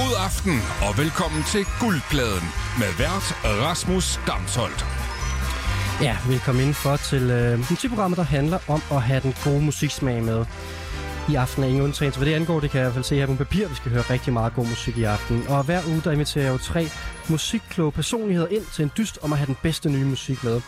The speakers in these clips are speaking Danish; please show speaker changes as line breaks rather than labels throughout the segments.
God aften og velkommen til Guldpladen med vært Rasmus Damsholdt.
Ja, velkommen indenfor til øh, musikprogrammet, der handler om at have den gode musiksmag med. I aften er ingen undtagelse. Hvad det angår, det kan jeg i hvert fald se her på papir. Vi skal høre rigtig meget god musik i aften. Og hver uge, der inviterer jeg jo tre musikkloge personligheder ind til en dyst om at have den bedste nye musik med.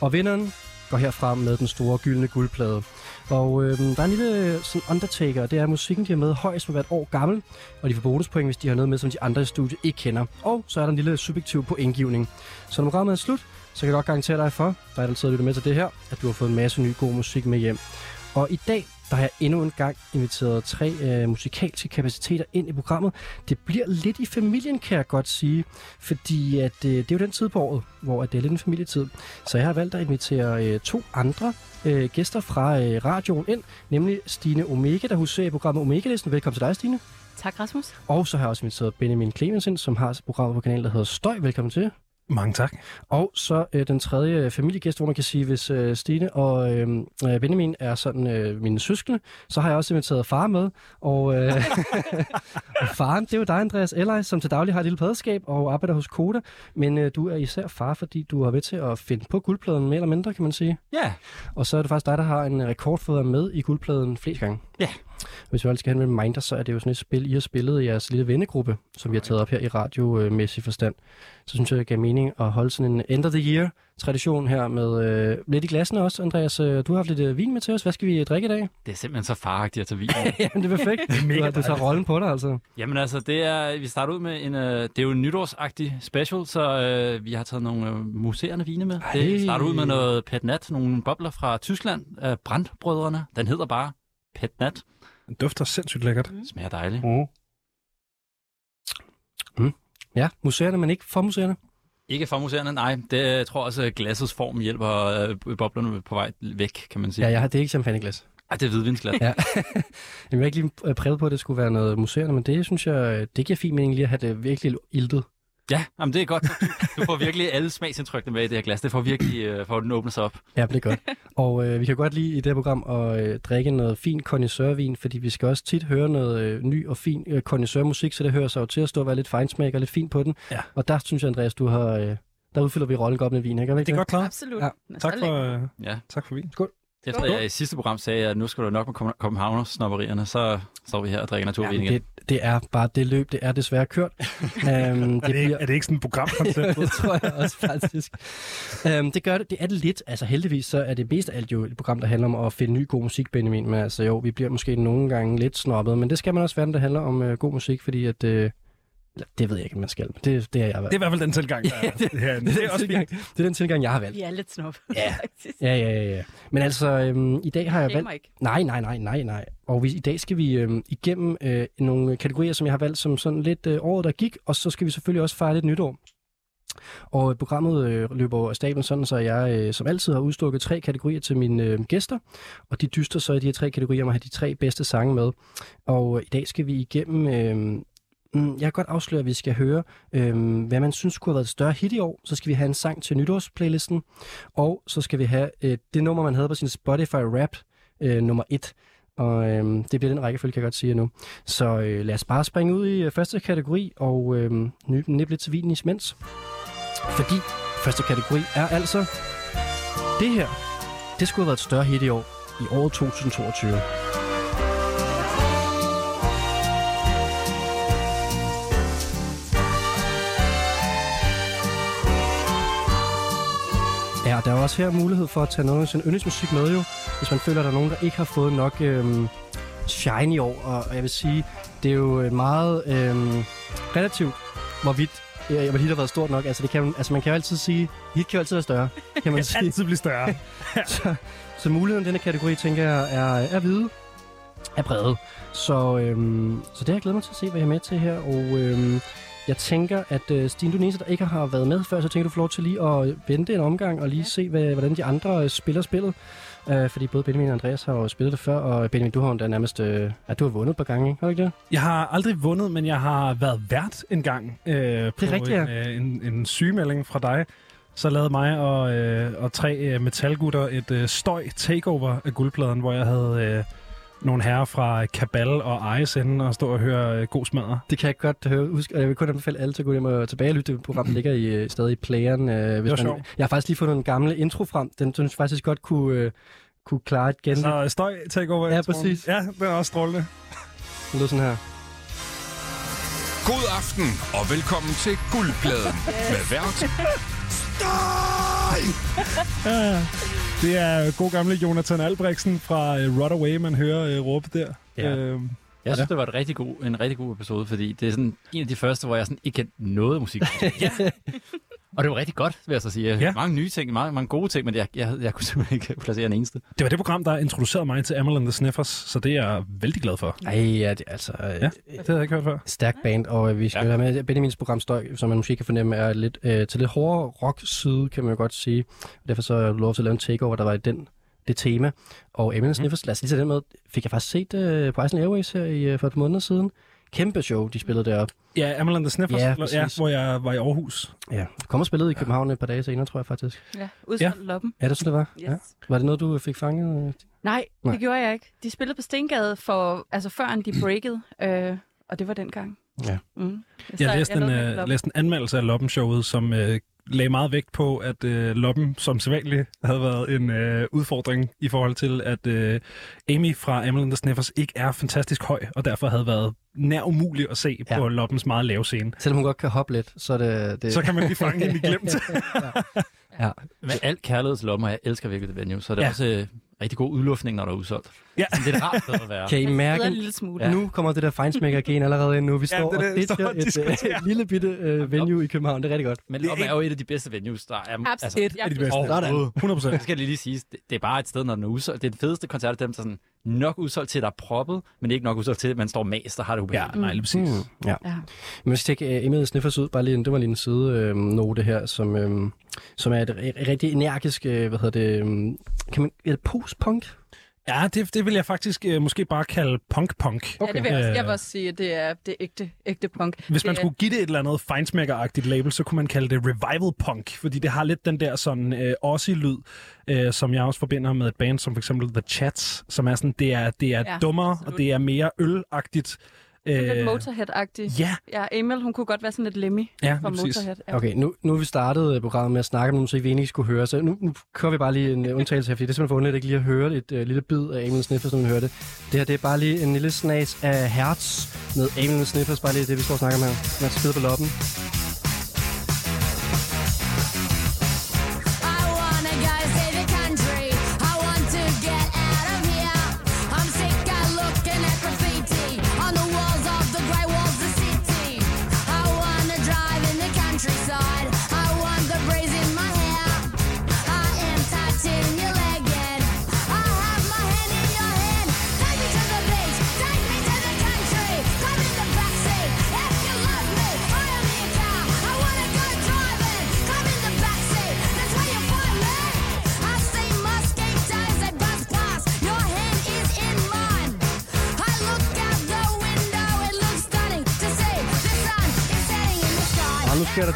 Og vinderen går herfra med den store gyldne guldplade. Og øh, der er en lille sådan undertaker, det er at musikken, de har med højst må være et år gammel, og de får bonuspoint, hvis de har noget med, som de andre i studiet ikke kender. Og så er der en lille subjektiv pointgivning. Så når programmet er slut, så kan jeg godt garantere dig for, der er altid lytter med til det her, at du har fået en masse ny god musik med hjem. Og i dag, der har jeg endnu en gang inviteret tre øh, musikalske kapaciteter ind i programmet. Det bliver lidt i familien, kan jeg godt sige, fordi at, øh, det er jo den tid på året, hvor at det er lidt en familietid. Så jeg har valgt at invitere øh, to andre øh, gæster fra øh, radioen ind, nemlig Stine Omega, der huserer i programmet Omega-listen. Velkommen til dig, Stine.
Tak, Rasmus.
Og så har jeg også inviteret Benjamin Clemens ind, som har et program på kanalen, der hedder Støj. Velkommen til.
Mange tak.
Og så øh, den tredje øh, familiegæst, hvor man kan sige, hvis øh, Stine og øh, øh, Benjamin er sådan øh, mine søskende, så har jeg også inviteret far med. Og, øh, faren, det er jo dig, Andreas Elleis, som til daglig har et lille padeskab og arbejder hos Koda. Men øh, du er især far, fordi du har ved til at finde på guldpladen mere eller mindre, kan man sige.
Ja.
Og så er det faktisk dig, der har en rekord for at være med i guldpladen flest gange.
Ja.
Hvis vi altid skal have en reminder, så er det jo sådan et spil, I har spillet i jeres lille vennegruppe, som vi har taget op her i radiomæssig forstand. Så synes jeg, det gav mening at holde sådan en end of the year tradition her med øh, lidt i glassene også. Andreas, øh, du har haft lidt øh, vin med til os. Hvad skal vi drikke i dag?
Det er simpelthen så faragtigt at tage vin.
Jamen, det er perfekt. det er
mega
du, du tager rollen på dig, altså.
Jamen altså, det er, vi starter ud med en, øh, det er jo en nytårsagtig special, så øh, vi har taget nogle øh, museerne vine med.
Ej.
Det starter ud med noget Pet Nat, nogle bobler fra Tyskland, øh, Brandbrødrene. Den hedder bare Pet Nat.
Den dufter sindssygt lækkert.
Smager dejligt.
Mm.
Ja, museerne, men ikke for museerne.
Ikke for museerne, nej. Det jeg tror også, at glassets form hjælper øh, boblerne på vej væk, kan man sige.
Ja, jeg har, det er ikke champagneglas.
Ej, det er hvidvinsglas.
Ja. jeg vil ikke lige øh, prøve på, at det skulle være noget museerne, men det synes jeg, det giver fin mening lige at have det virkelig iltet.
Ja, jamen, det er godt. Du får virkelig alle smagsindtrykkene med i det her glas. Det får virkelig, øh, for den åbner sig op.
Ja, det er godt. og øh, vi kan godt lide i det her program at øh, drikke noget fin connoisseurvin, fordi vi skal også tit høre noget øh, ny og fin øh, connoisseurmusik, så det hører sig jo til at stå og være lidt fejnsmæk og lidt fint på den.
Ja.
Og der synes jeg, Andreas, du har... Øh, der udfylder vi rollen godt med vin, ikke? Er
Det er godt klaret.
Absolut.
Ja.
Tak for, øh,
Ja.
tak for vin.
Efter jeg i sidste program sagde, at nu skal du nok med Køben- Københavner-snopperierne, så står vi her og drikker naturvin
Jamen,
igen.
det, det er bare det løb, det er desværre kørt. um,
Er det, ikke, er det ikke sådan et programkoncept?
det tror jeg også faktisk. Um, det gør det, det er det lidt. Altså heldigvis så er det mest af alt jo et program, der handler om at finde ny god musik, Benjamin. Men altså jo, vi bliver måske nogle gange lidt snobbet, men det skal man også være, når det handler om uh, god musik, fordi at... Uh, eller, det ved jeg ikke, om man skal. men Det, det er jeg
det er i hvert fald den tilgang, der er.
det,
herinde.
det,
det
er
er også
tilgang, det er den tilgang, jeg har valgt.
Vi er lidt snob.
Ja.
faktisk.
Ja, ja, ja, ja. Men altså, øhm, i dag har jeg
Shamer
valgt...
ikke.
Nej, nej, nej, nej, nej. Og vi, i dag skal vi øhm, igennem øh, nogle kategorier, som jeg har valgt som sådan lidt øh, året, der gik, og så skal vi selvfølgelig også fejre lidt nytår. Og programmet øh, løber af stablen sådan, så jeg øh, som altid har udstukket tre kategorier til mine øh, gæster, og de dyster så i de her tre kategorier om at have de tre bedste sange med. Og øh, i dag skal vi igennem... Øh, mm, jeg kan godt afsløre, at vi skal høre, øh, hvad man synes kunne have været et større hit i år. Så skal vi have en sang til nytårsplaylisten, og så skal vi have øh, det nummer, man havde på sin Spotify Rap øh, nummer 1. Og øh, det bliver den rækkefølge, kan jeg godt sige nu. Så øh, lad os bare springe ud i øh, første kategori og øh, nippe lidt til vinen i smens. Fordi første kategori er altså det her. Det skulle have været et større hit i år, i år 2022. der er jo også her mulighed for at tage noget af sin yndlingsmusik med jo, hvis man føler, at der er nogen, der ikke har fået nok øhm, shine i år. Og, og jeg vil sige, det er jo øh, meget øhm, relativt, hvorvidt øh, hvor hit har været stort nok. Altså, det kan, altså, man kan jo altid sige, hit kan jo altid være større, kan man sige.
altid blive større.
så, så muligheden i denne kategori, tænker jeg, er, er hvide, er brede. Så, øhm, så det har jeg glædet mig til at se, hvad jeg er med til her. Og øhm, jeg tænker, at øh, Stine, du er der ikke har været med før, så tænker du får lov til lige at vente en omgang og lige ja. se, hvad, hvordan de andre øh, spiller spillet. Øh, fordi både Benjamin og Andreas har jo spillet det før, og Benjamin, du har jo da nærmest... Øh, at du har vundet et par gange, ikke? Har du ikke det?
Jeg har aldrig vundet, men jeg har været vært en gang øh, på
rigtigt, ja.
en, øh, en, en sygemelding fra dig. Så lavede mig og, øh, og tre øh, metalgutter et øh, støj takeover af guldpladen, hvor jeg havde øh, nogle herrer fra Kabal og ISN og stå og høre øh, god smadre.
Det kan jeg godt høre. Husk, og jeg vil kun anbefale alle til at gå hjem og tilbage og lytte. Det program ligger i, øh, stadig i playeren. Øh, hvis
var
man,
sjovt.
jeg har faktisk lige fundet en gamle intro frem. Den synes jeg faktisk godt kunne, øh, kunne klare et gen.
Så støj, take over.
Ja,
introen.
præcis.
Ja, den er også strålende.
Det lyder sådan her.
God aften og velkommen til Guldpladen med vært
Ja, det er god gamle Jonathan Albrechtsen fra uh, Rodaway, man hører uh, råbe der.
Ja.
Øhm,
Jeg synes, det var et rigtig god, en rigtig god episode, fordi det er sådan en af de første, hvor jeg sådan ikke kendte noget musik. ja. Og det var rigtig godt, vil jeg så sige.
Ja.
Mange nye ting, mange, mange gode ting, men jeg, jeg, jeg kunne simpelthen ikke placere en eneste.
det var det program, der introducerede mig til Amal and the Sniffers, så det er jeg vældig glad for.
Ej, ja, det altså... Øh,
Ja, det havde jeg ikke hørt før.
Stærk band, og øh, vi skal
Ja.
med Benjamins program Støj, som man måske kan fornemme er lidt øh, til lidt hårdere rock-side, kan man jo godt sige. Derfor så jeg lov til at lave en takeover, der var i den, det tema. Og Eminem Sniffers, lad os lige tage den med, fik jeg faktisk set øh, på Iceland Airways her i, øh, for et par måneder siden. Kæmpe show, de spillede deroppe.
Ja, Amal and the Sniffers,
Ja,
ja, hvor jeg var i Aarhus.
Ja, kom og spillede i København et par dage senere, tror jeg faktisk.
Ja, udsolgt ja. loppen.
Ja, det så det var.
Yes.
Ja. Var det noget, du fik fanget?
Nej,
Nej.
det gjorde jeg ikke. De spillede på Stengade for, altså før de breakede, øh, og det var dengang.
Ja.
Mm.
Jeg læste en, øh, læste en anmeldelse af Loppen-showet, som øh, lagde meget vægt på, at øh, Loppen som sædvanligt havde været en øh, udfordring i forhold til, at øh, Amy fra Amal and the Sniffers ikke er fantastisk høj, og derfor havde været nær umulig at se
Ja.
ja. på Loppens meget lave scene.
Selvom hun godt kan hoppe lidt, så er det... det...
Så kan man lige fange hende i glemt.
ja.
Med alt kærlighed til lommer, jeg elsker virkelig det venue, så det er
Ja.
ja. også øh, rigtig god udluftning, når der er udsolgt.
Ja.
Så det er et rart sted at være.
Kan I mærke,
en lille smule.
Ja. Nu kommer det der Feinschmecker-gen allerede ind nu. Vi
Ja,
står
det er
og
det, står
et,
diskuterer.
et lille bitte øh, venue i København. Det er rigtig godt.
Men
Det er
jo et af de bedste venues, der er. Altså,
Absolut.
Et af de bedste.
overhovedet.
100 procent.
Det skal jeg lige sige. Det, det er bare et sted, når den er udsolgt. Det er den fedeste koncert, dem, der er sådan nok udsolgt til, at der er proppet, men ikke nok udsolgt til, at man står mast og har det
Ja,
ubehageligt.
nej, lige præcis.
Mm. Ja.
Ja.
Men hvis jeg tjekke uh, Emil Sniffers ud, bare lige, en- det var lige en side øh, note her, som, øh, som er et, et rigtig energisk, øh, hvad hedder det, øh, kan man, er det post-punk?
Ja, det, det vil jeg faktisk øh, måske bare kalde punk-punk.
Ja, det vil jeg, også, jeg vil
Øh,
også sige, at det er det er ægte, ægte punk.
Hvis man
det
skulle give det et eller andet Feinsmacker-agtigt label, så kunne man kalde det revival punk, fordi det har lidt den der sådan øh, Aussie-lyd, øh, som jeg også forbinder med et band som for eksempel The Chats, som er sådan, det er, det er
ja,
dummere,
absolut.
og det er mere ølagtigt.
Lidt
Øh,
Motorhead-agtig.
ja,
Ja, Emil, hun kunne godt være sådan lidt Lemmy
ja,
fra
præcis.
Motorhead. Ja.
Okay, nu, nu vi startet øh, programmet med at snakke om noget musik, vi egentlig skulle høre, så nu, nu kører vi bare lige en øh, undtagelse her, fordi det er simpelthen for underligt ikke lige at høre et øh, lille bid af Emil Sniffers, som man hørte. Det her, det er bare lige en lille snas af Hertz med Emil Sniffers, bare lige det, vi står og snakker om her. Man spiller på loppen.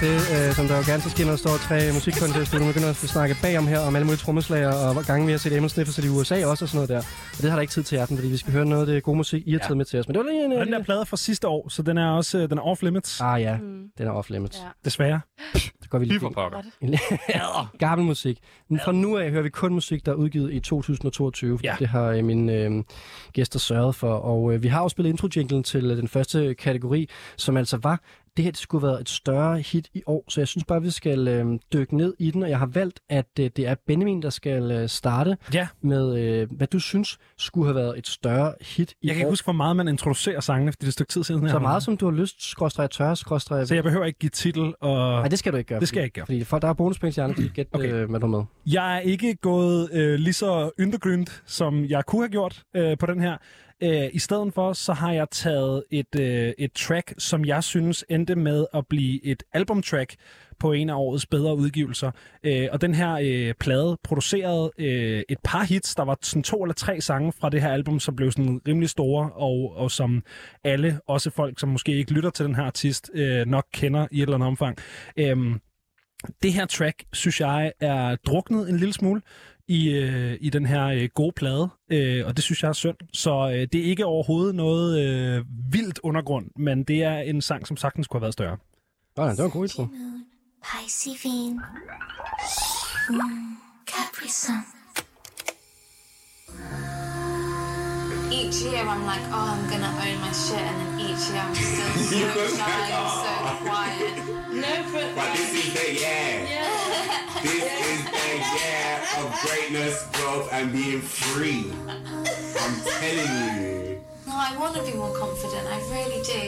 Det, øh, som der jo gerne så sker, når der står tre musikkontester. Nu begynder at snakke bagom her om alle mulige trommeslager, og hvor gange vi har set Emil Sniffers i USA også og sådan noget der. Og det har der ikke tid til i aften, fordi vi skal høre noget af det gode musik, I har taget med til os. Men det var lige en...
Og den der plade fra sidste år, så den er også øh, den er off limits,
Ah ja,
Mm.
den er off limits.
Ja.
Ja.
desværre.
Det går vi lige
for pokker.
Gammel musik. Men fra nu af hører vi kun musik, der er udgivet i 2022.
Ja.
Det har øh, mine øh, gæster sørget for. Og øh, vi har også spillet intro-jinglen til øh, den første kategori, som altså var, det her det skulle have været et større hit i år. Så jeg synes bare, vi skal øh, dykke ned i den. Og jeg har valgt, at øh, det er Benjamin, der skal øh, starte
Ja,
med, øh, hvad du synes skulle have været et større hit i
jeg kan
år.
ikke huske, hvor meget man introducerer sangene, fordi det er et stykke tid siden. jeg
så meget, som du har lyst, skråstrej tør, skråstrej...
Så jeg behøver ikke give titel, og
Nej, det skal du ikke gøre.
det skal
fordi-
jeg ikke gøre.
Fordi folk, der er bonuspoint til andre, de kan gætte,
Okay.
øh, er med.
Jeg er ikke gået øh, lige så undergrund, som jeg kunne have gjort øh, på den her. Øh, I stedet for, så har jeg taget et, øh, et track, som jeg synes endte med at blive et albumtrack på en af årets bedre udgivelser. Øh, og den her øh, plade producerede øh, et par hits. Der var sådan to eller tre sange fra det her album, som blev sådan rimelig store, og, og som alle, også folk, som måske ikke lytter til den her artist, øh, nok kender i et eller andet omfang. Øh, det her track, synes jeg, er druknet en lille smule i, øh, i den her øh, gode plade, øh, og det synes jeg er synd. Så øh, det er ikke overhovedet noget øh, vildt undergrund, men det er en sang, som sagtens kunne have været større.
Nej, det var en god intro.
Mm, Capri Sun.
each year I'm like, oh, I'm gonna own my shit, and then each year I'm still so shy and so quiet. No, but
But this is the yeah. This is the yeah of greatness, growth, and being free. I'm telling you.
no, I want to be more confident. I really do.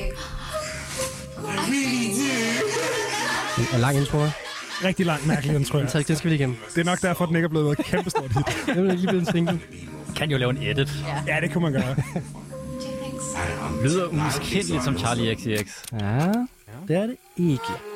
I really do.
En lang intro?
Rigtig lang, mærkelig intro.
Tak, det skal vi lige igennem.
Det er nok derfor, den ikke er blevet et kæmpestort hit.
Det er lige blevet en single.
Kan jo lave en edit.
Ja, det kunne man gøre.
Lyder umiskendeligt som Charlie XCX.
Ja, det er det ikke.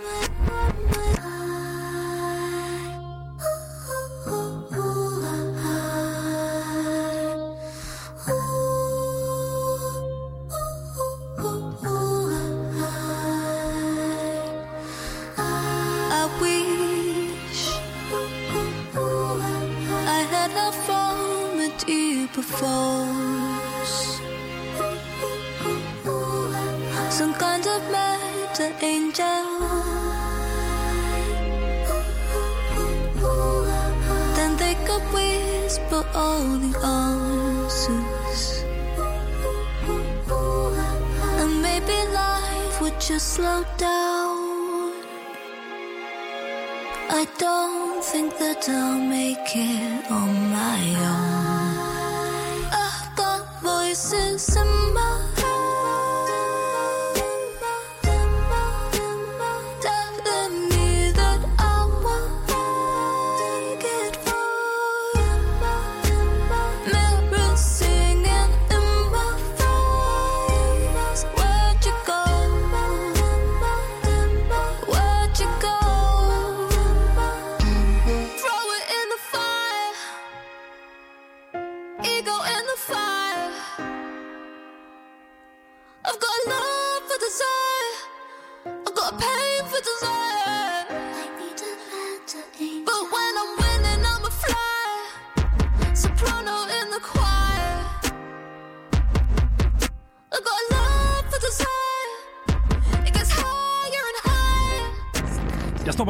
Think that I'll make it on my own. I've got voices in my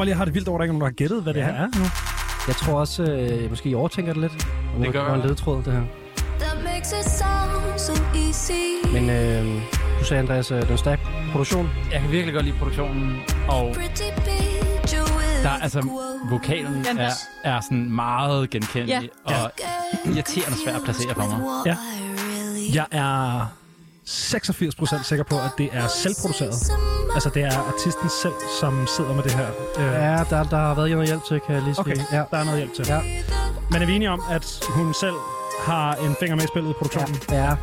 bare lige har det vildt over, at der ikke er nogen, der har gættet, hvad det her er nu.
Jeg tror også, øh, måske I overtænker det lidt. Og
Det gør
er en
jeg.
ledetråd, det her. Men øh, du sagde, Andreas, øh, det er en stærk produktion.
Jeg kan virkelig godt lide produktionen, og der er altså vokalen
Jamen,
er, er sådan meget genkendelig
Ja.
og irriterende svært at placere for mig.
Ja. Jeg er 86% sikker på, at det er selvproduceret. Altså, det er artisten selv, som sidder med det her. Øh,
Ja, der, der har været noget hjælp til, kan jeg lige sige.
Okay,
Ja.
der er noget hjælp til.
Ja.
Men er vi enige om, at hun selv har en finger med i spillet i produktionen?
Ja. ja.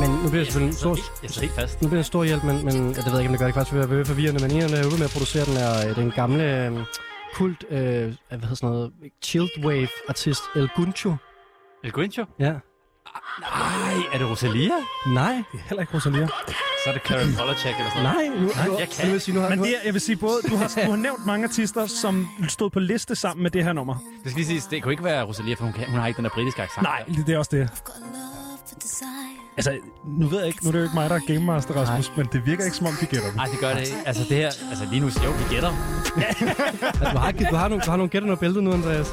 Men nu bliver det selvfølgelig en stor,
Jeg sidder helt fast.
nu bliver det en stor hjælp, men, men jeg ved ikke, om det gør det faktisk være forvirrende, men en af er med at producere den, er øh, den gamle øh, kult, øh, hvad hedder sådan noget, chilled wave artist El Guncho.
El Guincho?
Ja.
Nej, er det Rosalia?
Nej,
Det er heller ikke Rosalia.
Så er det Karen Polachek eller sådan noget.
nej. Nu, nu,
jeg kan.
Nu vil jeg sige, nu har,
Men det er, jeg vil sige både, du har, du har nævnt mange artister, som stod på liste sammen med det her nummer.
Det skal lige siges, det kunne ikke være Rosalia, for hun, kan, hun har ikke den der britiske accent.
Nej, det er også det. Altså, nu ved jeg ikke, nu er det jo ikke mig, der er Game Master, Rasmus, men det virker ikke som om, de gætter det.
Nej, det gør det ikke. Altså det her, altså lige nu, jo, vi gætter.
du, har, du, har nogle, du har nogle gætter noget bæltet nu, Andreas.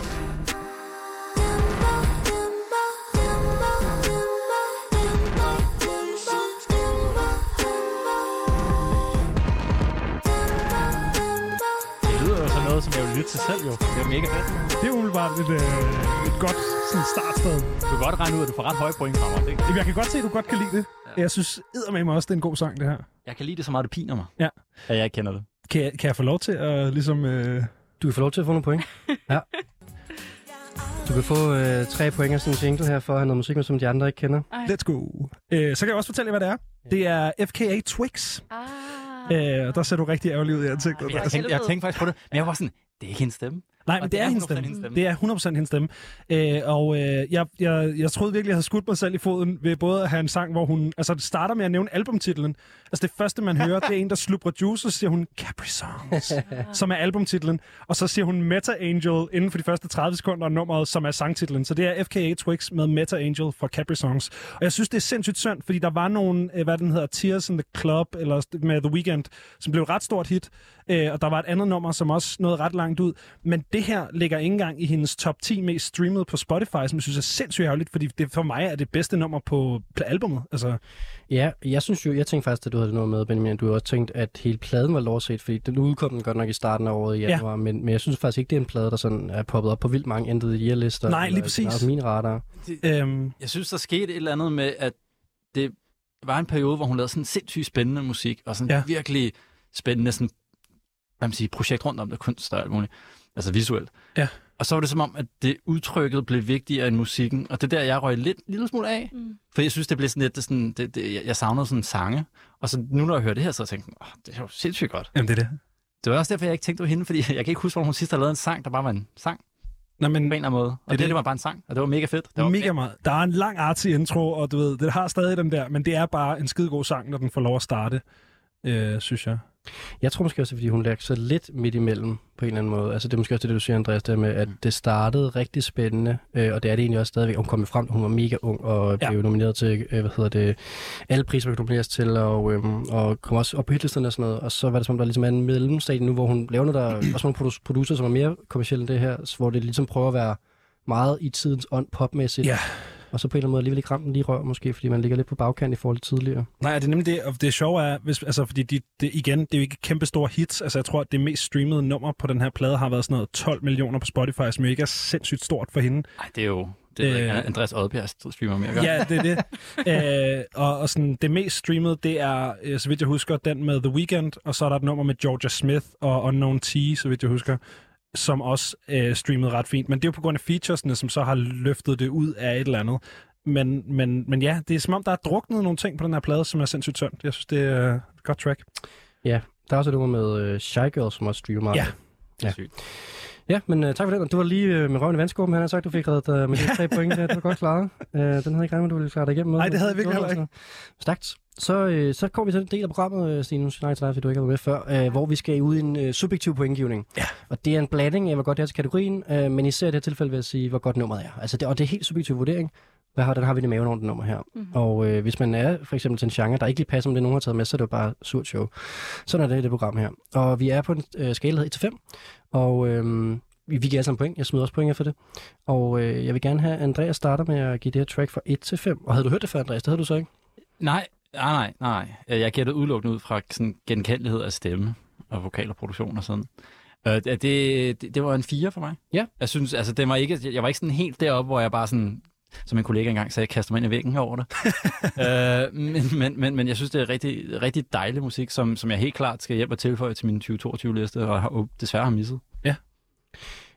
Noget, som jeg vil lytte til selv jo. Det er mega fedt.
Det er umiddelbart et, øh, et godt sådan, startsted.
Du kan godt regne ud, at du får ret høje point fra mig. Det,
Jamen, Jeg kan godt se, at du godt kan lide det. Jeg synes eddermame også, det er en god sang, det her.
jeg kan lide det så meget, det piner mig.
Ja.
At jeg ikke kender det.
Kan jeg, kan jeg få lov til at ligesom... Øh...
Du kan få lov til at få nogle point. Ja. Du kan få øh, tre point af sådan en single her, for at have noget musik med, som de andre ikke kender.
Let's go. Øh, så kan jeg også fortælle jer, hvad det er. Det er FKA Twix.
Ah.
Øh, og der ser du rigtig ærgerlig ud i ansigtet.
Jeg, tænkte, jeg tænkte faktisk på det, men jeg var sådan, det er ikke hendes stemme.
Nej, men
Og
det, er, hendes
100%
stemme.
hendes stemme.
Det er 100% hendes stemme. Øh, og øh, jeg, jeg, jeg troede virkelig, jeg havde skudt mig selv i foden ved både at have en sang, hvor hun... Altså, det starter med at nævne albumtitlen. Altså, det første, man hører, det er en, der slubrer juice, og så siger hun Capri Songs, som er albumtitlen. Og så siger hun Meta Angel inden for de første 30 sekunder af nummeret, som er sangtitlen. Så det er FKA Twix med Meta Angel fra Capri Songs. Og jeg synes, det er sindssygt synd, fordi der var nogle, øh, hvad den hedder, Tears in the Club, eller med The Weeknd, som blev et ret stort hit. Øh, og der var et andet nummer, som også nåede ret langt ud. Men det her ligger ikke engang i hendes top 10 mest streamet på Spotify, som jeg synes er sindssygt ærgerligt, fordi det for mig er det bedste nummer på albumet. Altså,
Ja, jeg synes jo, jeg tænkte faktisk, at du havde noget med, Benjamin, du har også tænkt, at hele pladen var lovset, fordi den udkom den godt nok i starten af året i
Ja.
januar, men, men jeg synes faktisk ikke, det er en plade, der sådan er poppet op på vildt mange endte year lister.
Nej, lige
eller
præcis.
Mine radar.
øhm,
Jeg synes, der skete et eller andet med, at det var en periode, hvor hun lavede sådan sindssygt spændende musik, og sådan
Ja.
ja. virkelig spændende sådan, hvad man siger, projekt rundt om det, kunst og alt muligt. Altså visuelt.
Ja.
Og så var det som om, at det udtrykket blev vigtigere end musikken, og det er der, jeg røg lidt lille smule af.
Mm.
For jeg synes, det blev sådan lidt, det, sådan, det, det, jeg- savnede sådan sange. Og så nu, når jeg hører det her, så tænkte jeg, oh, det er jo sindssygt godt.
jamen, det er det.
Det var også derfor, jeg ikke tænkte på hende, fordi jeg kan ikke huske, hvor hun sidst har lavet en sang, der bare var en sang
Nå, men
på en eller anden måde. Og det,
det.
det, var bare en sang, og det var mega fedt. Det var
mega meget. Der er en lang artsy intro, og du ved, det har stadig den der, men det er bare en skidegod sang, når den får lov at starte, øh, synes jeg.
Jeg tror måske også, fordi hun lagde sig lidt midt imellem på en eller anden måde. Altså det er måske også det, du siger, Andreas, der med, at det startede rigtig spændende, øh, og det er det egentlig også stadigvæk. Hun kom frem, hun var mega ung og
Ja.
blev nomineret til, øh, hvad hedder det, alle priser, man kan nomineres til, og, øh, og kom også op på hitlisterne og sådan noget. Og så var det som, om, der ligesom er en mellemstadie nu, hvor hun laver noget, der er også nogle produ- producer, som er mere kommersielle end det her, hvor det ligesom prøver at være meget i tidens ånd popmæssigt.
Ja.
Og så på en eller anden måde alligevel ikke ramt den lige rør, måske, fordi man ligger lidt på bagkant i forhold til tidligere.
Nej, det er nemlig det, og det sjove er, hvis, altså, fordi de, det, igen, det er jo ikke kæmpe store hits. Altså, jeg tror, at det mest streamede nummer på den her plade har været sådan noget 12 millioner på Spotify, som jo ikke er sindssygt stort for hende.
Nej, det er jo... Det er
Øh.
øh, Andreas Oddbjerg streamer mere. gør.
Ja, det er det. øh, og, og sådan, det mest streamede, det er, øh, så vidt jeg husker, den med The Weeknd, og så er der et nummer med Georgia Smith og Unknown T, så vidt jeg husker, som også øh, streamede ret fint. Men det er jo på grund af featuresne, som så har løftet det ud af et eller andet. Men, men, men ja, det er som om, der er druknet nogle ting på den her plade, som er sindssygt synd. Jeg synes, det er et godt track.
Ja, der er også et nummer med øh, Shy Girl, som også streamer meget.
Ja.
Det er sygt.
Ja, men uh, tak for. Og Du var lige uh, med røven i vandskåben, han har sagt, du fik reddet uh, med de tre point. der. Det var godt klaret. Uh, den havde jeg ikke regnet med, du ville klare dig igennem. med.
Nej, det havde jeg virkelig heller ikke.
Stærkt. Så, uh, så kommer vi til den del af programmet, Stine, nu siger jeg nej til dig, fordi du ikke har været med før, uh, hvor vi skal ud i en uh, subjektiv pointgivning.
Ja.
Og det er en blanding af, hvor godt det er til kategorien, uh, men især i det her tilfælde vil jeg sige, hvor godt nummeret er. Altså det, og det er helt subjektiv vurdering. Hvad har, den har vi i maven over det nummer her.
Mhm.
Og øh, hvis man er for eksempel til en genre, der ikke lige passer med det, nogen har taget med, så er det jo bare surt show. Sådan er det i det program her. Og vi er på en øh, skala, der hedder 1-5. Og øh, vi, giver alle sammen point. Jeg smider også point for det. Og øh, jeg vil gerne have, at Andreas starter med at give det her track fra 1 til 5. Og havde du hørt det før, Andreas? Det havde du så ikke?
Nej, nej, nej, nej. Jeg gættede udelukkende ud fra sådan genkendelighed af stemme og vokal og produktion og sådan. Øh, det, det, det var en fire for mig.
Ja.
Jeg synes, altså, det var ikke, jeg var ikke sådan helt deroppe, hvor jeg bare sådan, som en kollega engang sagde, kaster mig ind i væggen over det. øh, men, men, men, men jeg synes, det er rigtig, rigtig dejlig musik, som, som jeg helt klart skal hjælpe at tilføje til min 2022-liste, og har, og desværre har misset.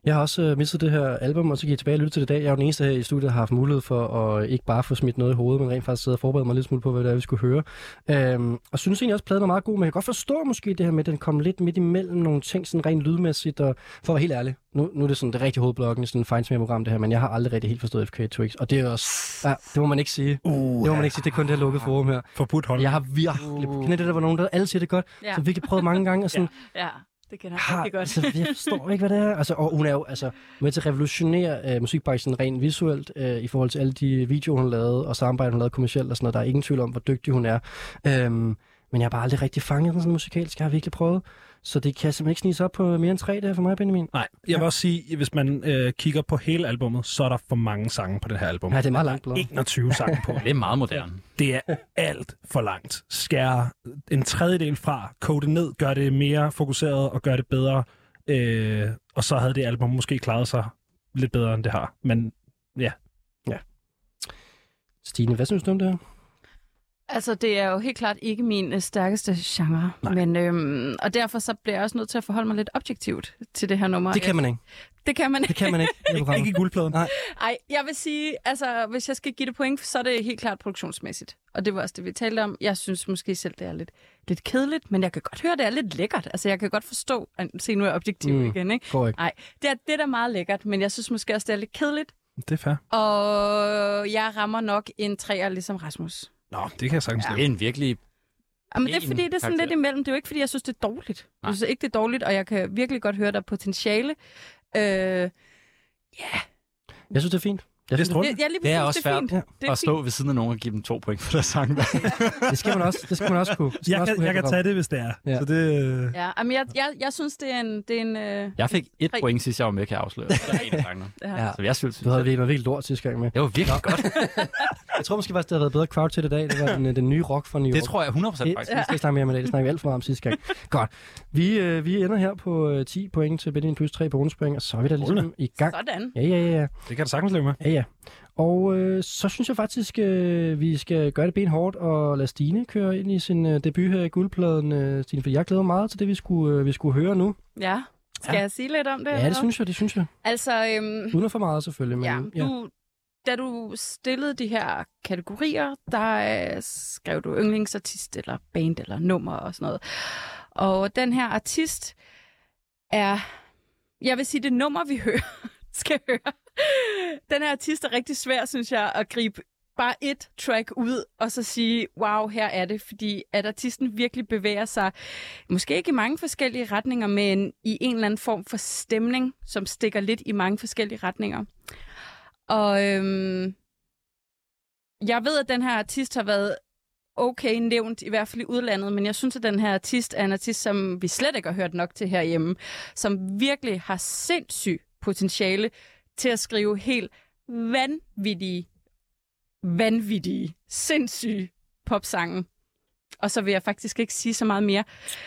Jeg har også øh, mistet det her album, og så gik jeg tilbage og lytte til det i dag. Jeg er jo den eneste her i studiet, der har haft mulighed for at ikke bare få smidt noget i hovedet, men rent faktisk sidde og forberede mig lidt smule på, hvad det er, vi skulle høre. Øhm, og synes egentlig også, at pladen var meget god, men jeg kan godt forstå måske det her med, at den kom lidt midt imellem nogle ting, sådan rent lydmæssigt. Og for at være helt ærlig, nu, nu er det sådan det rigtige hovedblokken, sådan en fejnsmere-program det her, men jeg har aldrig rigtig helt forstået FK Twix. Og det er også, ja, det må man ikke sige.
Uh,
Det må man ikke sige, det er kun det her lukkede forum her.
Forbudt hold.
Jeg har virkelig, uh. det der var nogen, der alle siger det godt,
Ja.
så virkelig prøvet mange gange, og sådan,
Ja, det kender jeg
har,
rigtig godt.
altså, jeg forstår ikke, hvad det er. Altså, og hun er jo altså, med til at revolutionere øh, musikbranchen rent visuelt øh, i forhold til alle de videoer, hun lavede, og samarbejde, hun lavede kommercielt og sådan noget. Der er ingen tvivl om, hvor dygtig hun er. Øhm, men jeg har bare aldrig rigtig fanget den sådan musikalsk. Jeg har virkelig prøvet. Så det kan simpelthen ikke snige sig op på mere end tre der for mig, Benjamin.
Nej, jeg vil også sige, at hvis man øh, kigger på hele albummet, så er der for mange sange på det her album.
Ja, det er meget langt blad.
21 sange på.
Det er meget moderne.
Det er alt for langt. Skær en tredjedel fra, kode det ned, gør det mere fokuseret og gør det bedre. Øh, og så havde det album måske klaret sig lidt bedre, end det har. Men
Stine, hvad synes du om det her?
Altså, det er jo helt klart ikke min øh, stærkeste genre. Men, øhm, og derfor så bliver jeg også nødt til at forholde mig lidt objektivt til det her nummer.
Det kan man ikke.
Det kan man
Det kan man ikke. i programmet.
Ikke i guldpladen.
Nej.
Ej, jeg vil sige, altså, hvis jeg skal give det point, så er det helt klart produktionsmæssigt. Og det var også det, vi talte om. Jeg synes måske selv, det er lidt, lidt kedeligt, men jeg kan godt høre, det er lidt lækkert. Altså, jeg kan godt forstå, at se, nu er jeg objektiv
Mm.
mm. igen, ikke?
Går ikke.
Nej, det er, det er da meget lækkert, men jeg synes måske også, det er lidt kedeligt.
Det er fair.
Og jeg rammer nok en træer, ligesom Rasmus.
Nå, det kan jeg sagtens
Det
ja.
er en virkelig...
Jamen, det er fordi, det er sådan
karakter.
lidt imellem. Det er jo ikke, fordi jeg synes, det er dårligt.
Nej.
Jeg synes ikke, det er dårligt, og jeg kan virkelig godt høre, der er potentiale. Øh,
Jeg synes, det er fint. Jeg
Det er
synes,
det, ja, lige
Det er også
det er
svært
fint.
Ja.
Det er
At stå ved siden af nogen og give dem to point for deres sang.
det skal man også, det skal man også kunne. Det skal
Jeg
man også
kan,
kunne
jeg kan tage det, hvis det er.
Ja.
Så det, øh,
Ja, men jeg, jeg, jeg synes, det er en... Det er en øh,
Jeg fik et
Tre.
point sidst, jeg var med, kan jeg afsløre. Det er
det.
Ja.
Så jeg synes,
Du havde virkelig noget virkelig lort sidste gang med.
det var virkelig godt.
Jeg tror måske faktisk, det havde været bedre crowd til det i dag. Det var den, den nye rock fra New York.
Det tror jeg 100%
Det,
faktisk.
det skal jeg snakke mere om dag. Det snakker vi alt for meget om sidste gang. Godt. Vi, øh, vi ender her på øh, 10 point til Benjamin plus 3 bonuspoint, og så er vi da ligesom i gang.
Sådan.
Ja, ja, ja, ja.
det kan du sagtens leve med.
ja, ja. Og øh, så synes jeg faktisk, øh, vi skal gøre det benhårdt og lade Stine køre ind i sin øh, debut her i guldpladen. Øh, Stine, for jeg glæder mig meget til det, vi skulle, øh, vi skulle høre nu.
Ja. Skal
Ja.
jeg sige lidt om det?
Ja,
eller?
det synes jeg, det synes jeg.
Altså, øhm,
Uden for meget selvfølgelig, men
ja,
ja.
du, da du stillede de her kategorier, der øh, skrev du yndlingsartist, eller band, eller nummer og sådan noget. Og den her artist er, jeg vil sige, det nummer, vi hører, skal høre. Den her artist er rigtig svær, synes jeg, at gribe bare et track ud, og så sige, wow, her er det, fordi at artisten virkelig bevæger sig, måske ikke i mange forskellige retninger, men i en eller anden form for stemning, som stikker lidt i mange forskellige retninger. Og øhm, jeg ved, at den her artist har været okay nævnt, i hvert fald i udlandet, men jeg synes, at den her artist er en artist, som vi slet ikke har hørt nok til herhjemme, som virkelig har sindssygt potentiale til at skrive helt vanvittige, vanvittige, sindssyge popsange. Og så vil jeg faktisk ikke sige så meget mere.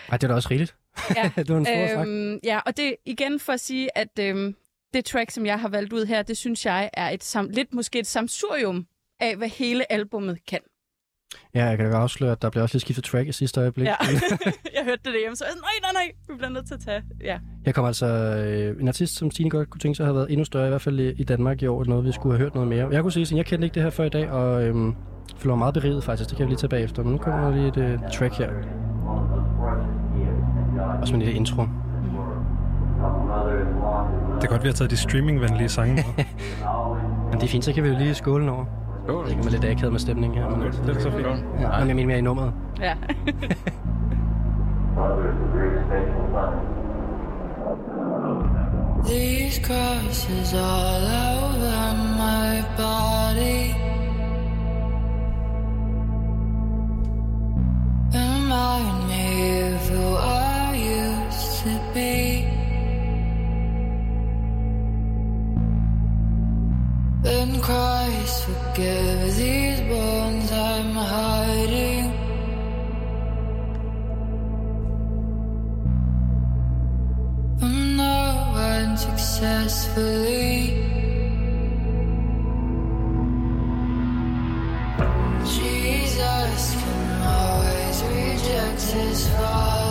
Ej, det er da også rigeligt.
Ja,
det var en stor øhm,
ja, og det igen for at sige, at øhm, det track, som jeg har valgt ud her, det synes jeg er et sam- lidt måske et samsurium af, hvad hele albummet kan.
Ja, jeg kan da godt afsløre, at der blev også lige skiftet track i sidste øjeblik.
Ja. jeg hørte det derhjemme, så jeg sådan, nej, nej, nej, vi bliver nødt til at tage. Ja.
Her kommer altså øh, en artist, som Stine godt kunne tænke sig at have været endnu større, i hvert fald i, i Danmark i år, noget vi skulle have hørt noget mere. Jeg kunne sige, at jeg kendte ikke det her før i dag, og øhm, føler mig meget beriget faktisk, det kan vi lige tage bagefter. Men nu kommer der lige et øh, track her. Også med en lille intro.
Det er godt, vi har taget de streamingvenlige sange med.
Men det er fint, så kan vi jo lige skåle den over. Det kan man lidt akavet med stemning her. Men, altså,
Det er så fint.
ja, men jeg mener mere i nummeret.
ja.
These crosses all over my body. Remind me of who I Christ forgive these I'm hiding. from no one successfully. Jesus can always reject his father,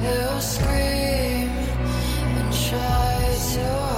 He'll scream and try to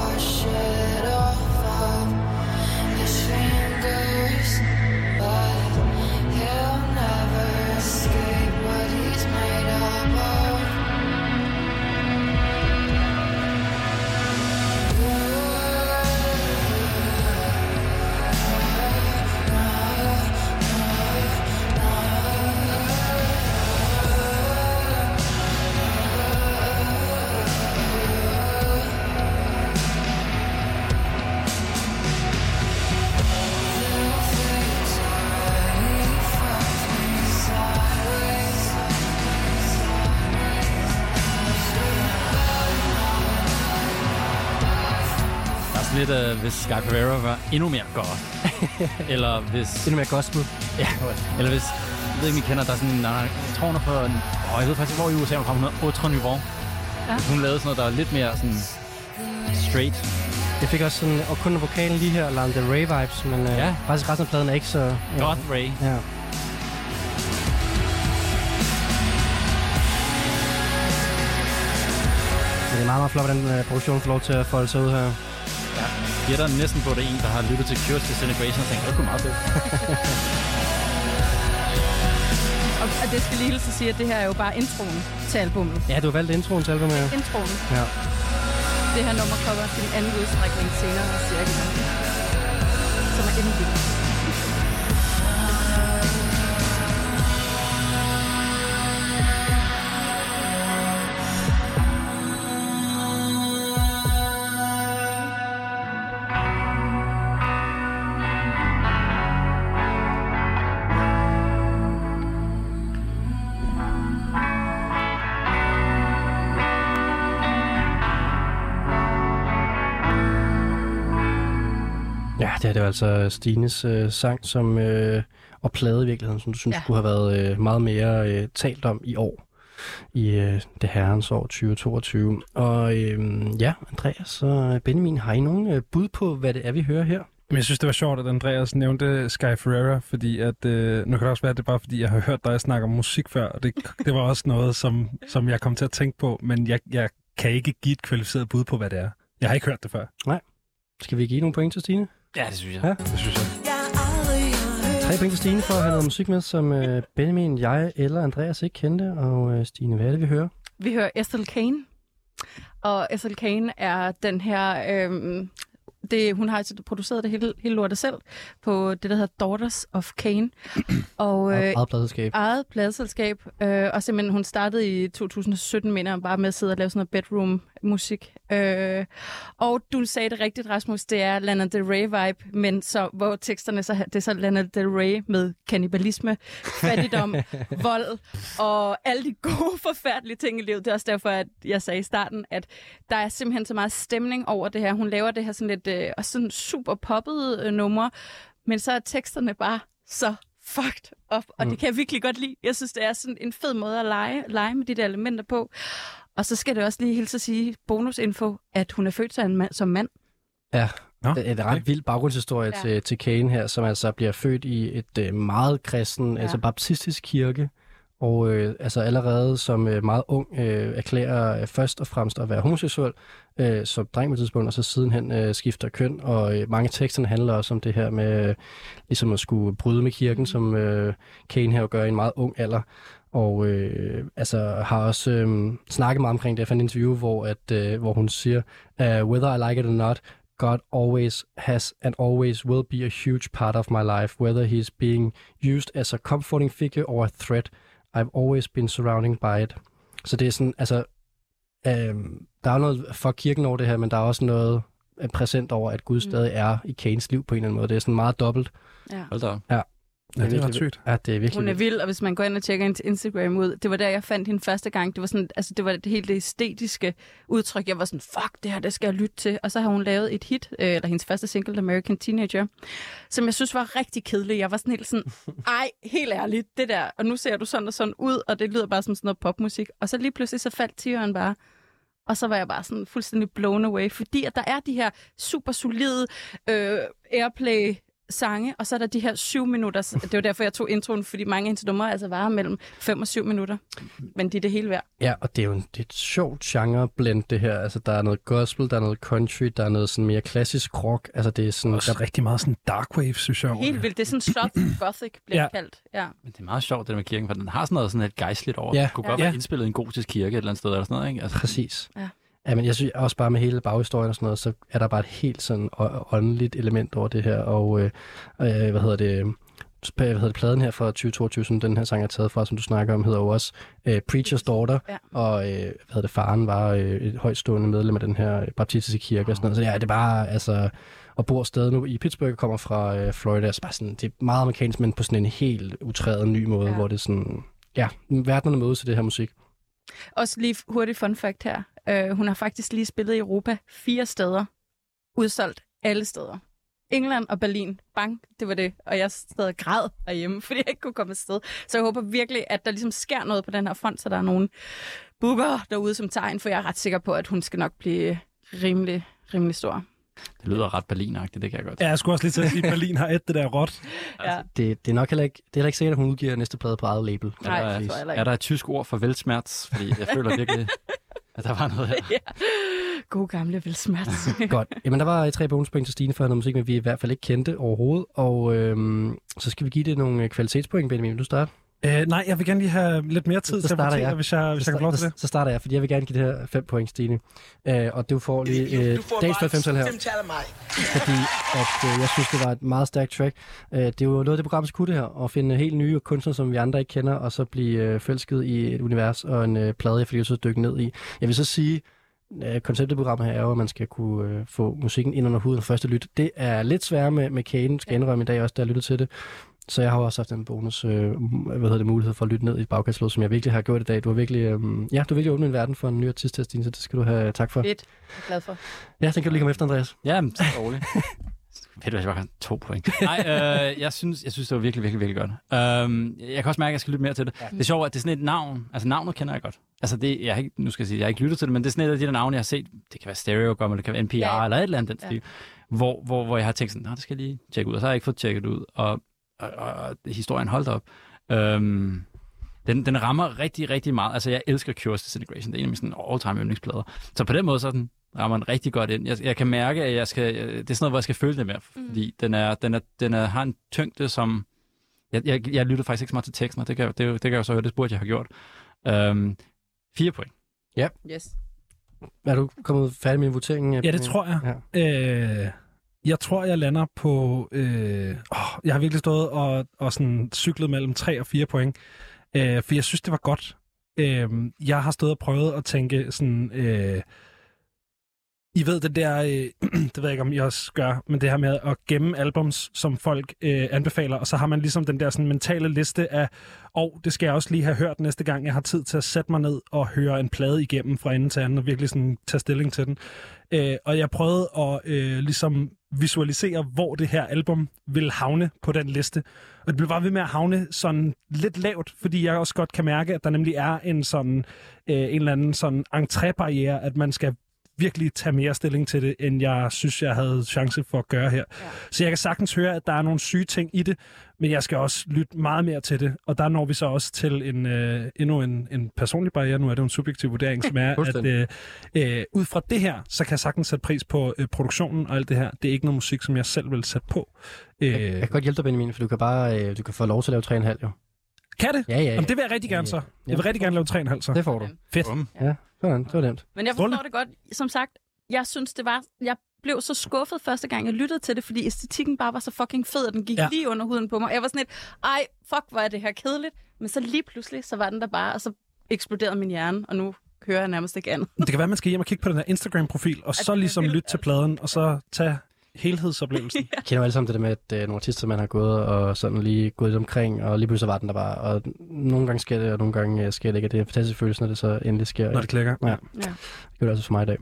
lidt, uh, hvis Sky Pereira var endnu mere godt. eller hvis...
Endnu mere gospel.
Ja, eller hvis ved ikke, om I kender, der er sådan, nej, jeg tror hun er fra, åh, jeg ved faktisk hvor i USA hun er fra, hun hedder Autre Nouveau.
Ja.
Hun lavede sådan noget, der er lidt mere sådan straight.
Jeg fik også sådan, og kun vokalen lige her, Lana Del Rey vibes, men øh,
Ja.
faktisk resten af pladen er ikke så... Ja.
Ray.
Ja. Men det er meget, meget flot, hvordan øh, produktionen får lov til at folde sig ud her.
Jeg er der næsten på, at det er en, der har lyttet til Cures Disintegration og tænkt, det kunne meget fedt.
Og, og det skal lige hilse at sige, at det her er jo bare introen til albummet.
Ja, du har valgt introen til albumet. ja.
Introen.
Ja.
Det her nummer kommer sin anden udstrækning senere cirka. Som er endnu vildere.
Det er jo altså Stines øh, sang, som, øh, og plade i virkeligheden, som du synes ja. Skulle have været øh, meget mere øh, talt om i år, i øh, det herrens år 2022. Og øh, ja, Andreas og Benjamin, har I nogen øh, bud på, hvad det er, vi hører her?
Men jeg synes, det var sjovt, at Andreas nævnte Sky Ferreira, fordi at, øh, nu kan det også være, at det er bare fordi, jeg har hørt dig snakke om musik før, og det, det var også noget, som, som jeg kom til at tænke på, men jeg, jeg kan ikke give et kvalificeret bud på, hvad det er. Jeg har ikke hørt det før.
Skal vi give nogle point til Stine?
Ja, det synes jeg.
Ja.
Det synes jeg.
Tre point til Stine for at have noget musik med, som øh, Benjamin, jeg eller Andreas ikke kendte. Og øh, Stine, hvad er det, vi hører?
Vi hører Ethel Kane. Og Ethel Kane er den her... Øhm, det, hun har altså produceret det hele, hele lortet selv på det, der hedder Daughters of Kane. Og,
Øh,
øh,
Eget pladselskab.
eget pladselskab, øh, og simpelthen hun startede i 2017, mener jeg, bare med at sidde og lave sådan noget bedroom-musik. Øh, og du sagde det rigtigt, Rasmus, det er Lana Del Rey-vibe, men så, hvor teksterne så, det er så Lana Del Rey med kannibalisme, fattigdom, vold og alle de gode, forfærdelige ting i livet. Det er også derfor, at jeg sagde i starten, at der er simpelthen så meget stemning over det her. Hun laver det her sådan lidt, øh, og sådan super poppet øh, numre, men så er teksterne bare så fucked up, og mm. det kan jeg virkelig godt lide. Jeg synes, det er sådan en fed måde at lege, lege med de der elementer på. Og så skal det også lige hilse at sige bonusinfo, at hun er født som mand. Som mand.
Ja,
Nå,
det er en ret vild baggrundshistorie
Ja.
til, til Kane her, som altså bliver født i et øh, meget kristen, ja. altså baptistisk kirke, og øh, altså allerede som øh, meget ung øh, erklærer øh, først og fremmest at være homoseksuel øh, som dreng på tidspunkt, og så sidenhen øh, skifter køn, og øh, mange teksterne handler også om det her med øh, ligesom at skulle bryde med kirken, som øh, Kane her gør i en meget ung alder, og øh, altså har også øh, snakket meget omkring det. Jeg fandt et interview, hvor, at, øh, hvor hun siger, uh, whether I like it or not, God always has and always will be a huge part of my life, whether he is being used as a comforting figure or a threat. I've always been surrounding by it. Så det er sådan, altså, øhm, der er noget for kirken over det her, men der er også noget øh, præsent over, at Gud stadig er i Kanes liv på en eller anden måde. Det er sådan meget dobbelt.
Ja.
Hold da op.
Ja, det er ret sygt.
Ja, det er virkelig
Hun er vild, og hvis man går ind og tjekker hendes Instagram ud, det var der, jeg fandt hende første gang. Det var, sådan, altså, det var det helt det æstetiske udtryk. Jeg var sådan, fuck, det her, det skal jeg lytte til. Og så har hun lavet et hit, øh, eller hendes første single, American Teenager, som jeg synes var rigtig kedelig. Jeg var sådan helt sådan, ej, helt ærligt, det der, og nu ser du sådan og sådan ud, og det lyder bare som sådan noget popmusik. Og så lige pludselig så faldt tiøren bare. Og så var jeg bare sådan fuldstændig blown away, fordi at der er de her super solide øh, airplay sange, og så er der de her syv minutter. Det var derfor, jeg tog introen, fordi mange af hendes numre altså varer mellem 5 og 7 minutter. Men de er det hele værd.
Ja, og det er jo en, det er et sjovt genre-blend, det her. Altså, der er noget gospel, der er noget country, der er noget sådan mere klassisk rock. Altså, det er sådan...
Også rigtig meget sådan dark wave, synes jeg.
Helt
det.
vildt. Det er sådan soft gothic, bliver Ja. kaldt. Ja.
Men det er meget sjovt, det der med kirken, for den har sådan noget sådan lidt gejstligt over.
Ja.
Det kunne godt
Ja.
være indspillet i en gotisk kirke et eller andet sted, eller sådan noget, ikke? Altså,
Præcis.
Ja.
Ja, men jeg synes også bare med hele baghistorien og sådan noget, så er der bare et helt sådan åndeligt element over det her, og øh, øh, hvad hedder det, sp- hvad hedder det, pladen her fra 2022, som den her sang er taget fra, som du snakker om, hedder jo også øh, Preacher's Daughter,
Ja.
og øh, hvad hedder det, faren var øh, et højtstående medlem af den her baptistiske kirke og sådan noget, så ja, det er bare, altså, og bor stadig nu i Pittsburgh, kommer fra øh, Florida, så bare sådan, det er meget amerikansk, men på sådan en helt utrædet ny måde,
Ja.
hvor det er sådan, ja, verdenerne mødes til det her musik.
Også lige hurtigt fun fact her. Uh, hun har faktisk lige spillet i Europa fire steder. Udsolgt alle steder. England og Berlin. Bang, det var det. Og jeg stod og græd derhjemme, fordi jeg ikke kunne komme afsted. Så jeg håber virkelig, at der ligesom sker noget på den her front, så der er nogen booker derude som tegn, for jeg er ret sikker på, at hun skal nok blive rimelig, rimelig stor.
Det lyder ret berlinagtigt, det kan jeg godt.
Ja, jeg skulle også lige til at sige, at Berlin har et det der råt.
Ja.
Det, det er nok heller ikke, det er heller ikke sikkert, at hun udgiver næste plade på eget label.
Nej,
er,
heller ikke.
er der et tysk ord for velsmerts? Fordi jeg føler virkelig, at der var noget her.
ja. God gamle Vilsmert.
Godt. Jamen, der var tre bonuspoint til Stine for noget musik, men vi i hvert fald ikke kendte overhovedet. Og øhm, så skal vi give det nogle øh, kvalitetspoint, Benjamin. Vil du starte?
Øh, nej, jeg vil gerne lige have lidt mere tid
Så
til at fortælle,
jeg.
hvis jeg, hvis jeg kan få lov til
så,
det.
så starter jeg, fordi jeg vil gerne give det her 5 point, Stine. Øh, og du får lige øh, dagens 95 her, fordi at, øh, jeg synes, det var et meget stærkt track. Øh, det er jo noget af det program, skulle det her, at finde helt nye kunstnere, som vi andre ikke kender, og så blive øh, forelsket i et univers og en øh, plade, jeg fordi jeg så dykke ned i. Jeg vil så sige, øh, konceptet i programmet her er jo, at man skal kunne øh, få musikken ind under huden og første lyt. Det er lidt sværere med, med Kane, skal jeg indrømme i dag også, da jeg lyttede til det. Så jeg har også haft en bonus, øh, hvad hedder det, mulighed for at lytte ned i et bagkatalog, som jeg virkelig har gjort i dag. Du har virkelig, øh, ja, du har virkelig åbnet en verden for en ny artist til Stine, så det skal du have tak for.
Fedt. Jeg er glad for.
Ja, den kan du lige komme efter, Andreas.
Ja, så roligt. Ved du, hvad, jeg var to point. Nej, øh, jeg, synes, jeg synes, det var virkelig, virkelig, virkelig godt. Um, jeg kan også mærke, at jeg skal lytte mere til det. Ja. Det er sjovt, at det er sådan et navn. Altså, navnet kender jeg godt. Altså, det, jeg har ikke, nu skal jeg sige, jeg har ikke lyttet til det, men det er sådan et af de der navne, jeg har set. Det kan være Stereo, eller det kan være NPR,
Ja,
eller et eller andet den
Ja.
stil. Hvor, hvor, hvor jeg har tænkt sådan, det skal jeg lige tjekke ud. Og så har jeg ikke fået tjekket ud. Og, og, og, historien holdt op. Um, den, den rammer rigtig, rigtig meget. Altså, jeg elsker Cures Disintegration. Det er en af mine sådan all-time yndlingsplader. Så på den måde, så den, rammer den rigtig godt ind. Jeg, jeg kan mærke, at jeg skal, det er sådan noget, hvor jeg skal føle det mere, fordi den, er, den, er, den er, har en tyngde, som... Jeg, jeg, jeg lyttede faktisk ikke så meget til teksten, og det kan, det, det kan jeg jo så høre, det burde jeg have gjort. Um, fire point.
Yes.
Er du kommet færdig med voteringen?
Ja, det tror jeg.
Ja.
Øh, jeg tror, jeg lander på... Øh, åh, jeg har virkelig stået og, og sådan cyklet mellem 3 og 4 point. Øh, for jeg synes, det var godt. Øh, jeg har stået og prøvet at tænke sådan... Øh, i ved det der, øh, det ved jeg ikke, om I også gør, men det her med at gemme albums, som folk øh, anbefaler, og så har man ligesom den der sådan mentale liste af, og det skal jeg også lige have hørt næste gang, jeg har tid til at sætte mig ned og høre en plade igennem fra ende til anden, og virkelig sådan tage stilling til den. Øh, og jeg prøvede at øh, ligesom visualisere, hvor det her album vil havne på den liste. Og det blev bare ved med at havne sådan lidt lavt, fordi jeg også godt kan mærke, at der nemlig er en sådan øh, en eller anden sådan entrébarriere, at man skal virkelig tage mere stilling til det, end jeg synes, jeg havde chance for at gøre her. Ja. Så jeg kan sagtens høre, at der er nogle syge ting i det, men jeg skal også lytte meget mere til det. Og der når vi så også til en, øh, endnu en, en personlig barriere. Nu er det jo en subjektiv vurdering, som er, at øh, øh, ud fra det her, så kan jeg sagtens sætte pris på øh, produktionen og alt det her. Det er ikke noget musik, som jeg selv vil sætte på. Øh,
Jeg, jeg kan godt hjælpe dig, Benjamin, for du kan bare øh, du kan få lov til at lave 3,5 jo.
kan det?
Ja, ja, ja.
Jamen, det vil jeg rigtig gerne så. Jeg vil rigtig gerne lave 3,5 så.
Det får du.
Fedt.
Ja, sådan. Det var nemt.
Men jeg forstår det godt. Som sagt, jeg synes, det var... Jeg blev så skuffet første gang, jeg lyttede til det, fordi æstetikken bare var så fucking fed, og den gik
Ja.
lige under huden på mig. Jeg var sådan lidt, ej, fuck, hvor er det her kedeligt. Men så lige pludselig, så var den der bare, og så eksploderede min hjerne, og nu hører jeg nærmest ikke andet.
Det kan være, man skal hjem og kigge på den her Instagram-profil, og så
det er
ligesom lytte til pladen, og så tage helhedsoplevelsen.
Jeg kender jo alle sammen det der med, at øh, nogle artister, man har gået og sådan lige gået lidt omkring, og lige pludselig så var den der bare. Og nogle gange sker det, og nogle gange øh, sker det ikke. Og det er en fantastisk følelse, når det så endelig sker.
Når det klikker.
Ja.
Ja.
Det gør det også for mig i dag.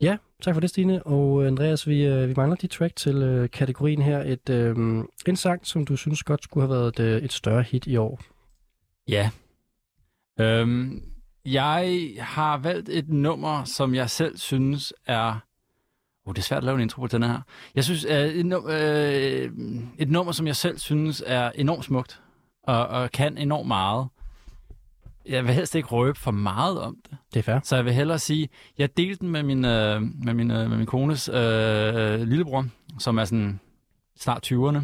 Ja, tak for det, Stine. Og øh, Andreas, vi, øh, vi mangler dit track til øh, kategorien her. Et, øh, en sang, som du synes godt skulle have været et, øh, et større hit i år.
Ja. Øhm, jeg har valgt et nummer, som jeg selv synes er... Oh, det er svært at lave en intro på den her. Jeg synes, uh, et, num- uh, et nummer, som jeg selv synes er enormt smukt, og, og kan enormt meget. Jeg vil helst ikke røbe for meget om det.
Det er fair.
Så jeg vil hellere sige, jeg delte den med min, øh, med min, øh, med min kones øh, lillebror, som er sådan snart 20'erne.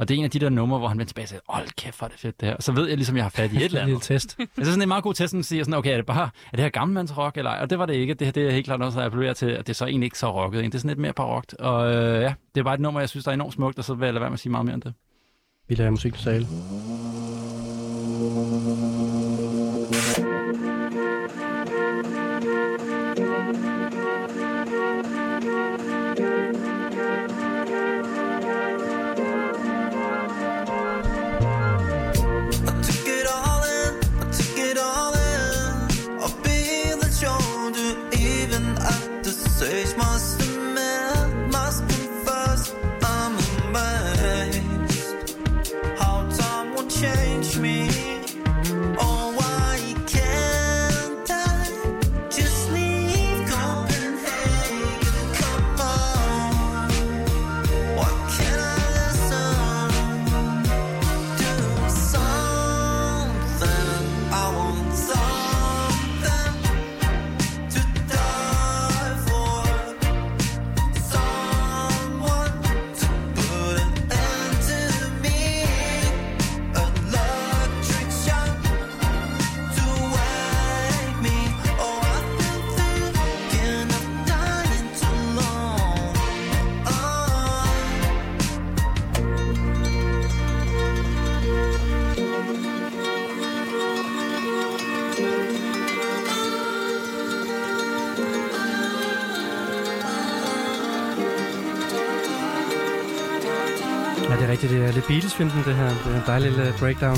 Og det er en af de der numre, hvor han vender tilbage og siger, hold kæft, hvor er det fedt det her. Og så ved jeg ligesom, jeg har fat i et eller andet.
test.
Altså sådan en meget god test, at siger sådan, okay, er det bare, er det her gammelmandsrock eller ej? Og det var det ikke. Det, her, det er helt klart noget, jeg appellerer til, at det er så egentlig ikke så rocket. Det er sådan lidt mere barokt. Og øh, ja, det er bare et nummer, jeg synes, der er enormt smukt, og så vil jeg lade være med at sige meget mere end det.
Vi lader musik tale.
took
Det er lidt Beatles-filmen, det her. Det er en dejlig lille breakdown.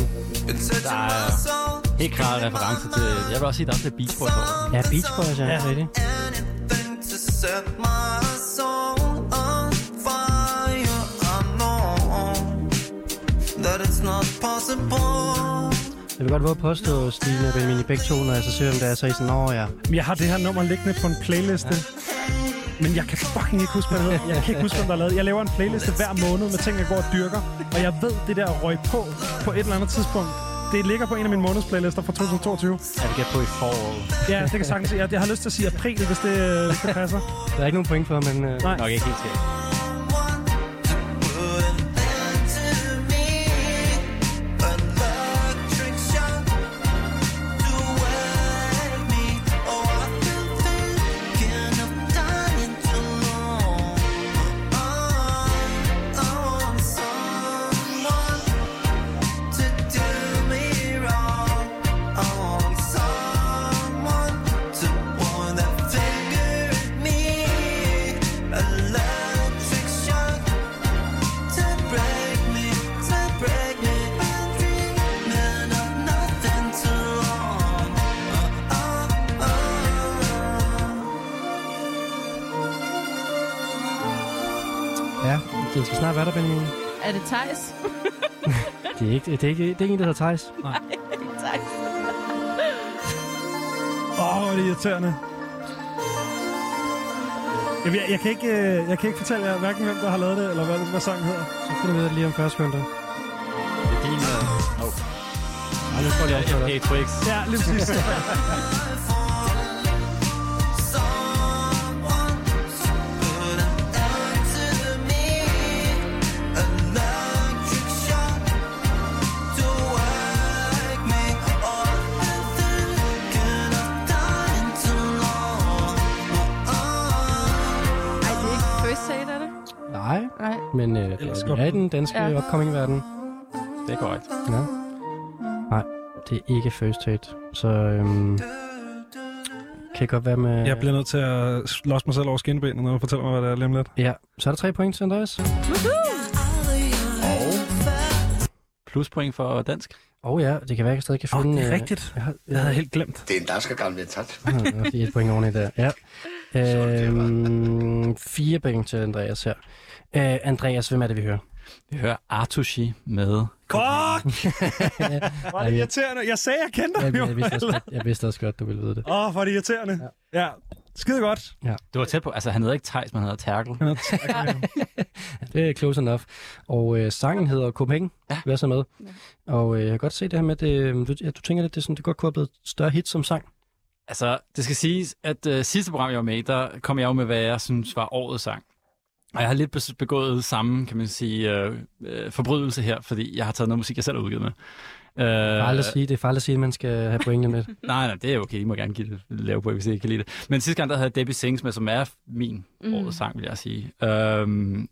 Der er helt klart referencer til... Jeg vil også sige, der er til Beach Boys over.
Ja, Beach Boys, ja.
Ja.
ja. rigtigt.
anything to set my soul on fire. I know that it's not possible.
Jeg vil godt våge at påstå, Stine og Benjamin, I begge to, når jeg så ser, hvem det er, så I sådan, ja.
Jeg har det her nummer liggende på en playliste. Men jeg kan fucking ikke huske, hvad det hedder. Jeg kan ikke huske, hvem der er lavet. Jeg laver en playliste hver måned med ting, jeg går og dyrker. Og jeg ved, det der røg på på et eller andet tidspunkt. Det ligger på en af mine månedsplaylister fra 2022.
Jeg vil gætte på i foråret.
Ja, det kan sagtens jeg, jeg har lyst til at sige april, hvis det, hvis det passer.
Der er ikke nogen point for, men... Øh,
Nej.
Nok ikke helt skægt.
Det
er
ikke, det er ikke, det er ikke en, der hedder Thijs.
Thijs.
Åh, oh, hvor er det irriterende. Jeg, jeg, jeg, kan ikke, øh, jeg kan ikke fortælle jer hverken, hvem der har lavet det, eller hvad, hvad sangen hedder.
Så finder vi det lige om 40 sekunder.
Det er din... Uh... Oh.
Ej, nu får jeg lige
Ja, okay, Twix.
Ja, lige præcis.
someone
godt.
er i den danske
Ja.
upcoming-verden.
Det er korrekt.
Ja. Nej, det er ikke First Aid. Så øhm, kan godt være med...
Jeg bliver nødt til at slås mig selv over skinbenet, når du fortæller mig, hvad det er lige lidt.
Ja, så er der tre point til Andreas.
Pluspoint for dansk.
Og ja, det kan være, at jeg stadig kan
Åh,
finde...
det er
øh,
rigtigt.
Jeg har,
Jeg havde helt glemt.
Det er en dansker gammel ventat.
Ja, det er et point oveni der. Ja. Øhm, fire point til Andreas her. Øh, Andreas, hvem er det, vi hører?
Vi hører Artushi med...
Fuck! Var det irriterende? Jeg sagde, jeg kendte ham
Jeg,
jo.
jeg, vidste, også, godt- jeg vidste også godt, du ville vide det.
Åh, oh, er det irriterende. Ja. ja. Skide godt.
Du var tæt på. Altså, han hedder ikke Thijs, men han hedder Terkel.
Det er close enough. Og øh, sangen hedder Copenhagen. Ja. Vær så med. Og øh, jeg kan godt se det her med, at det, du, ja, du tænker lidt, det, er sådan, det godt kunne have blevet et større hit som sang.
Altså, det skal siges, at uh, sidste program, jeg var med der kom jeg jo med, hvad jeg synes var årets sang. Og jeg har lidt begået samme, kan man sige, øh, øh, forbrydelse her, fordi jeg har taget noget musik, jeg selv har udgivet med. Øh,
Det er farligt at sige, det er farligt at sige, at man skal have pointene med.
Nej, nej, det er okay. I må gerne give det lave på, hvis I ikke kan lide det. Men sidste gang, der havde Debbie Sings med, som er min
Mm.
mm. årets sang, vil jeg sige. Øhm,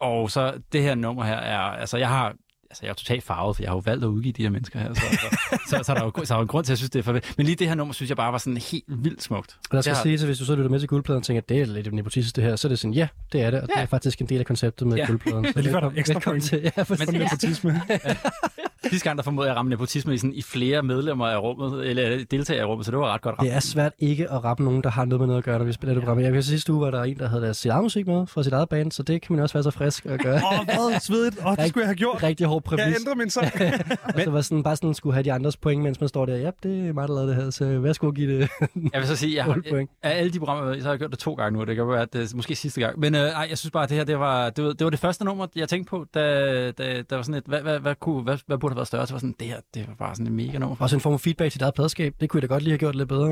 og så det her nummer her er, altså jeg har, altså jeg er totalt farvet, for jeg har jo valgt at udgive de her mennesker her, så, så, så, så, er der jo, så er der jo en grund til, at jeg synes, det er for vildt. Men lige det her nummer, synes jeg bare var sådan helt vildt smukt.
Og der skal
Det har-
sige, at hvis du så lytter med til guldpladen og tænker, at det er lidt nepotistisk det her, så er det sådan, ja, det er det, og det
Ja.
er faktisk en del af konceptet med
Ja.
guldpladen. Så
Det er lige før, der er ekstra point.
til. Ja, for
Men-
Nepotisme.
Sidste gang, der formåede jeg at ramme nepotisme i, sådan, i flere medlemmer af rummet, eller deltagere i rummet, så det var ret godt ramt.
det er svært ikke at rappe nogen, der har noget med noget at gøre, når vi spiller det program. Jeg kan sige, sidste uge var der en, der havde deres sit eget musik med fra sit eget band, så det kan man også være så frisk at gøre.
Åh, oh, hvad? Svedigt. Åh, oh, det skulle jeg have gjort.
Rigtig hård
Jeg
præmis.
ændrer min sang.
Og så var sådan, bare sådan, skulle have de andres point, mens man står der. Ja, det er mig, der lavede det her, så værsgo at give det
Jeg vil så sige, jeg har,
0 point.
af alle de programmer, jeg så har jeg gjort det to gange nu. Det kan være, at det er måske sidste gang. Men øh, ej, jeg synes bare, at det her, det var det, var, det var det første nummer, jeg tænkte på, da, da, da var sådan et, hvad, hvad, hvad, kunne, hvad, hvad burde have været større? Så var sådan, det her, det var bare sådan et mega nummer.
Også en form for feedback til dit eget pladskab. Det kunne jeg da godt lige have gjort lidt bedre.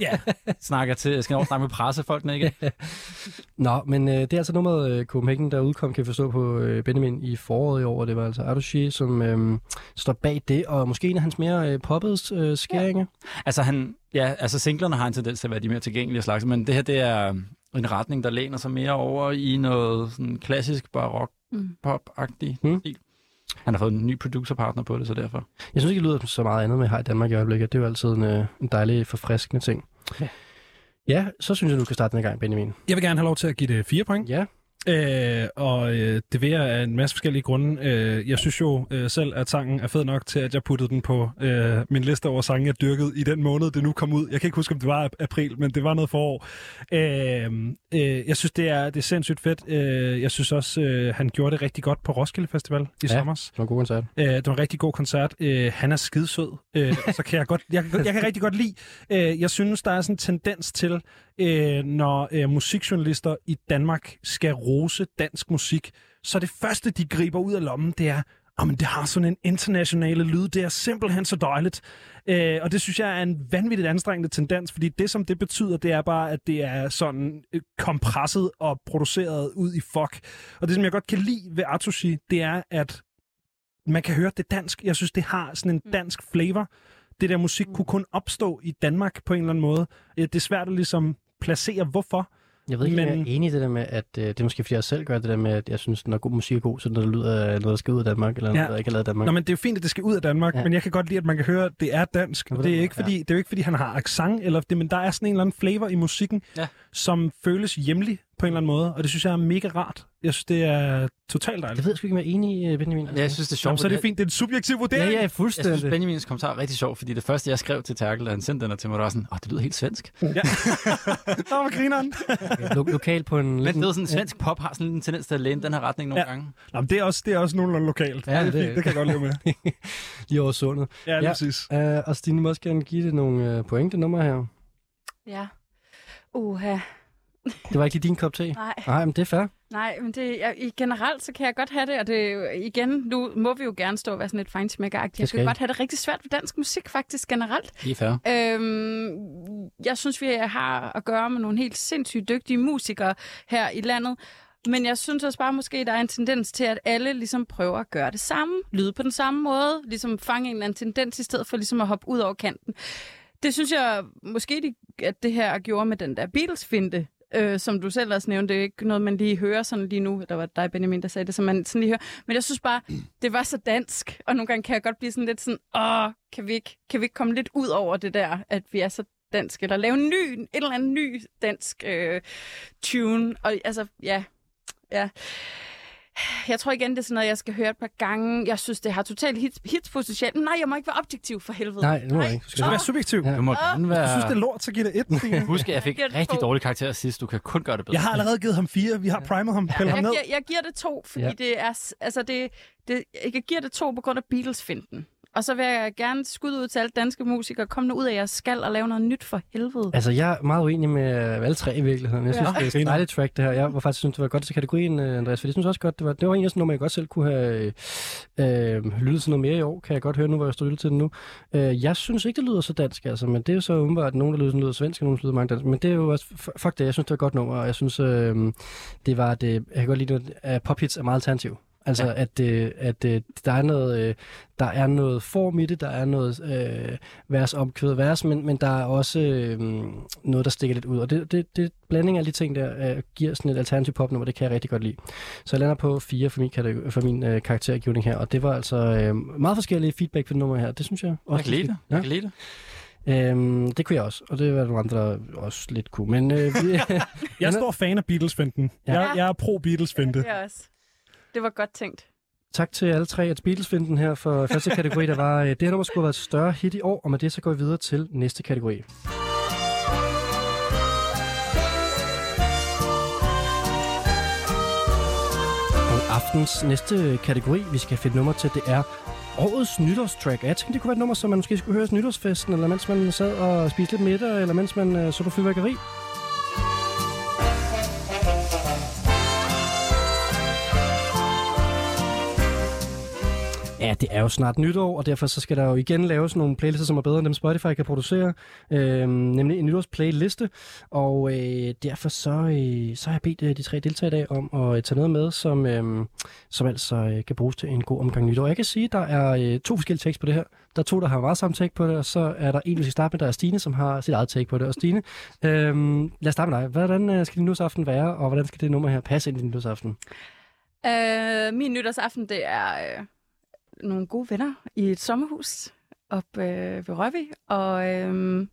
Ja.
Snakker til, jeg skal over snakke med pressefolkene, ikke?
Nå, men øh, det er altså nummeret øh, Copenhagen, der udkom, kan vi forstå på øh, Benjamin i foråret i år, og det var altså Ardushi, som øh, står bag det, og måske en af hans mere øh, poppede øh, skæringer.
Altså, han, ja, altså singlerne har en tendens til at være de mere tilgængelige slags, men det her, det er en retning, der læner sig mere over i noget sådan klassisk barok
Mm.
pop-agtig
Mm.
stil. Han har fået en ny producerpartner på det, så derfor.
Jeg synes ikke, det lyder så meget andet med her i Danmark i øjeblikket. Det er jo altid en, øh, en dejlig, forfriskende ting.
Ja.
Ja, så synes jeg, du kan starte den i gang, Benjamin.
Jeg vil gerne have lov til at give det fire point.
Ja,
Øh, og øh, det vil jeg af en masse forskellige grunde. Øh, jeg synes jo øh, selv, at sangen er fed nok til, at jeg puttede den på øh, min liste over sange, jeg dyrkede i den måned, det nu kom ud. Jeg kan ikke huske, om det var ap- april, men det var noget forår. Øh, øh, jeg synes, det er, det er sindssygt fedt. Øh, jeg synes også, øh, han gjorde det rigtig godt på Roskilde Festival i
Ja.
sommer.
Det var en god koncert.
Øh, det var en rigtig god koncert. Øh, han er skidesød. Øh, så kan jeg godt, jeg, jeg kan rigtig godt lide. Øh, jeg synes, der er sådan en tendens til, øh, når øh, musikjournalister i Danmark skal rose dansk musik, så det første, de griber ud af lommen, det er, oh, men det har sådan en internationale lyd. Det er simpelthen så dejligt. Øh, og det synes jeg er en vanvittigt anstrengende tendens, fordi det, som det betyder, det er bare, at det er sådan øh, kompresset og produceret ud i fuck. Og det, som jeg godt kan lide ved Atushi, det er, at man kan høre, det dansk. Jeg synes, det har sådan en dansk flavor. Det der musik kunne kun opstå i Danmark på en eller anden måde. Øh, Det er svært at ligesom placere, hvorfor.
Jeg ved ikke, men... Jeg er enig i det der med, at øh, det er måske fordi jeg selv gør det der med, at jeg synes, når god musik er god, så er det noget, der lyder af noget, der skal ud af Danmark, eller noget,
Ja.
der ikke er lavet i Danmark.
Nå, men det er jo fint, at det skal ud af Danmark,
Ja.
ja. men jeg kan godt lide, at man kan høre, at det er dansk.
Ja,
det er, ikke fordi, det er jo ikke, fordi han har accent, eller det, men der er sådan en eller anden flavor i musikken,
Ja.
Som føles hjemlig på en eller anden måde. Og det synes jeg er mega rart. Jeg synes, det er totalt
Det
dejligt.
ved jeg sgu ikke, om jeg er enig i, øh, Benjamin.
Ja, jeg synes, det er sjovt.
Jamen, så er det fint. Det er en subjektiv
Ja,
vurdering.
ja,
Jeg
fuldstændig.
synes, Benjamins kommentar er rigtig sjov, fordi det første, jeg skrev til Terkel, da han sendte den her til mig, var sådan, åh, det lyder helt svensk.
Ja. Nå, hvor grineren.
Lo- lokal på en...
Men det er sådan, svensk pop har sådan en tendens til at læne den her retning nogle
Ja.
gange.
Nå, men det, er også, det er også nogenlunde lokalt.
Ja,
Ja, det,
det-
det kan jeg godt leve med.
lige over sundet.
Ja,
Ja.
lige præcis.
Uh, og Stine må også gerne give det nogle uh, point, det nummer her.
Ja. Uha.
Det var ikke lige din kop te?
Nej.
Nej, men det er fair.
Nej, men det, jeg, generelt så kan jeg godt have det, og det igen, nu må vi jo gerne stå og være sådan lidt feinsmækkeragtigt. Jeg kan godt have det rigtig svært ved dansk musik faktisk generelt.
Det er fair.
Øhm, jeg synes, vi har at gøre med nogle helt sindssygt dygtige musikere her i landet. Men jeg synes også bare måske, der er en tendens til, at alle ligesom prøver at gøre det samme. Lyde på den samme måde. Ligesom fange en eller anden tendens, i stedet for ligesom at hoppe ud over kanten. Det synes jeg måske, de, at det her gjorde med den der Beatles-finte, øh, som du selv også nævnte. Det er ikke noget, man lige hører sådan lige nu. Der var dig, Benjamin, der sagde det, som man sådan lige hører. Men jeg synes bare, det var så dansk. Og nogle gange kan jeg godt blive sådan lidt sådan, åh, kan vi ikke, kan vi ikke komme lidt ud over det der, at vi er så dansk, eller lave en ny, en eller anden ny dansk øh, tune. Og altså, ja, ja. Jeg tror igen, det er sådan noget, jeg skal høre et par gange. Jeg synes, det har totalt hits, hitspotentiale. Nej, jeg må ikke være objektiv for helvede.
Nej, må jeg ikke. Du
skal være subjektiv.
Ja.
Du må gerne
Jeg synes, det er
være...
lort, så giver det et.
Husk, at jeg fik
Jeg
rigtig dårlig karakter sidst. Du kan kun gøre det bedre.
Jeg har allerede givet ham fire. Vi har primet ham. Ham
jeg,
ned.
giver, jeg giver det to, fordi
Ja.
ja. det er, altså det, det, jeg giver det to på grund af Beatles-finden. Og så vil jeg gerne skudde ud til alle danske musikere. Kom nu ud af jeres skal og lave noget nyt for helvede.
Altså, jeg er meget uenig med alle tre i virkeligheden. Jeg synes,
Ja.
det er et dejligt track, det her. Jeg var faktisk synes, det var godt til kategorien, øh, Andreas, for jeg synes også godt, det var, det var en af sådan nummer, jeg godt selv kunne have øh, øh, lyttet til noget mere i år, kan jeg godt høre nu, hvor jeg står lyttet til det nu. Øh, jeg synes ikke, det lyder så dansk, altså, men det er jo så umiddelbart, at nogen, der lyder, sådan, lyder svensk, og nogen, der lyder mange dansk. Men det er jo også, fuck det, jeg synes, det var et godt nummer, og jeg synes, øh, det var det, jeg kan godt lide, at pophits er meget alternativ. Altså, ja. at, øh, at øh, der, er noget, øh, der er noget form i det, der er noget øh, vers omkvædet vers, men, men der er også øh, noget, der stikker lidt ud. Og det, det, det blanding af alle de ting der øh, giver sådan et alternativ popnummer, det kan jeg rigtig godt lide. Så jeg lander på fire for min, kategori, for min øh, karaktergivning her, og det var altså øh, meget forskellige feedback på det nummer her. Det synes jeg også.
Jeg kan lide det.
Ja.
Jeg kan lide det.
Øhm, det kunne jeg også, og det var nogle andre, der også lidt kunne. Men øh, vi,
Jeg er stor fan af Beatles-finden.
Ja.
Jeg, jeg er pro-Beatles-finte.
Det er også. Det var godt tænkt.
Tak til alle tre at Beatles-finden her for første kategori, der var, øh, det her nummer skulle have været et større hit i år, og med det så går vi videre til næste kategori. Og aftens næste kategori, vi skal finde nummer til, det er årets nytårstrack. Jeg tænkte, det kunne være et nummer, som man måske skulle høre til nytårsfesten, eller mens man sad og spiste lidt middag, eller mens man øh, så på fyrværkeri. Ja, det er jo snart nytår, og derfor så skal der jo igen laves nogle playlister, som er bedre end dem Spotify kan producere. Øh, nemlig en nytårsplayliste. Og øh, derfor så, øh, så har jeg bedt øh, de tre deltagere i dag om at øh, tage noget med, som, øh, som altså øh, kan bruges til en god omgang nytår. Jeg kan sige, at der er øh, to forskellige tekst på det her. Der er to, der har meget samme take på det, og så er der en, vi skal starte med, der er Stine, som har sit eget take på det. Og Stine, øh, lad os starte med dig. Hvordan øh, skal din nytårsaften være, og hvordan skal det nummer her passe ind i din nytårsaften?
Øh, min nytårsaften, det er øh, nogle gode venner i et sommerhus op øh, ved Røvi. Og øh,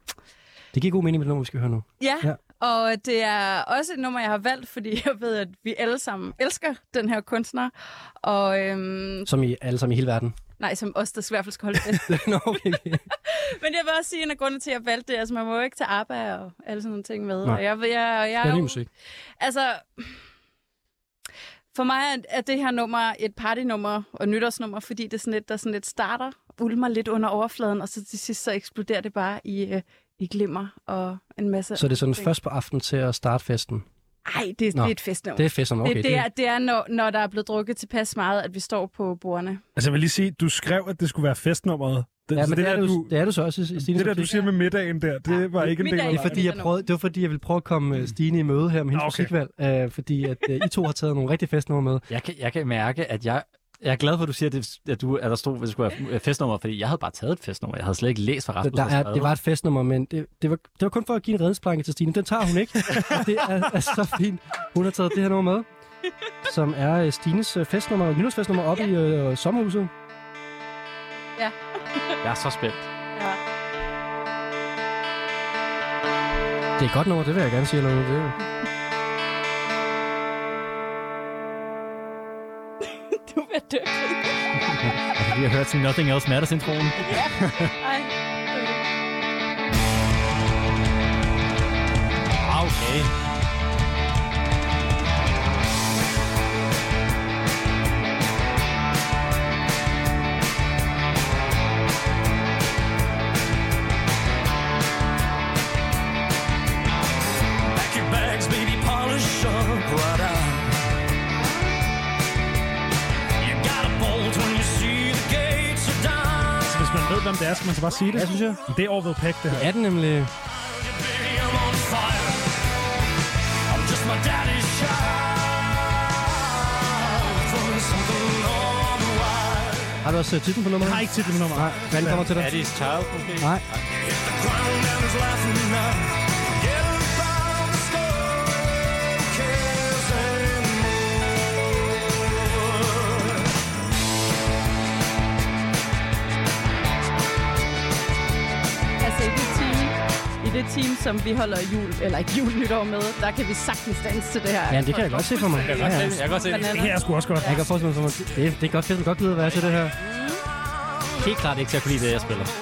Det giver god mening med det nummer, vi skal høre nu.
ja,
Ja.
Og det er også et nummer, jeg har valgt, fordi jeg ved, at vi alle sammen elsker den her kunstner. Og øhm,
Som i alle sammen i hele verden.
nej, som os, der i hvert fald skal holde fest.
Nå, okay.
Men jeg vil også sige, at en af grundene til, at jeg valgte det, altså man må jo ikke tage ABBA og alle sådan nogle ting med.
Nej.
Og jeg, jeg, jeg, jeg,
Det er
jo-
musik.
Altså, for mig er- det her nummer et partynummer og nytårsnummer, fordi det er sådan lidt, der sådan lidt starter, ulmer lidt under overfladen, og så til sidst så eksploderer det bare i, øh, i glimmer og en masse...
Så det er sådan
ting.
først på aftenen til at starte festen.
Ej, det,
Nå,
det er et festnummer.
Det er festen, okay.
det, det, er, det er når, når der er blevet drukket tilpas meget, at vi står på bordene.
Altså, jeg vil lige sige, du skrev, at det skulle være festnummeret. Det,
Ja, men det, er,
der,
du,
du,
det er du så også Stines
det der, du siger med middagen der, det
Ja,
var ikke en del af.
Det er fordi, jeg prøvede, det var fordi, jeg ville prøve at komme øh, Stine i møde her med hendes
Okay.
musikvalg. Øh, fordi at øh, I to har taget nogle rigtig festnumre med.
Jeg kan, jeg kan mærke, at jeg, jeg er glad for, at du siger, at, det, at, du, at der stod, at det skulle være festnummer, fordi jeg havde bare taget et festnummer. Jeg havde slet ikke læst, hvad Rasmus
Der
havde
er, det var et festnummer, men det, det, var, det var kun for at give en redningsplanke til Stine. Den tager hun ikke. Det er, er så fint. Hun har taget det her nummer med, som er øh, Stines øh, festnummer, nytårsfestnummer oppe i øh, sommerhuset.
Jeg er så spændt.
Ja.
Det er godt nummer, det vil jeg gerne sige. Eller, noget. det,
Du er dø.
Altså, vi har hørt sådan Nothing Else Matters introen.
Ej.
Hvem det er, skal man så bare sige det.
Ja, synes jeg.
Det er Orville Peck, det her.
er den nemlig.
I'm just my daddy's child.
Har du også øh, titlen på nummeret?
Jeg har ikke titlen på nummer.
Nej, hvad kommer til dig?
Daddy's Child, måske?
Nej.
Det team, som vi holder jul, eller ikke jul nytår med, der kan vi sagtens danse til det her.
Ja, det kan jeg godt se for mig.
Jeg kan
Ja,
godt se det. Jeg kan godt se det.
Her er sgu også godt.
Jeg kan forestille mig, for mig. Det, er- det er godt fedt, godt givet at være til det her.
Helt klart ikke til at kunne lide det, jeg spiller.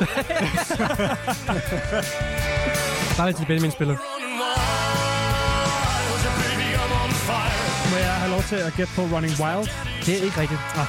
Bare til Benjamin spiller.
Må jeg have lov til at gætte på Running Wild?
Det er ikke rigtigt. Ah,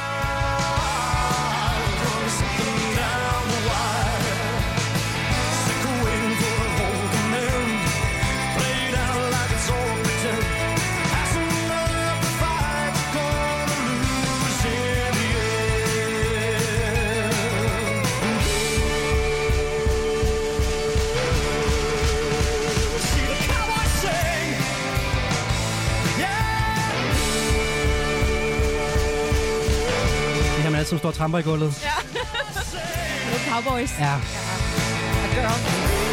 og tramper i gulvet.
Little Cowboys.
Ja.
A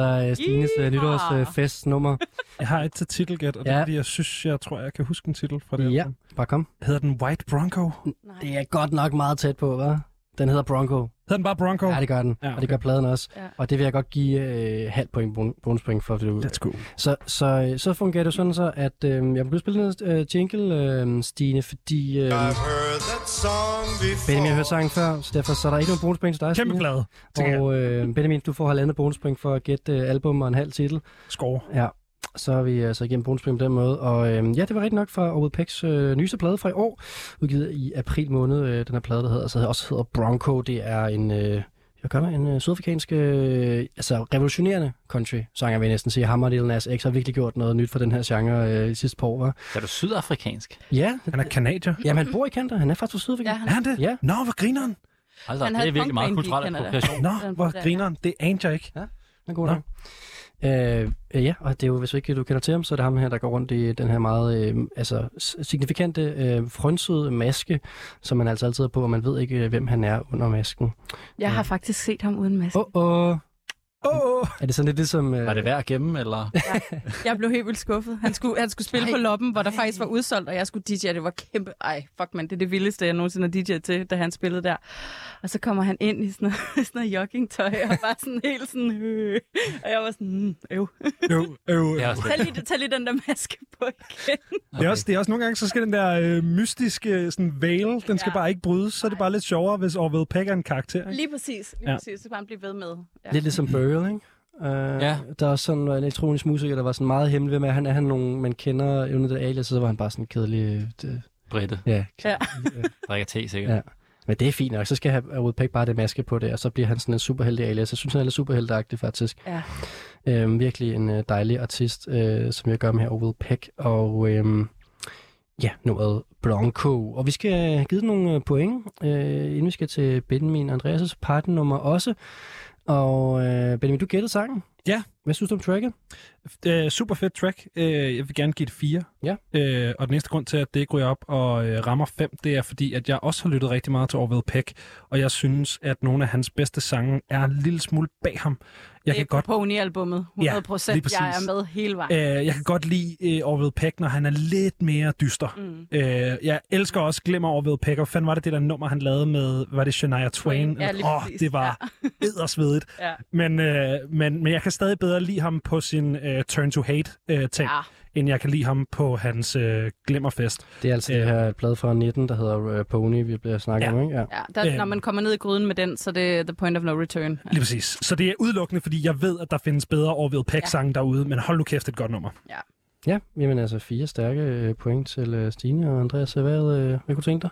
altså øh, Stines øh, nytårsfestnummer.
Jeg har et til titelgæt, og det
Ja.
er fordi, jeg synes, jeg tror, jeg kan huske en titel fra det
Ja,
album.
bare kom.
Hedder den White Bronco?
Nej.
Det er godt nok meget tæt på, hva'? Den hedder Bronco.
Hedder den bare Bronco?
Ja, det gør den.
Ja,
Og det gør pladen også.
Ja.
Og det vil jeg godt give øh, halv point, bon- bonuspoint for. Det du.
Let's go.
Så, så, øh, så fungerer det sådan så, at øh, jeg kunne spille noget øh, jingle, øh, Stine, fordi øh,
I've heard that song before.
Benjamin har hørt sangen før, så derfor så er der ikke nogen bonuspoint til dig,
Kæmpe plade.
Og øh, Benjamin, du får halvandet bonuspoint for at gætte øh, album og en halv titel.
Score.
Ja. Så er vi altså igennem bonusspil på den måde. Og øh, ja, det var rigtigt nok fra Orwell Pecks øh, nyeste plade fra i år, udgivet i april måned. Øh, den her plade, der hedder, altså, også hedder Bronco. Det er en... Øh, jeg gør en øh, sydafrikansk, øh, altså revolutionerende country-sanger, vil jeg næsten sige. Hammer Lil Nas X har virkelig gjort noget nyt for den her genre øh, i sidste par år, var.
Er du sydafrikansk?
Ja,
Han er kanadier.
jamen han bor i Canada. Han er faktisk fra Sydafrika.
Ja, han
Er han det?
Ja.
Nå, hvor grineren.
Altså,
Han
det er virkelig meget kulturel
Canada.
appropriation.
Nå, hvor
der.
grineren. Det anede jeg ikke.
Den er god nok. Øh, øh, ja, og det er jo, hvis ikke du kender til ham, så er det ham her, der går rundt i den her meget øh, altså, signifikante øh, frønsede maske, som man altså altid har på, og man ved ikke, øh, hvem han er under masken.
Jeg har faktisk set ham uden maske.
Åh, oh, oh.
Åh,
Er det sådan lidt ligesom... Øh,
Var det værd at gemme, eller?
Jeg blev helt vildt skuffet. Han skulle, han skulle spille på loppen, hvor der faktisk var udsolgt, og jeg skulle DJ. Det var kæmpe... Ej, fuck man, det er det vildeste, jeg nogensinde har DJ'et til, da han spillede der. Og så kommer han ind i sådan noget, sådan noget joggingtøj, og bare sådan helt sådan... Øh. Og jeg var sådan... Mm, øv.
øv, øv.
Det også
Tag lige, tag lige den der maske på igen.
Det er, også, det er også nogle gange, så skal den der øh, mystiske sådan, veil, den skal
Ja.
bare ikke brydes. Så er det bare lidt sjovere, hvis Orville Peck er en karakter. Ikke?
Lige præcis. Lige
Ja.
ja. præcis. Så kan han blive ved med. Ja.
Lidt ligesom Burial, ikke? Uh,
Ja.
Der er sådan en elektronisk musiker, der var sådan meget hemmelig ved med, at han er han nogen, man kender under det alias, så var han bare sådan en kedelig... øh, Det,
Britte.
ja,
Ja.
Drikker te, sikkert.
Ja. Men det er fint nok. Så skal have Woodpeck bare det maske på det, og så bliver han sådan en superheldig alias. Jeg synes, han er lidt superhelteagtig, faktisk.
Ja.
Øhm, virkelig en øh, dejlig artist, øh, som jeg gør med her, Will Peck. Og øhm, ja, nummeret Bronco. Og vi skal have givet nogle øh, point, øh, inden vi skal til Benjamin Andreas' partnummer også. Og øh, Benjamin, du gættede sangen.
Ja.
Hvad synes du om tracket?
Øh, super fedt track. Øh, jeg vil gerne give det 4.
Ja.
Øh, og den næste grund til, at det ikke ryger op og øh, rammer 5, det er fordi, at jeg også har lyttet rigtig meget til Orville Peck. Og jeg synes, at nogle af hans bedste sange er en lille smule bag ham. Jeg kan godt
på Pony-albummet. 100 procent.
lige
jeg er med hele vejen.
Øh, jeg kan godt lide øh, Orville Peck, når han er lidt mere dyster.
Mm.
Øh, jeg elsker også Glemmer Orville Peck. Og fanden var det det der nummer, han lavede med, var det Shania Twain?
Ja, lige
Åh,
præcis.
det var eddersvedigt.
Ja.
Men, øh, men, men jeg kan stadig bedre lide ham på sin øh, Turn to Hate øh,
Ja.
End jeg kan lide ham på hans øh, Glimmerfest.
Det er altså øh, det her plade fra 19, der hedder øh, Pony, vi bliver snakket
Ja.
om, ikke? Ja.
Ja, der,
Øh.
når man kommer ned i gryden med den, så det er the point of no return.
Lige præcis. Så det er udelukkende, fordi jeg ved, at der findes bedre Orville Peck-sange ja. derude, men hold nu kæft, et godt nummer.
Ja, jamen altså fire stærke øh, point til øh, Stine og Andreas. Hvad, øh, hvad kunne du tænke dig?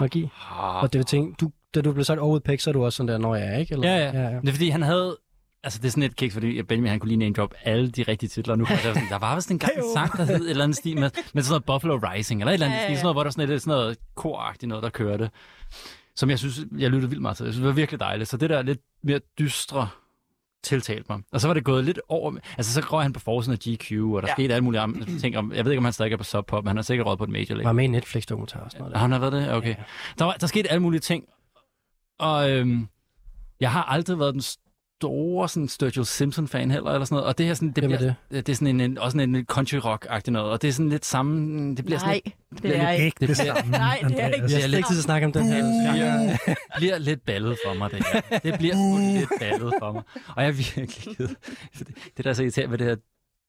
Magi.
Ah.
Og det vil tænke, du, da du blev sagt over Peck, så er du også sådan der, når jeg er, ikke? Eller?
Ja, ja.
ja, ja.
Det er fordi, han havde... Altså, det er sådan et kick, fordi Benjamin, han kunne lige name drop alle de rigtige titler. Nu jeg sådan, der var vist en gang en sang, der hed et eller andet stil med, med sådan noget Buffalo Rising, eller et eller andet
Ja, ja,
stil,
ja.
sådan noget, hvor der var sådan lidt sådan noget koragtigt noget, der kørte. Som jeg synes, jeg lyttede vildt meget til. Jeg synes, det var virkelig dejligt. Så det der lidt mere dystre tiltalte mig. Og så var det gået lidt over... Altså, så røg han på forsiden af GQ, og der ja.
Ja.
skete alle mulige andre ting. Om, jeg ved ikke, om han stadig er på Sub Pop, men han har sikkert røget på et major label.
Var med i Netflix-dokumentar og sådan noget.
Har han har været det? Okay. Der, var, der skete alle mulige ting. Og øhm, jeg har aldrig været den store sådan, Sturgill Simpson-fan heller, eller sådan noget. Og det her sådan, det
Hvem er
bliver, det? det er sådan en, en, også sådan en country rock-agtig noget. Og det er sådan lidt samme... Det bliver sådan
Nej,
lidt,
det er ikke.
Ikke det
det-
samme,
Nej, det er ikke.
Jeg tid til at snakke om den her.
bliver, bliver lidt ballet for mig, det her. Det bliver lidt ballet for mig. Og jeg er virkelig ked. Det, det der er så irriterende med det her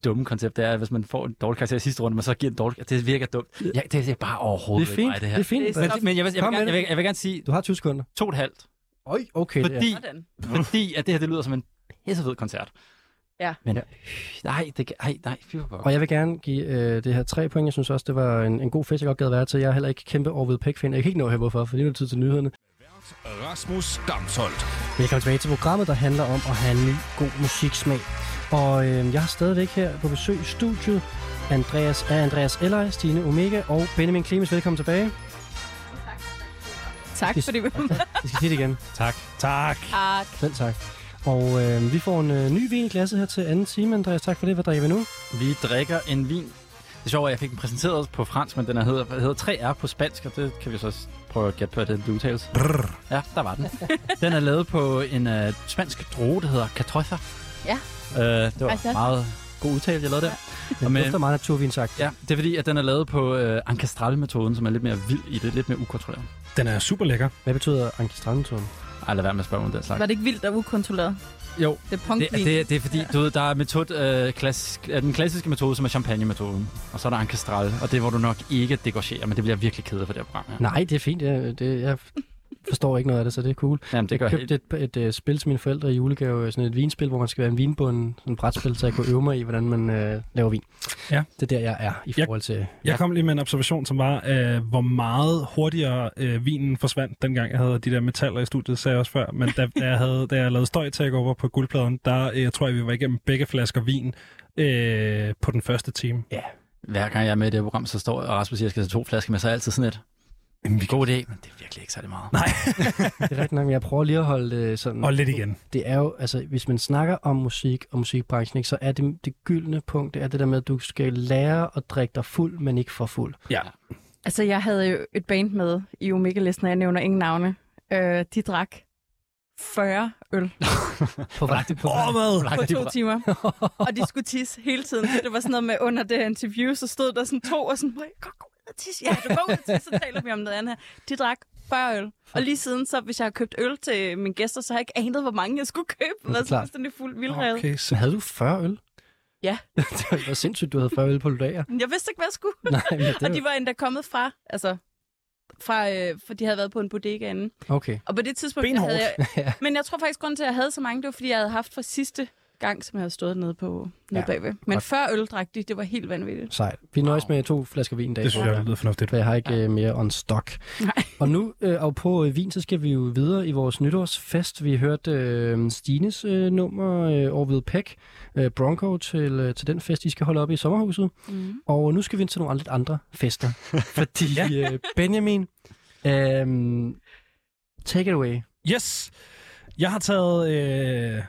dumme koncept, det er, at hvis man får en dårlig karakter i sidste runde, men så giver en dårlig Det virker dumt. Ja, det er bare overhovedet
Det er fint,
ikke mig, det her.
det er fint.
Det
Men, men jeg, vil, jeg, vil, gerne, jeg,
det.
vil, jeg vil gerne sige
Du har 20 sekunder.
to og et halvt.
Oj, okay. det er-
Fordi,
Sådan.
fordi at det her, det lyder som en pissefed koncert.
Ja.
Men øh, nej, det, nej, for
Og jeg vil gerne give øh, det her tre point. Jeg synes også, det var en, en god fest, jeg godt gad være til. Jeg er heller ikke kæmpe Orville Peck-fan. Jeg kan ikke nå her, hvorfor, for lige nu er det tid til nyhederne.
Rasmus Damsholdt.
Velkommen tilbage til programmet, der handler om at have en ny, god musiksmag. Og øh, jeg har stadigvæk her på besøg i studiet Andreas, af Andreas Eller, Stine Omega og Benjamin Clemens. Velkommen tilbage.
Tak, fordi vi var med.
Skal sige det igen.
Tak. Tak.
Tak.
Selv tak. Og øh, vi får en øh, ny vin i glasset her til anden time, Andreas. Tak for det. Hvad drikker vi nu?
Vi drikker en vin. Det er sjovt, at jeg fik den præsenteret på fransk, men den er hedder, hedder 3R på spansk, og det kan vi så prøve at gætte på, at det udtales.
Brrr.
Ja, der var den. Den er lavet på en uh, spansk droge, der hedder Catroza.
Ja.
Uh, det var
Altså.
meget god udtale, jeg lavede der.
Den
Og med-
dufter meget naturvinsagt.
Ja, det er fordi, at den er lavet på uh, Ancestral-metoden, som er lidt mere vild i det, lidt mere ukontrolleret.
Den er super lækker.
Hvad betyder ankistrandetonen?
Ej, lad være med at spørge om den slags.
Var det ikke vildt og ukontrolleret?
Jo,
Det er
det, det, det er fordi, du ved, der er metode, øh, klassisk, øh, den klassiske metode, som er champagne-metoden. Og så er der Ancestral, og det hvor du nok ikke degorgerer, men det bliver jeg virkelig ked for det her program her.
Nej, det er fint. Det, det, jeg forstår ikke noget af det, så det er cool.
Jamen, det
jeg
helt...
købte et, et, et spil til mine forældre i julegave, sådan et vinspil, hvor man skal være en vinbund, sådan et brætspil, så jeg kunne øve mig i, hvordan man øh, laver vin.
Ja.
Det er der, jeg er i
Jeg-
forhold til...
Jeg kom lige med en observation, som var, øh, hvor meget hurtigere øh, vinen forsvandt, dengang jeg havde de der metaller i studiet, sagde jeg også før. Men da, da, jeg, havde, da jeg lavede støj takeover på guldpladen, der øh, jeg tror jeg, vi var igennem begge flasker vin øh, på den første time.
Hver gang jeg er med i det her program, så står Rasmus siger, at jeg skal have to flasker med, så er jeg altid sådan et.
Jamen, vi
God idé, men det er virkelig ikke særlig meget.
Nej,
Det er rigtigt nok, men jeg prøver lige at holde det sådan...
og lidt igen.
Det er jo, altså, hvis man snakker om musik og musikbranchen, ikke, så er det det gyldne punkt, det er det der med, at du skal lære at drikke dig fuld, men ikke for fuld.
Ja.
Altså, jeg havde jo et band med i Omega-listen, og jeg nævner ingen navne. Øh, de drak 40 øl
På vej på
Åh, hvad?
på to timer, og de skulle tisse hele tiden. Så det var sådan noget med, under det her interview, så stod der sådan to og sådan, "Må jeg godt gå ud og tisse? Ja, du går ud og tisse, så taler vi om noget andet her. De drak 40 øl. Og lige siden, så hvis jeg har købt øl til mine gæster, så har jeg ikke anet, hvor mange jeg skulle købe. Jeg var fuldstændig fuld vildrevet. Okay.
Så
havde du 40 øl?
Ja.
det var sindssygt, du havde 40 øl på lager.
Jeg vidste ikke, hvad jeg skulle.
Nej, men det
Og de var endda kommet fra, altså, fra, øh, for de havde været på en bodega inden.
Okay.
Og på det tidspunkt
Benhårdt.
havde jeg... Men jeg tror faktisk, grunden til, at jeg havde så mange, det var, fordi jeg havde haft fra sidste gang, som jeg havde stået nede på nede
Ja,
ja, bagved. Men
godt.
før øl drak de, det var helt vanvittigt.
Sejt. Vi nøjes med to flasker vin i dag.
det synes jeg, det lyder fornuftigt.
For jeg har ikke ja. mere on stock.
Nej.
Og nu, øh, og på øh, vin, så skal vi jo videre i vores nytårsfest. Vi har hørt øh, Stines øh, nummer øh, over ved Peck, øh, Bronco, til, øh, til den fest, I skal holde op i sommerhuset.
Mm.
Og nu skal vi ind til nogle lidt andre fester. fordi øh, Benjamin, øh, take it away.
Yes! Jeg har taget... Øh...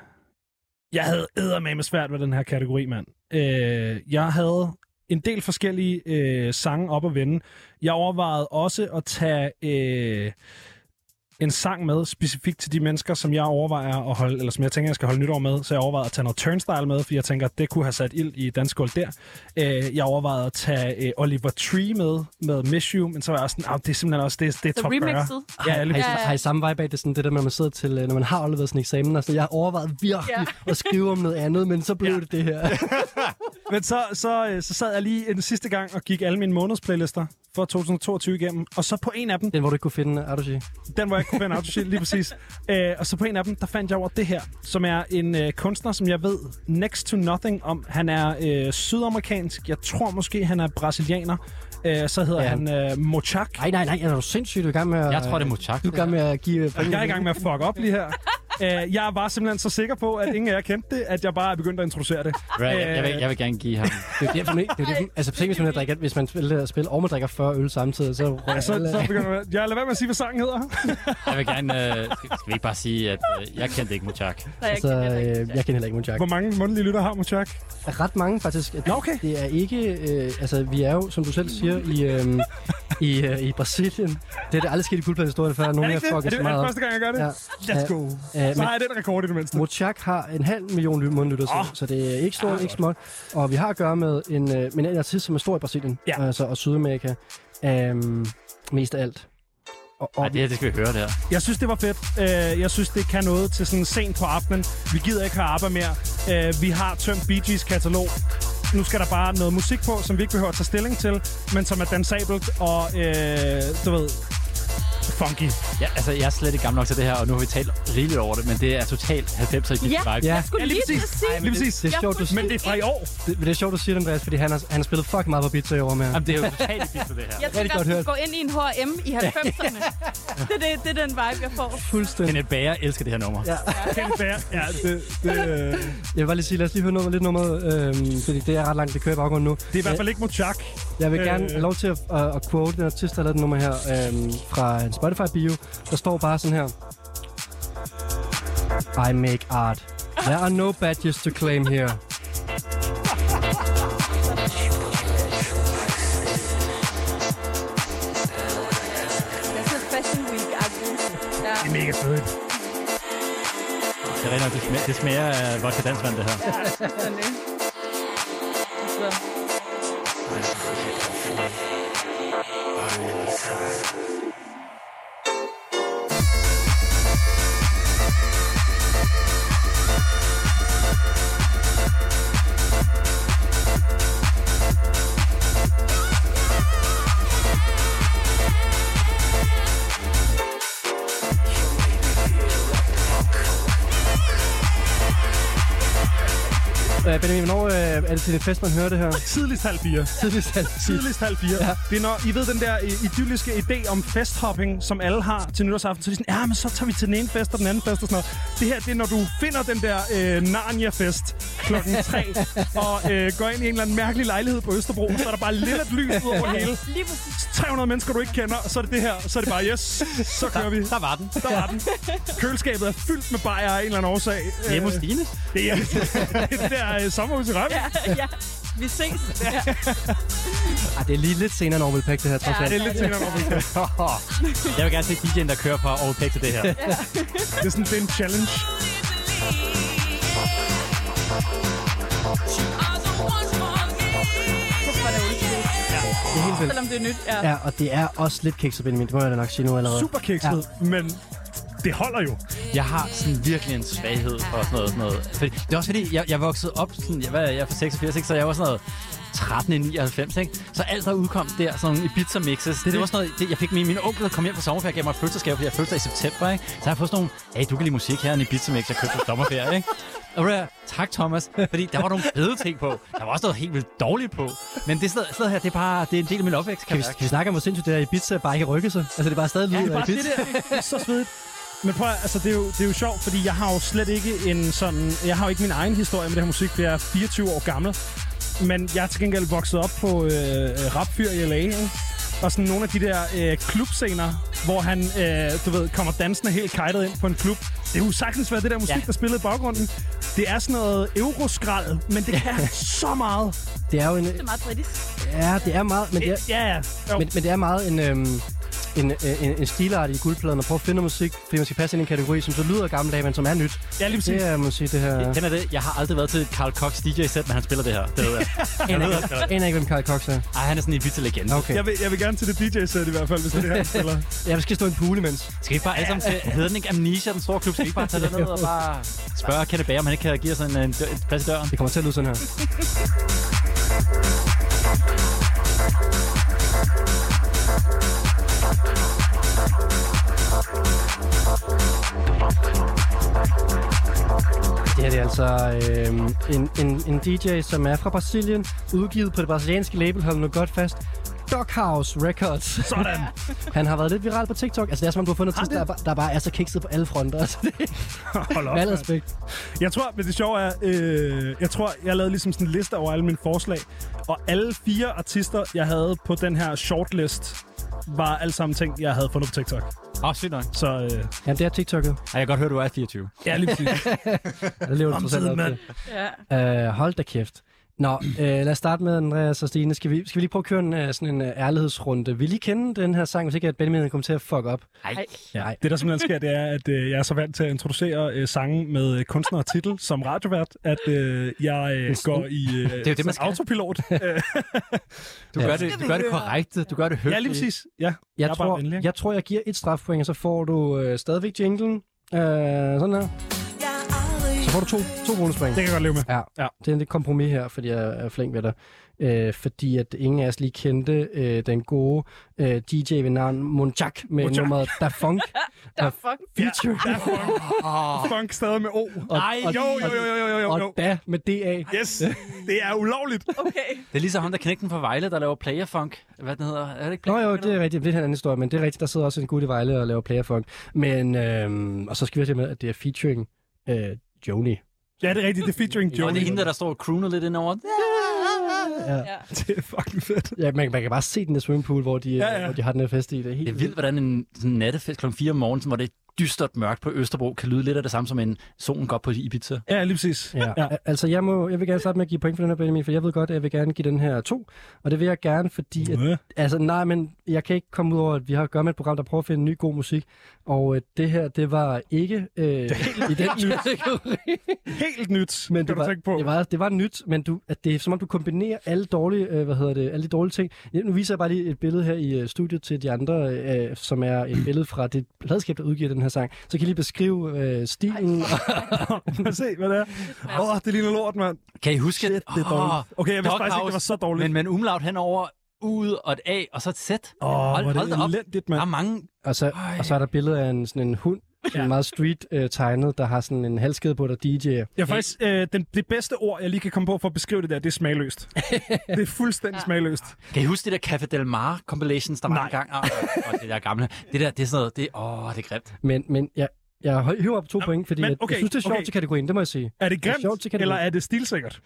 Jeg havde eddermame svært ved den her kategori, mand. Øh, jeg havde en del forskellige øh, sange op at vende. Jeg overvejede også at tage øh, en sang med, specifikt til de mennesker, som jeg overvejer at holde, eller som jeg tænker, jeg skal holde nytår med. Så jeg overvejede at tage noget Turnstile med, fordi jeg tænker, at det kunne have sat ild i dansk gulv der. Øh, jeg overvejede at tage øh, Oliver Tree med, med Miss You, men så var jeg også sådan, ah, det er simpelthen også, det, det er top 40.
remixet.
Ja, lige
Har I, har I samme vibe af det, sådan det der med, at man sidder til, øh, når man har afleveret sådan en eksamen, altså jeg har overvejet virkelig
Ja.
at skrive om noget andet, men så blev
Ja.
det det her.
Men så, så, øh, så sad jeg lige en sidste gang og gik alle mine månedsplaylister for 2022 igennem. Og så på en af dem,
Den, hvor du ikke kunne finde Autogy.
den hvor jeg ikke kunne finde autoshit lige præcis. Øh, og så på en af dem, der fandt jeg over det her, som er en øh, kunstner, som jeg ved next to nothing om. Han er øh, sydamerikansk. Jeg tror måske, han er brasilianer. Øh, så hedder
Ja.
han øh, Mochak.
Nej, nej, nej, er du sindssygt, du er i gang med at...
Jeg tror, det er Mochak.
Du er i gang med at give...
Jeg er i gang med at fuck op lige her. Øh, jeg var simpelthen så sikker på, at ingen af jer kendte det, at jeg bare er begyndt at introducere det.
Right, jeg, jeg, vil, jeg vil gerne give ham.
Det er derfor, det er derfor, altså tænk, hvis man, drikker, hvis man spiller spil, og man drikker 40 øl samtidig, så...
Ja, så, så begynder jeg, jeg lader være med at sige, hvad sangen hedder.
Jeg vil gerne... Øh, skal, skal vi ikke bare sige, at øh, jeg kendte ikke
jeg
Altså,
kan heller ikke-
øh, jeg kender heller ikke Moonjack.
Hvor mange mundtlige lytter har Mochak?
Ret mange faktisk.
Nå, okay.
Det er ikke... Øh, altså, vi er jo, som du selv siger, i, øh, i, øh, i Brasilien. Det er det aldrig sket i guldpladehistorien før. Nogen
Er
af
det
jer
ikke det? Er det, er det første gang, jeg gør det?
Ja.
Let's go.
Øh,
Så
men
har jeg den rekord i det mindste.
Mochak har en halv million ly- mundlytter, oh. så det er ikke stort, ikke småt. Og vi har at gøre med en, øh, en artist, som er stor i Brasilien
Ja.
altså, og Sydamerika. Um, mest af alt. Og, og
Nej, det her, det skal vi høre, det her.
Jeg synes, det var fedt. Øh, Jeg synes, det kan noget til sådan sent på aftenen. Vi gider ikke have ABBA mere. Øh, Vi har tømt Bee Gees katalog. Nu skal der bare noget musik på, som vi ikke behøver at tage stilling til, men som er dansabelt og, øh, du ved, funky.
Ja, altså, jeg er slet ikke gammel nok til det her, og nu har vi talt rigeligt over det, men det er totalt 90'er vibe.
Ja,
Ja.
jeg skulle
Ja, lige præcis.
sige.
Lige præcis.
det er sjovt, du,
Men det er fra i år.
det, det er sjovt, du siger det, Andreas, fordi han har, han har spillet fucking meget på pizza i år med.
Jamen, det er jo totalt i det her.
Jeg tænker,
godt
at gå ind i en H&M i 90'erne. det, er det, det er den vibe, jeg får.
Fuldstændig.
Kenneth Bager elsker det her nummer.
Ja.
Kenneth Bager. Ja, det, det, øh,
Jeg vil bare lige sige, lad os lige høre noget, lidt nummer, øhm, fordi det er ret langt, det kører i baggrunden nu.
det er i hvert fald ikke Mochak.
Jeg vil
Øh.
gerne have lov til at, at, at quote den artist, der lavet den nummer her øhm, fra en Spotify-bio. Der står bare sådan her. I make art. There are no badges to claim here.
Det er.
Det er mega fedt.
Det, er det, smager, det smager af vodka dansvand, det her.
Ja, sådan det. Så.
you Øh, Benjamin, hvornår øh, er det til en fest, man hører det her?
Tidligst halv fire.
Tidligst halv fire.
Tidligst halv fire.
Ja.
Det er når, I ved den der øh, idylliske idé om festhopping, som alle har til nytårsaften. Så er de sådan, ja, men så tager vi til den ene fest og den anden fest og sådan noget. Det her, det er når du finder den der øh, Narnia-fest klokken tre, og øh, går ind i en eller anden mærkelig lejlighed på Østerbro, så er der bare lidt lys ud over det hele.
Lige præcis.
300 mennesker, du ikke kender, og så er det det her. Så er det bare, yes, så kører vi.
Der var den.
Der var den. Køleskabet er fyldt med bajer af en eller anden årsag.
Hjemme hos
Øh,
Stine.
Det er, det er øh, sommerhus i Rømme.
Ja, ja. Vi ses. Ja.
Ej, det er lige lidt senere end Orville Peck, det her, trods
Ja.
alt.
Det er lidt senere, når vi kan.
Jeg vil gerne se DJ'en, der kører på overpæk til det her.
Det er sådan, det er en challenge.
Er. Det
er helt vildt.
Selvom det er nyt. Ja.
Ja, og det er også lidt kikset, Benjamin. Det må jeg da nok sige nu allerede.
Super kikset, ja. men det holder jo.
Jeg har sådan virkelig en svaghed for sådan noget. Sådan noget. Fordi, det er også fordi, jeg, jeg voksede op, sådan, jeg, hvad, jeg er fra 86, ikke? så jeg var sådan noget 13 i 99, ikke? Så alt, der udkom der, sådan nogle Ibiza mixes, det, det var sådan noget, det, jeg fik min, min onkel kom hjem fra sommerferie, gav mig et fødselsdagsgave, fordi jeg fødselsdag i september, ikke? Så har jeg fået sådan nogle, hey, du kan lide musik her, en Ibiza mix, jeg købte på sommerferie, ikke? Og hvad, tak Thomas, fordi der var nogle fede ting på. Der var også noget helt vildt dårligt på. Men det sted, sted her, det er bare, det er en del af min opvækst, kan
Kan vi, kan vi snakke om, hvor sindssygt det er, Ibiza bare ikke rykker sig? Altså, det er bare stadig
Ja, det er bare det der. Det er så svedigt. Men prøv altså, det er, jo, det er jo sjovt, fordi jeg har jo slet ikke en sådan... Jeg har jo ikke min egen historie med det her musik, for jeg er 24 år gammel. Men jeg er til gengæld vokset op på øh, rapfyr i LA, ikke? Og sådan nogle af de der øh, klubscener, hvor han, øh, du ved, kommer dansende helt kajtet ind på en klub. Det er jo sagtens være det der musik, ja.
Ja.
der spillede i baggrunden. Det er sådan noget euroskrald, men det kan så meget.
Det er jo en...
Det er meget britisk.
Ja, det er meget... Men det er,
Ja, ja. Jo.
men, men det er meget en... Øhm, en, en, en stilart i guldpladen og prøve at finde noget musik, fordi man skal passe ind i en kategori, som så lyder gammeldag, men som er nyt.
ja, lige præcis.
Det er, måske det her...
Kender det? Jeg har aldrig været til Carl Cox DJ-sæt, men han spiller det her. Det ved jeg.
aner ikke, aner ikke, hvem Carl Cox er.
Ej, han er sådan en Ibiza-legende.
Okay.
Jeg vil, jeg vil gerne til det DJ-sæt i hvert fald, hvis det er det her, han spiller.
Jeg skal stå i en pool imens.
Skal vi ikke bare alle sammen til... Ikke Amnesia, den store klub? Skal vi bare tage den ned og bare spørge Kenneth Bager, om han ikke kan give os en, en, en plads i døren?
Det kommer til at lyde sådan her. Det her det er altså øh, en, en, en DJ, som er fra Brasilien, udgivet på det brasilianske label, hold nu godt fast, Doghouse Records.
Sådan.
Han har været lidt viral på TikTok. Altså, det er som om, du har fundet artist, der, er bare- der bare er så kikset på alle fronter. Altså, det
Hold op.
med respekt.
Jeg tror, men det sjove er, øh, jeg tror, jeg lavede ligesom sådan en liste over alle mine forslag, og alle fire artister, jeg havde på den her shortlist, var alle sammen ting, jeg havde fundet på TikTok.
Åh, oh, sygt nok.
Så øh,
Jamen, det er TikTok'et.
Ej, jeg kan godt høre, du er 24.
ja, lige præcis.
Ja, det lever du alt
Omtiden,
op til.
Ja.
Uh, hold da kæft. Nå, uh, lad os starte med Andreas og Stine. Skal vi, skal vi lige prøve at køre en, uh, sådan en uh, ærlighedsrunde? Vil I kende den her sang, hvis ikke at Benjamin kommer til at fuck op?
Ej.
Nej.
Det, der simpelthen sker, det er, at øh, jeg er så vant til at introducere øh, sange med øh, kunstner og titel som radiovært, at øh, jeg øh, går i øh,
Det er jo det, man
sådan
skal.
autopilot. Øh,
Du
Ja.
gør det, du gør det korrekt. Du gør det høfligt.
ja, lige præcis. Ja,
Jeg,
Jeg
tror,
venlig,
jeg tror, jeg giver et strafpoint, og så får du uh, stadigvæk jinglen. Uh, sådan her. Får du to, to bonuspoint.
det kan jeg godt leve med.
Ja,
Ja.
det er lidt kompromis her, fordi jeg er flink ved dig. Øh, fordi at ingen af os lige kendte øh, den gode øh, DJ ved navn Monjak med
Monjak.
nummeret Da Funk.
Er fucking
Feature.
Ja, funk, funk stadig med O.
Nej,
og-
Jo, jo, jo, jo, jo, jo.
Og Da med DA.
Yes, det er ulovligt.
okay.
Det er ligesom ham, der knægten fra Vejle, der laver playerfunk. Hvad den hedder? Er det ikke
Nå jo, det er rigtigt. Det er en anden historie, men det er rigtigt. Der sidder også en gut i Vejle og laver playerfunk. Men, øhm, og så skal vi have med, at det er featuring øh, Joni.
Ja, det er rigtigt. Det er featuring
Og
Joni.
det er hende, der, står og crooner lidt indover.
Ja.
Ja.
Det er fucking fedt.
Ja, man, man kan bare se den der swimmingpool, hvor de,
Ja,
ja,
ja.
hvor de har den her fest i. Det er helt
Det er vildt, hvordan en sådan nattefest kl. 4 om morgenen, hvor det er dystert mørkt på Østerbro, kan lyde lidt af det samme som en solen går på Ibiza.
Ja, lige præcis.
Ja. ja. Altså, jeg, må, jeg vil gerne starte med at give point for den her, Benjamin, for jeg ved godt, at jeg vil gerne give den her to. Og det vil jeg gerne, fordi... At,
Ja.
altså, nej, men jeg kan ikke komme ud over, at vi har at gøre med et program, der prøver at finde ny god musik. Og øh, det her, det var ikke øh, i den kategori.
Helt nyt,
Men det var,
på.
det, var, det var nyt, men du, at det er som om, du kombinerer alle dårlige, øh, hvad hedder det, alle de dårlige ting. Nu viser jeg bare lige et billede her i øh, studiet til de andre, øh, som er et billede fra det pladskab, der udgiver den her sang. Så kan I lige beskrive øh, stilen.
Os se, hvad det er. Åh, oh, det ligner lort, mand.
Kan I huske
Shit, det er dårligt. Okay, jeg vidste faktisk ikke, det var så dårligt.
Men med en umlaut henover, ud og et A, og så et Z.
Åh, oh,
Hold-
er
hold
det
op.
elendigt,
Der er
mand.
mange...
og, så, og så er der billede af en, sådan en hund, Sådan meget street øh, tegnet, der har sådan en halskæde på, der DJ'er.
Jeg er faktisk, øh, den, det bedste ord, jeg lige kan komme på for at beskrive det der, det er smagløst. det er fuldstændig ja. smagløst.
Kan I huske det der Café Del Mar compilations, der var
Nej.
engang? Og, og det der gamle. Det der, det er sådan noget, det, åh, det er grimt.
Men, men jeg, jeg hiver op to point, fordi
men
jeg,
okay,
jeg synes, det er sjovt
okay.
til kategorien, det må jeg sige.
Er det
Det er
grimt,
sjovt til kategorien.
eller er det stilsikkert?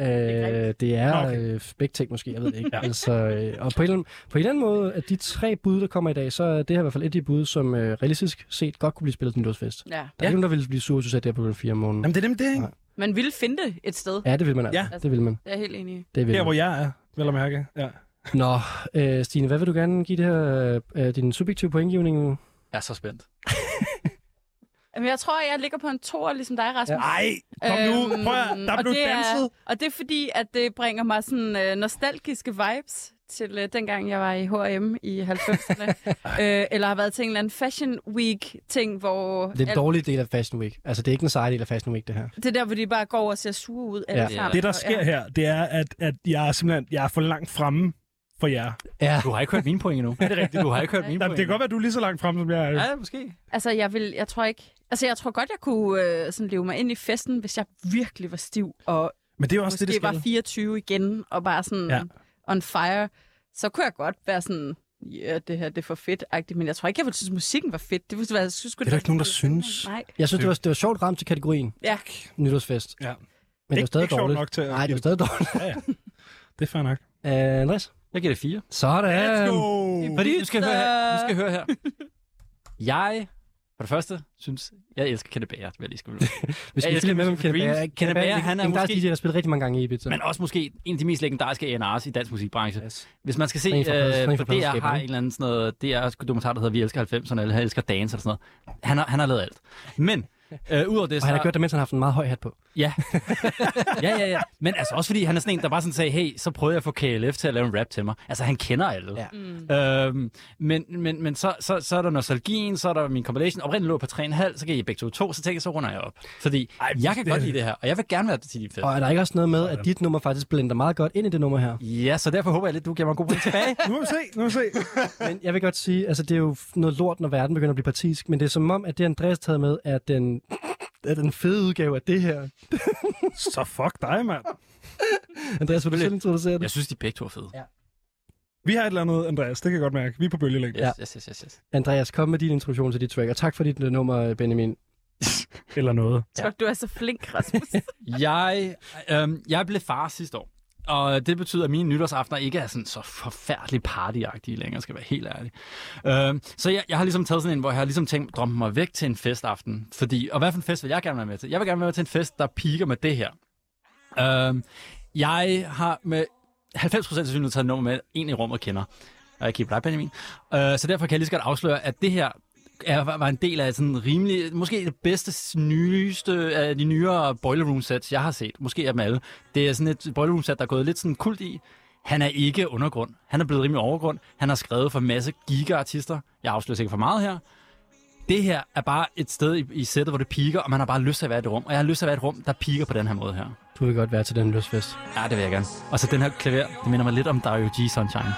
Øh, det er
okay.
øh, begge ting måske, jeg ved det ikke. ja. altså, øh, og på en, eller anden, på en eller anden måde, at de tre bud, der kommer i dag, så er det her i hvert fald et af de bud, som øh, realistisk set godt kunne blive spillet til nytårsfest.
Ja.
Der er ja. ikke nogen, der ville blive sur, hvis du det her på 4 om morgenen.
Jamen, det er dem det, ikke?
Nej.
Man ville finde det et sted.
Ja, det vil man altså.
Ja.
Det vil man.
Det er jeg helt enig i.
Det vil
Her, hvor
man.
jeg er, vel at mærke. Ja.
Nå, øh, Stine, hvad vil du gerne give det her, øh, din subjektive pointgivning?
Jeg er så spændt.
Jamen, jeg tror, jeg ligger på en toer, ligesom dig, Rasmus.
Ej, kom nu.
Øhm,
Prøv at, der
og
blev
det
danset.
Er, og det er fordi, at det bringer mig sådan øh, nostalgiske vibes til øh, dengang, jeg var i H&M i 90'erne. øh, eller har været til en eller anden Fashion Week-ting, hvor...
Det er en dårlig del af Fashion Week. Altså, det er ikke en sej del af Fashion Week, det her.
Det er der, hvor de bare går over og ser sure ud alle
Ja.
Det, der sker her, det er, at, at jeg er simpelthen jeg er for langt fremme for jer.
Ja.
Du har ikke hørt mine point endnu. Er det rigtigt? Du har ikke hørt mine
Jamen,
point
det kan godt være, at du er lige så langt fremme, som jeg er.
Ja, måske.
Altså, jeg vil, jeg tror ikke... Altså, jeg tror godt, jeg kunne øh, sådan leve mig ind i festen, hvis jeg virkelig var stiv, og
Men det er jo også
måske
det, det
var
skal.
24 igen, og bare sådan
Ja.
on fire. Så kunne jeg godt være sådan, ja, det her det er for fedt-agtigt, men jeg tror ikke, jeg ville synes, musikken var fedt. Det, ville være, jeg synes,
Det er der ikke nogen, der synes.
Nej.
Jeg synes, det var, det var sjovt ramt til kategorien
Ja.
nytårsfest.
Ja.
Men det var
Ikke-
stadig
ikke
dårligt.
nok til at-
Nej, det var stadig dårligt.
Ja, ja. Det er fair nok.
Uh, Andreas?
Jeg giver det fire.
Sådan.
Let's go!
Fordi, du skal høre her. Du skal høre her. Jeg, for det første, synes, jeg elsker Kenneth Bager, vil jeg lige skrive.
Vi
Jeg
skal med
Music
Kenneth. Bager.
Kenneth Bager, han er måske-
DJ, der har spillet rigtig mange gange i Ibiza.
Men også måske en af de mest legendariske A&R's i dansk musikbranche.
Yes.
Hvis man skal se,
plades- en
øh, DR har en eller anden sådan noget, DR dokumentar, der hedder Vi elsker 90'erne, eller Han elsker dance, eller sådan noget. Han har, han har lavet alt. Men, øh, udover det,
Og
så...
han har gjort det, mens han har haft en meget høj hat på.
Ja. ja, ja, ja. Men altså også fordi han er sådan en, der bare sådan sagde, hey, så prøvede jeg at få KLF til at lave en rap til mig. Altså han kender alle.
Ja.
Mm.
Øhm, men men, men så, så, så er der nostalgien, så er der min compilation. Oprindeligt lå på 3,5, så kan I begge to to, så tænker jeg, så runder jeg op. Fordi
Ej,
jeg kan
det-
godt lide det her, og jeg vil gerne være til din fest.
Og er der ikke også noget med, at dit nummer faktisk blender meget godt ind i det nummer her?
Ja, så derfor håber jeg lidt, du giver mig en god point tilbage.
Nu må vi se, nu må vi se.
Men jeg vil godt sige, altså det er jo noget lort, når verden begynder at blive partisk, men det er som om, at det Andreas taget med, er den, er den fede udgave af det her.
Så fuck dig, mand.
Andreas, vil du selv introducere det?
Jeg synes, de begge to er fede.
Ja.
Vi har et eller andet, Andreas. Det kan jeg godt mærke. Vi er på bølgelængde.
Ja.
Yes, yes, yes, yes.
Andreas, kom med din introduktion til dit track, og tak for dit øh, nummer, Benjamin.
Eller noget.
Ja. Du er så flink, Rasmus.
Jeg, øhm, jeg blev far sidste år. Og det betyder, at mine nytårsaftener ikke er sådan så forfærdeligt partyagtige længere, skal jeg være helt ærlig. Øh, så jeg, jeg har ligesom taget sådan en, hvor jeg har ligesom tænkt, drømme mig væk til en festaften. Fordi, og hvad for en fest vil jeg gerne være med til? Jeg vil gerne være med til en fest, der piker med det her. Øh, jeg har med 90% sandsynlighed taget nummer med, en i rummet kender. Og jeg kigger dig, Benjamin. Øh, så derfor kan jeg lige så godt afsløre, at det her er, var en del af sådan rimelig, måske det bedste, nyeste af de nyere Boiler Room sets, jeg har set. Måske af dem alle. Det er sådan et Boiler Room set, der er gået lidt sådan kult i. Han er ikke undergrund. Han er blevet rimelig overgrund. Han har skrevet for en masse giga-artister. Jeg afslører sikkert for meget her. Det her er bare et sted i, i sættet, hvor det piker, og man har bare lyst til at være i et rum. Og jeg har lyst til at være i et rum, der piker på den her måde her.
Du vil godt være til den løsfest.
Ja, det vil jeg gerne. Og så den her klaver, det minder mig lidt om Dario G. Sunshine.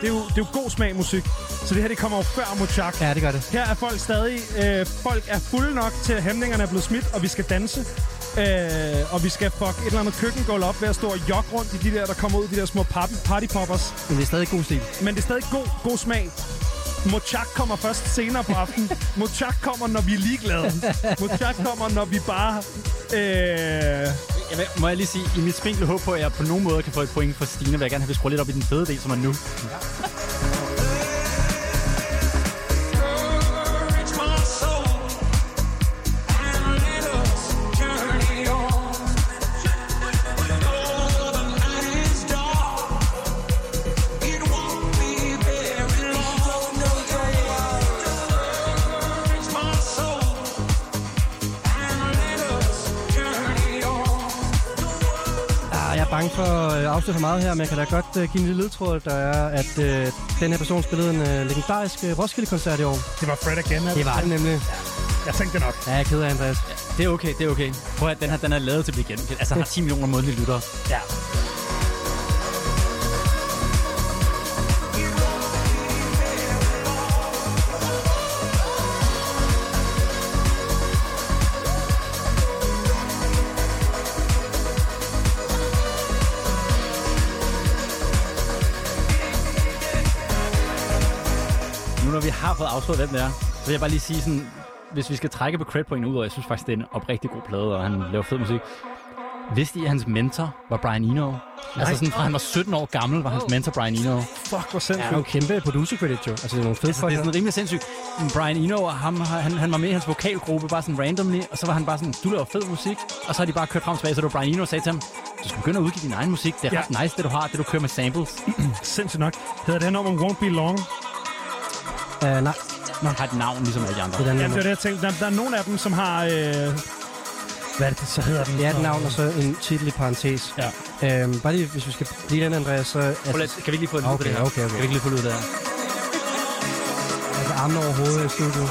Det er, jo, det, er jo, god smag musik. Så det her, det kommer jo før Mochak.
Ja, det gør det.
Her er folk stadig... Øh, folk er fulde nok til, at hæmningerne er blevet smidt, og vi skal danse. Øh, og vi skal fuck et eller andet køkkengulv op ved at stå og jogge rundt i de der, der kommer ud, de der små party poppers.
Men det er stadig god stil.
Men det er stadig god, god smag. Mochak kommer først senere på aftenen. Mochak kommer, når vi er ligeglade. Mochak kommer, når vi bare... Øh,
Jeg vil, må jeg lige sige, i mit spinkle håb på, at jeg på nogen måde kan få et point for Stine, vil jeg gerne have, at vi skruer lidt op i den fede del, som er nu.
Bange for at øh, afsløre for meget her, men jeg kan da godt øh, give en lille ledtråd, der er, at øh, den her person spillede en øh, legendarisk Roskilde-koncert i år.
Det var Fred again.
Det var det nemlig.
Jeg tænkte nok.
Ja, jeg er ked af, Andreas.
Det er okay, det er okay. Prøv at den her, den er lavet til at blive genkendt. Altså, har 10 millioner månedlige lyttere.
Ja.
Nu når vi har fået afsløret, hvem det er, så vil jeg bare lige sige sådan, hvis vi skal trække på credit ud, og jeg synes faktisk, det er en oprigtig god plade, og han laver fed musik. Vidste I, at hans mentor var Brian Eno? Altså sådan, fra han var 17 år gammel, var hans mentor Brian Eno.
Fuck, hvor
Ja,
sindssygt.
han er jo kæmpe producer credit, jo. Altså, det er nogle fede
Altså, det er
folk.
sådan rimelig sindssygt. Brian Eno, ham, han, han var med i hans vokalgruppe, bare sådan randomly, og så var han bare sådan, du laver fed musik, og så har de bare kørt frem og tilbage, så det var Brian Eno, sagde til ham, du skal begynde at udgive din egen musik, det er
Ja.
ret nice, det du har, det du kører med samples.
Sindssygt nok. Hedder det her nummer Won't Be Long?
Uh, nej,
Nå, har et navn, ligesom alle de andre.
det er den
Ja, det var det, jeg tænkte. Der, der er nogle af dem, som har... Øh... Hvad er det, så hedder den?
Det er et navn, og så en titel i parentes.
Ja.
Øhm, bare lige, hvis vi skal blive den, Andreas, så... Altså,
Prøv kan vi ikke lige få en lyd på
Okay,
det her?
okay, okay.
Kan vi ikke lige få lyd der?
altså armene over hovedet i studiet.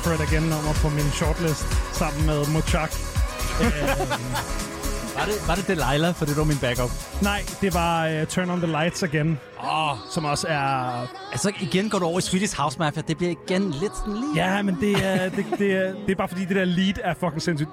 Et øh, Fred Again-nummer på min shortlist sammen med Mochak.
Var det, var det Delilah, for det var min backup?
Nej, det var øh, Turn on the Lights
Åh, oh,
som også er...
altså igen går du over i Swedish House Mafia. Det bliver igen lidt sådan lige...
Ja, men det er, det, det, er, det er bare fordi, det der lead er fucking sindssygt.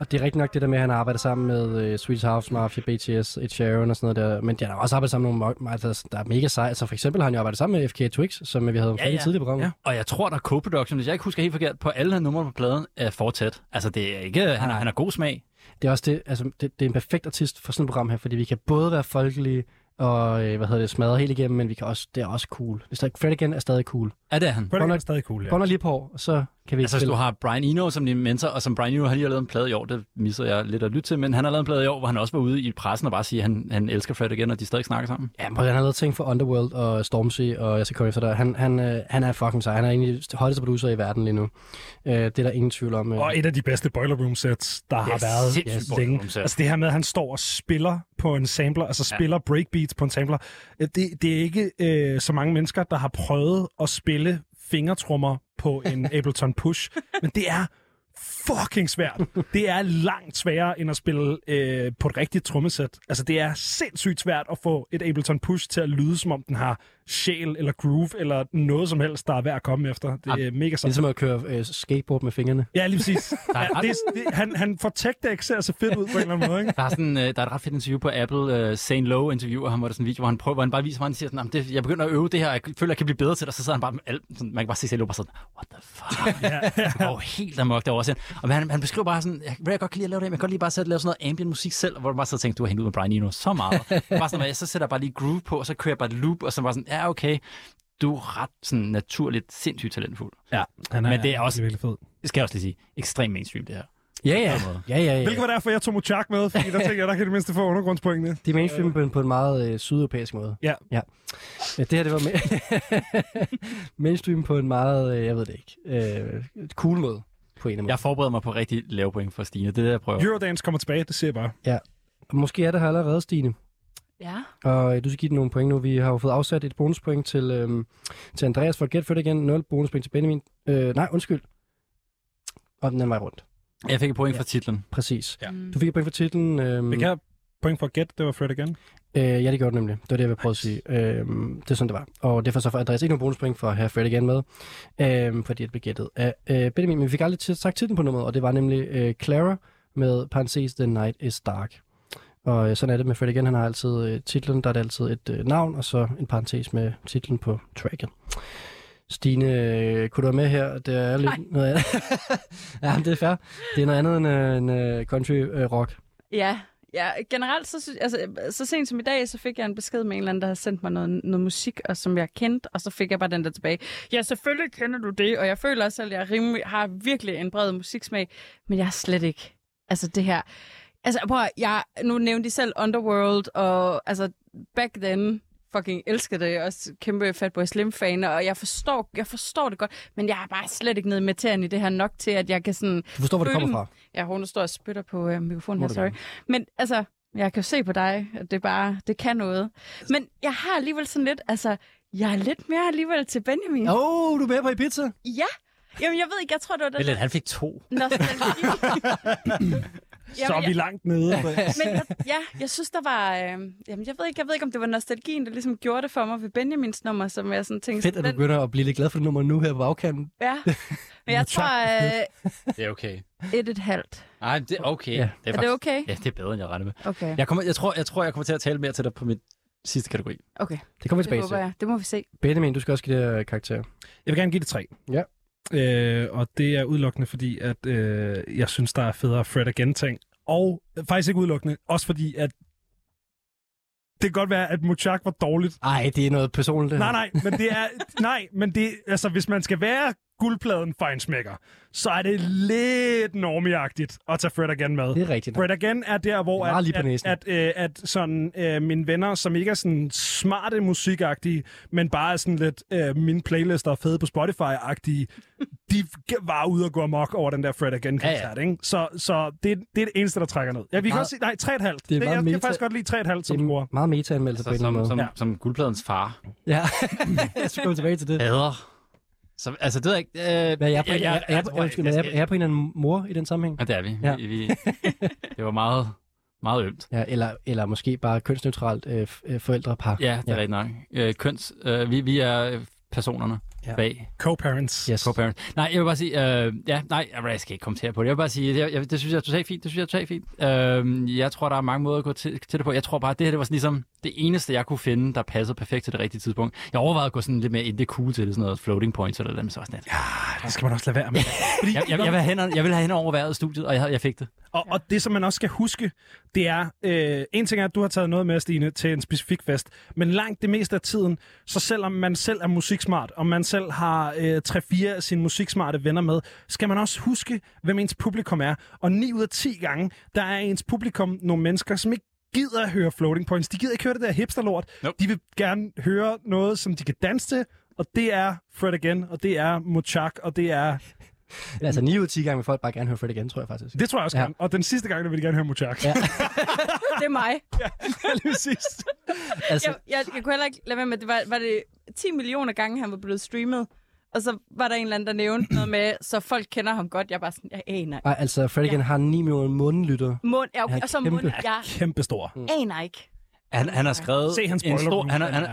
Og det er rigtig nok det der med, at han har arbejdet sammen med uh, Swedish House Mafia, BTS, Ed Sheeran og sådan noget der. Men de har også arbejdet sammen med nogle, altså, der er mega seje. Altså for eksempel har han jo arbejdet sammen med FK Twix, som vi havde om ja, ja. tidligere program.
Ja. Og jeg tror, der er co-production, hvis jeg ikke husker helt forkert, på alle numre på pladen er fortsat. Altså, det er ikke... Han, har, han har god smag.
Det er også det, altså, det, det er en perfekt artist for sådan et program her, fordi vi kan både være folkelige og, øh, hvad hedder det, smadre helt igennem, men vi kan også, det er også cool. Der Fred igen er stadig cool.
Er det er han?
Fred Again er stadig cool, ja.
Bånder lige på og så kan vi
Altså, hvis du har Brian Eno som din mentor, og som Brian Eno har lige har lavet en plade i år, det misser jeg lidt at lytte til, men han har lavet en plade i år, hvor han også var ude i pressen og bare sige, at han, han elsker Fred igen, og de stadig snakker sammen.
Ja, men han har lavet ting for Underworld og Stormzy, og jeg skal komme efter dig. Han, han, øh, han er fucking sej. Han er egentlig hotteste producer i verden lige nu. Øh, det er der ingen tvivl om. Øh.
Og et af de bedste Boiler Room sets, der har været længe. Altså det her med, at han står og spiller på en sampler, altså
Ja.
spiller breakbeats på en sampler. Øh, Det, det er ikke øh, så mange mennesker, der har prøvet at spille fingertrummer på en Ableton Push, men det er fucking svært. Det er langt sværere end at spille øh, på et rigtigt trommesæt. Altså det er sindssygt svært at få et Ableton Push til at lyde, som om den har sjæl eller groove eller noget som helst, der er værd at komme efter. Det er mega
Det er
sejt.
ligesom at køre øh, skateboard med fingrene.
Ja, lige præcis.
Der er
ja,
ret-
det, er- det, han, han får tech, der ikke ser så fedt ud på en eller anden måde. Ikke?
Der er, sådan, øh, der er et ret fedt interview på Apple, uh, Zane Lowe interviewer ham, hvor der er sådan en video, hvor han, prøver, hvor han bare viser, hvor han siger sådan, "Jamen, det, jeg begynder at øve det her, jeg føler, jeg kan blive bedre til det, og så sidder han bare med alt, sådan, man kan bare se Zane Lowe bare sådan, what the fuck?
Ja,
Det går jo helt amok derovre. Sådan. Og han, han beskriver bare sådan, jeg, jeg godt kan lide at lave det, men jeg kan godt lide bare at lave sådan noget ambient musik selv, hvor du bare så tænker, du har hængt ud med Brian Eno så meget. bare sådan, at så sætter jeg bare lige groove på, og så kører jeg bare et loop, og så bare sådan, ja okay, du er ret sådan naturligt sindssygt talentfuld.
ja han
Men det er også-
virkelig fed.
Det skal jeg også lige sige, ekstremt mainstream det her.
Ja, ja.
Måde.
Ja, ja, ja.
Hvilket var derfor, jeg tog Muchak med, fordi der tænker jeg, der kan det mindste få undergrundspoengene.
Det er mainstream på en, på en meget øh, sydeuropæisk måde.
Ja.
ja. Ja, Det her, det var ma- mainstream på en meget, øh, jeg ved det ikke, øh, cool måde på en af
Jeg forbereder mig på rigtig lave point for Stine, det er det, jeg prøver.
Eurodance kommer tilbage, det ser jeg bare.
Måske er det her allerede, Stine.
Ja.
Og øh, du skal give den nogle point nu. Vi har jo fået afsat et bonuspoint til, øhm, til Andreas for at gætte for det igen. 0 bonuspoint til Benjamin. Øh, nej, undskyld. Og den anden vej rundt.
Jeg fik et point
Ja.
for titlen.
Præcis.
Ja.
Mm.
Du fik et point for titlen. Øhm,
Vi kan have point for gætte, det var Fred igen.
Øh, ja, det gjorde det nemlig. Det var det, jeg ville prøve at sige. Øhm, det er sådan, det var. Og derfor så får Andreas ikke nogen bonuspoint for at have Fred igen med, øhm, fordi det blev gættet af øh, Benjamin. Men vi fik aldrig til- sagt titlen på nummeret, og det var nemlig øh, Clara med parentes The Night is Dark. Og øh, sådan er det med Fred igen. Han har altid øh, titlen, der er det altid et øh, navn, og så en parentes med titlen på tracket. Stine, kunne du være med her? Det er lidt
Nej.
noget andet. ja, det er fair. Det er noget andet end, end country rock.
Ja, ja generelt, så, altså, så sent som i dag, så fik jeg en besked med en eller anden, der havde sendt mig noget, noget musik, og som jeg kendte, og så fik jeg bare den der tilbage. Ja, selvfølgelig kender du det, og jeg føler også, at jeg rimelig, har virkelig en bred musiksmag, men jeg er slet ikke, altså det her. Altså, prøv jeg, nu nævnte de selv Underworld, og altså, back then, fucking elskede det. Også kæmpe Fatboy Slim-fan, og jeg forstår, jeg forstår det godt, men jeg er bare slet ikke nede i materien i det her nok til, at jeg kan sådan...
Du forstår, hvor det kommer fra.
Ja, hun står og spytter på øh, mikrofonen her, sorry.
gerne.
Men altså, jeg kan jo se på dig, at det bare, det kan noget. Men jeg har alligevel sådan lidt, altså, jeg er lidt mere alligevel til Benjamin.
Åh, oh, du er med på Ibiza?
Ja. Jamen, jeg ved ikke, jeg tror, det var
lidt,
der
han fik to.
nostalgi.
Så er vi langt nede.
Men jeg, ja, jeg synes, der var... Øh, jamen, jeg ved, ikke, jeg ved ikke, om det var nostalgien, der ligesom gjorde det for mig ved Benjamins nummer, som jeg sådan tænkte...
Fedt, at du begynder at blive lidt glad for det nummer nu her på bagkanten.
Ja. Men jeg tror, øh,
Det er okay.
et et halvt.
Nej, det er okay.
Ja.
Det
Er det
faktisk-
okay?
Ja, det er bedre, end jeg regnede med.
Okay.
Jeg, kommer, jeg, tror, jeg tror, jeg kommer til at tale mere til dig på mit sidste kategori.
Okay,
Det kommer vi
det
tilbage til.
jeg. Det må vi se.
Benjamin, du skal også give det øh, karakter.
Jeg vil gerne give det tre.
Ja.
Øh, og det er udelukkende, fordi at øh, jeg synes, der er federe Fred Again-ting. Og øh, faktisk ikke udelukkende, også fordi, at det kan godt være, at Muchak var dårligt.
Ej, det er noget personligt.
Nej, nej, men det er... nej, men det... Altså, hvis man skal være guldpladen fejnsmækker, så er det lidt normieagtigt at tage Fred Again med.
Det er rigtigt.
Fred Again er der, hvor
er
at, at, at, øh, at sådan, øh, mine venner, som ikke er sådan smarte musikagtige, men bare er sådan lidt øh, mine playlister er fede på Spotify-agtige, de var ude og gå amok over den der Fred Again-koncert,
Ja,
ikke? Så, så det, er- det er det eneste, der trækker ned. Ja, vi kan
Meget-
også sige, nej, 3,5.
Det er
Det,
meget
jeg kan
meta-
faktisk godt lide 3,5 som score.
meget meta-anmeldelse på en
som,
måde.
som,
Ja.
som guldpladens far.
Ja, jeg skal komme tilbage til det.
Hader. Så, altså, det ved jeg ikke. Øh,
Hvad er jeg på, undskyld, men er er jeg på en eller anden mor i den sammenhæng?
Ja, det er vi.
Ja.
Ja. vi, vi det var meget, meget ømt.
Ja, eller, eller måske bare kønsneutralt øh, øh, forældrepar.
Ja, det er
Ja.
ja. rigtigt nok. Øh, køns, øh, vi, vi er personerne
Ja.
ja. bag
Co-parents.
Yes.
co-parent. Nej, jeg vil bare sige, øh, ja, nej, jeg, skal ikke kommentere på det. Jeg vil bare sige, jeg, jeg, det synes jeg er totalt fint. Det synes jeg er totalt fint. Øh, jeg tror, der er mange måder at gå til, til det på. Jeg tror bare, det her det var sådan ligesom det eneste, jeg kunne finde, der passede perfekt til det rigtige tidspunkt. Jeg overvejede at gå sådan lidt mere indie cool til det, sådan noget floating points eller dem, så var sådan lidt.
Det skal man også lade være med. Fordi,
Jeg, jeg, jeg, vil have jeg vil have hen over vejret i studiet, og jeg, jeg fik det.
Og, og det, som man også skal huske, det er, øh, en ting er, at du har taget noget med, Stine, til en specifik fest, men langt det meste af tiden, så selvom man selv er musiksmart, og man selv har øh, 3-4 af sine musiksmarte venner med, skal man også huske, hvem ens publikum er. Og 9 ud af 10 gange, der er ens publikum nogle mennesker, som ikke gider at høre floating points. De gider ikke høre det der hipsterlort.
Nope.
De vil gerne høre noget, som de kan danse til, og det er Fred Again, og det er Muchak, og det er...
Altså 9 ud af 10 gange vil folk bare gerne høre Fred igen, tror jeg faktisk.
Det tror jeg også
Ja.
ja. gerne. Og den sidste gang, der vil de gerne høre Muchak.
Ja.
Det er mig.
Lige præcis.
Altså,
Jeg, jeg, jeg kunne heller ikke lade være med, det var, var det 10 millioner gange, han var blevet streamet. Og så var der en eller anden, der nævnte noget med, så folk kender ham godt. Jeg er bare sådan, jeg aner ikke.
ej, altså igen
Ja.
har 9 millioner mundlytter.
Mund, ja, okay,
Han er
og så
kæmpe.
mund, jeg
Kæmpestor.
aner ikke.
Han, han har skrevet
Se hans
en stor, han, har- han,
Ja.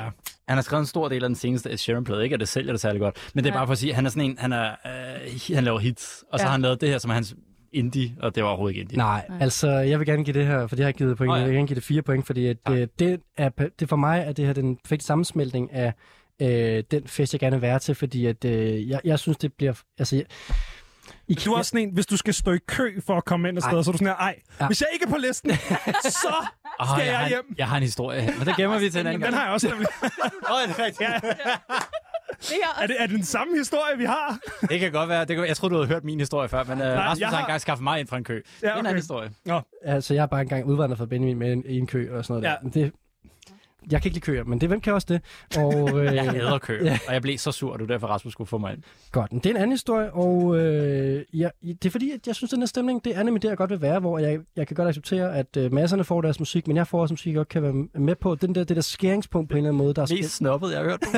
han har skrevet en stor del af den seneste Ed Sheeran-plade. Ikke at det sælger det særlig godt, men det er
Nej.
bare for at sige, at han er sådan en, han, er, øh, han laver hits, og så
Ja.
har han lavet det her, som er hans indie, og det var overhovedet ikke indie.
Nej,
Nej.
altså jeg vil gerne give det her, for det har jeg givet point. Oh,
ja.
ja. Jeg vil gerne give det 4 point, fordi at,
Tak.
det, det, er, det for mig er det her den perfekte sammensmeltning af øh, den fest, jeg gerne vil være til, fordi at, øh, jeg, jeg synes, det bliver... Altså, jeg, I,
Du er også sådan en, hvis du skal stå i kø for at komme ind et sted, så er du sådan her, ej,
Ja.
hvis jeg ikke er på listen, så
Åh,
skal jeg
har, en-
hjem.
Jeg har en historie men det gemmer vi til en anden
Den
gang.
har jeg også nemlig.
Åh, det er rigtigt.
Ja.
Det her
Er det, er det den samme historie, vi har?
Det kan godt være. Det kan, jeg tror du havde hørt min historie før, men uh, Rasmus
jeg
har engang skaffet mig ind fra en kø. Det er
Ja,
en
okay.
anden historie.
altså, jeg har bare engang udvandret fra Benjamin med en, i en kø og sådan noget.
Ja.
Der. Men det, jeg kan ikke lide køer, men det, hvem kan også det? Og, øh,
Jeg hader kø,
Ja.
og jeg blev så sur, at du derfor Rasmus skulle få mig ind.
Godt, men det er en anden historie, og øh, ja, det er fordi, at jeg synes, at den her stemning, det er nemlig der, jeg godt vil være, hvor jeg, jeg kan godt acceptere, at øh, masserne får deres musik, men jeg får også musik, jeg godt kan være med på. Den der, det der skæringspunkt på en eller anden måde, der er
Mest snobbet, jeg har hørt.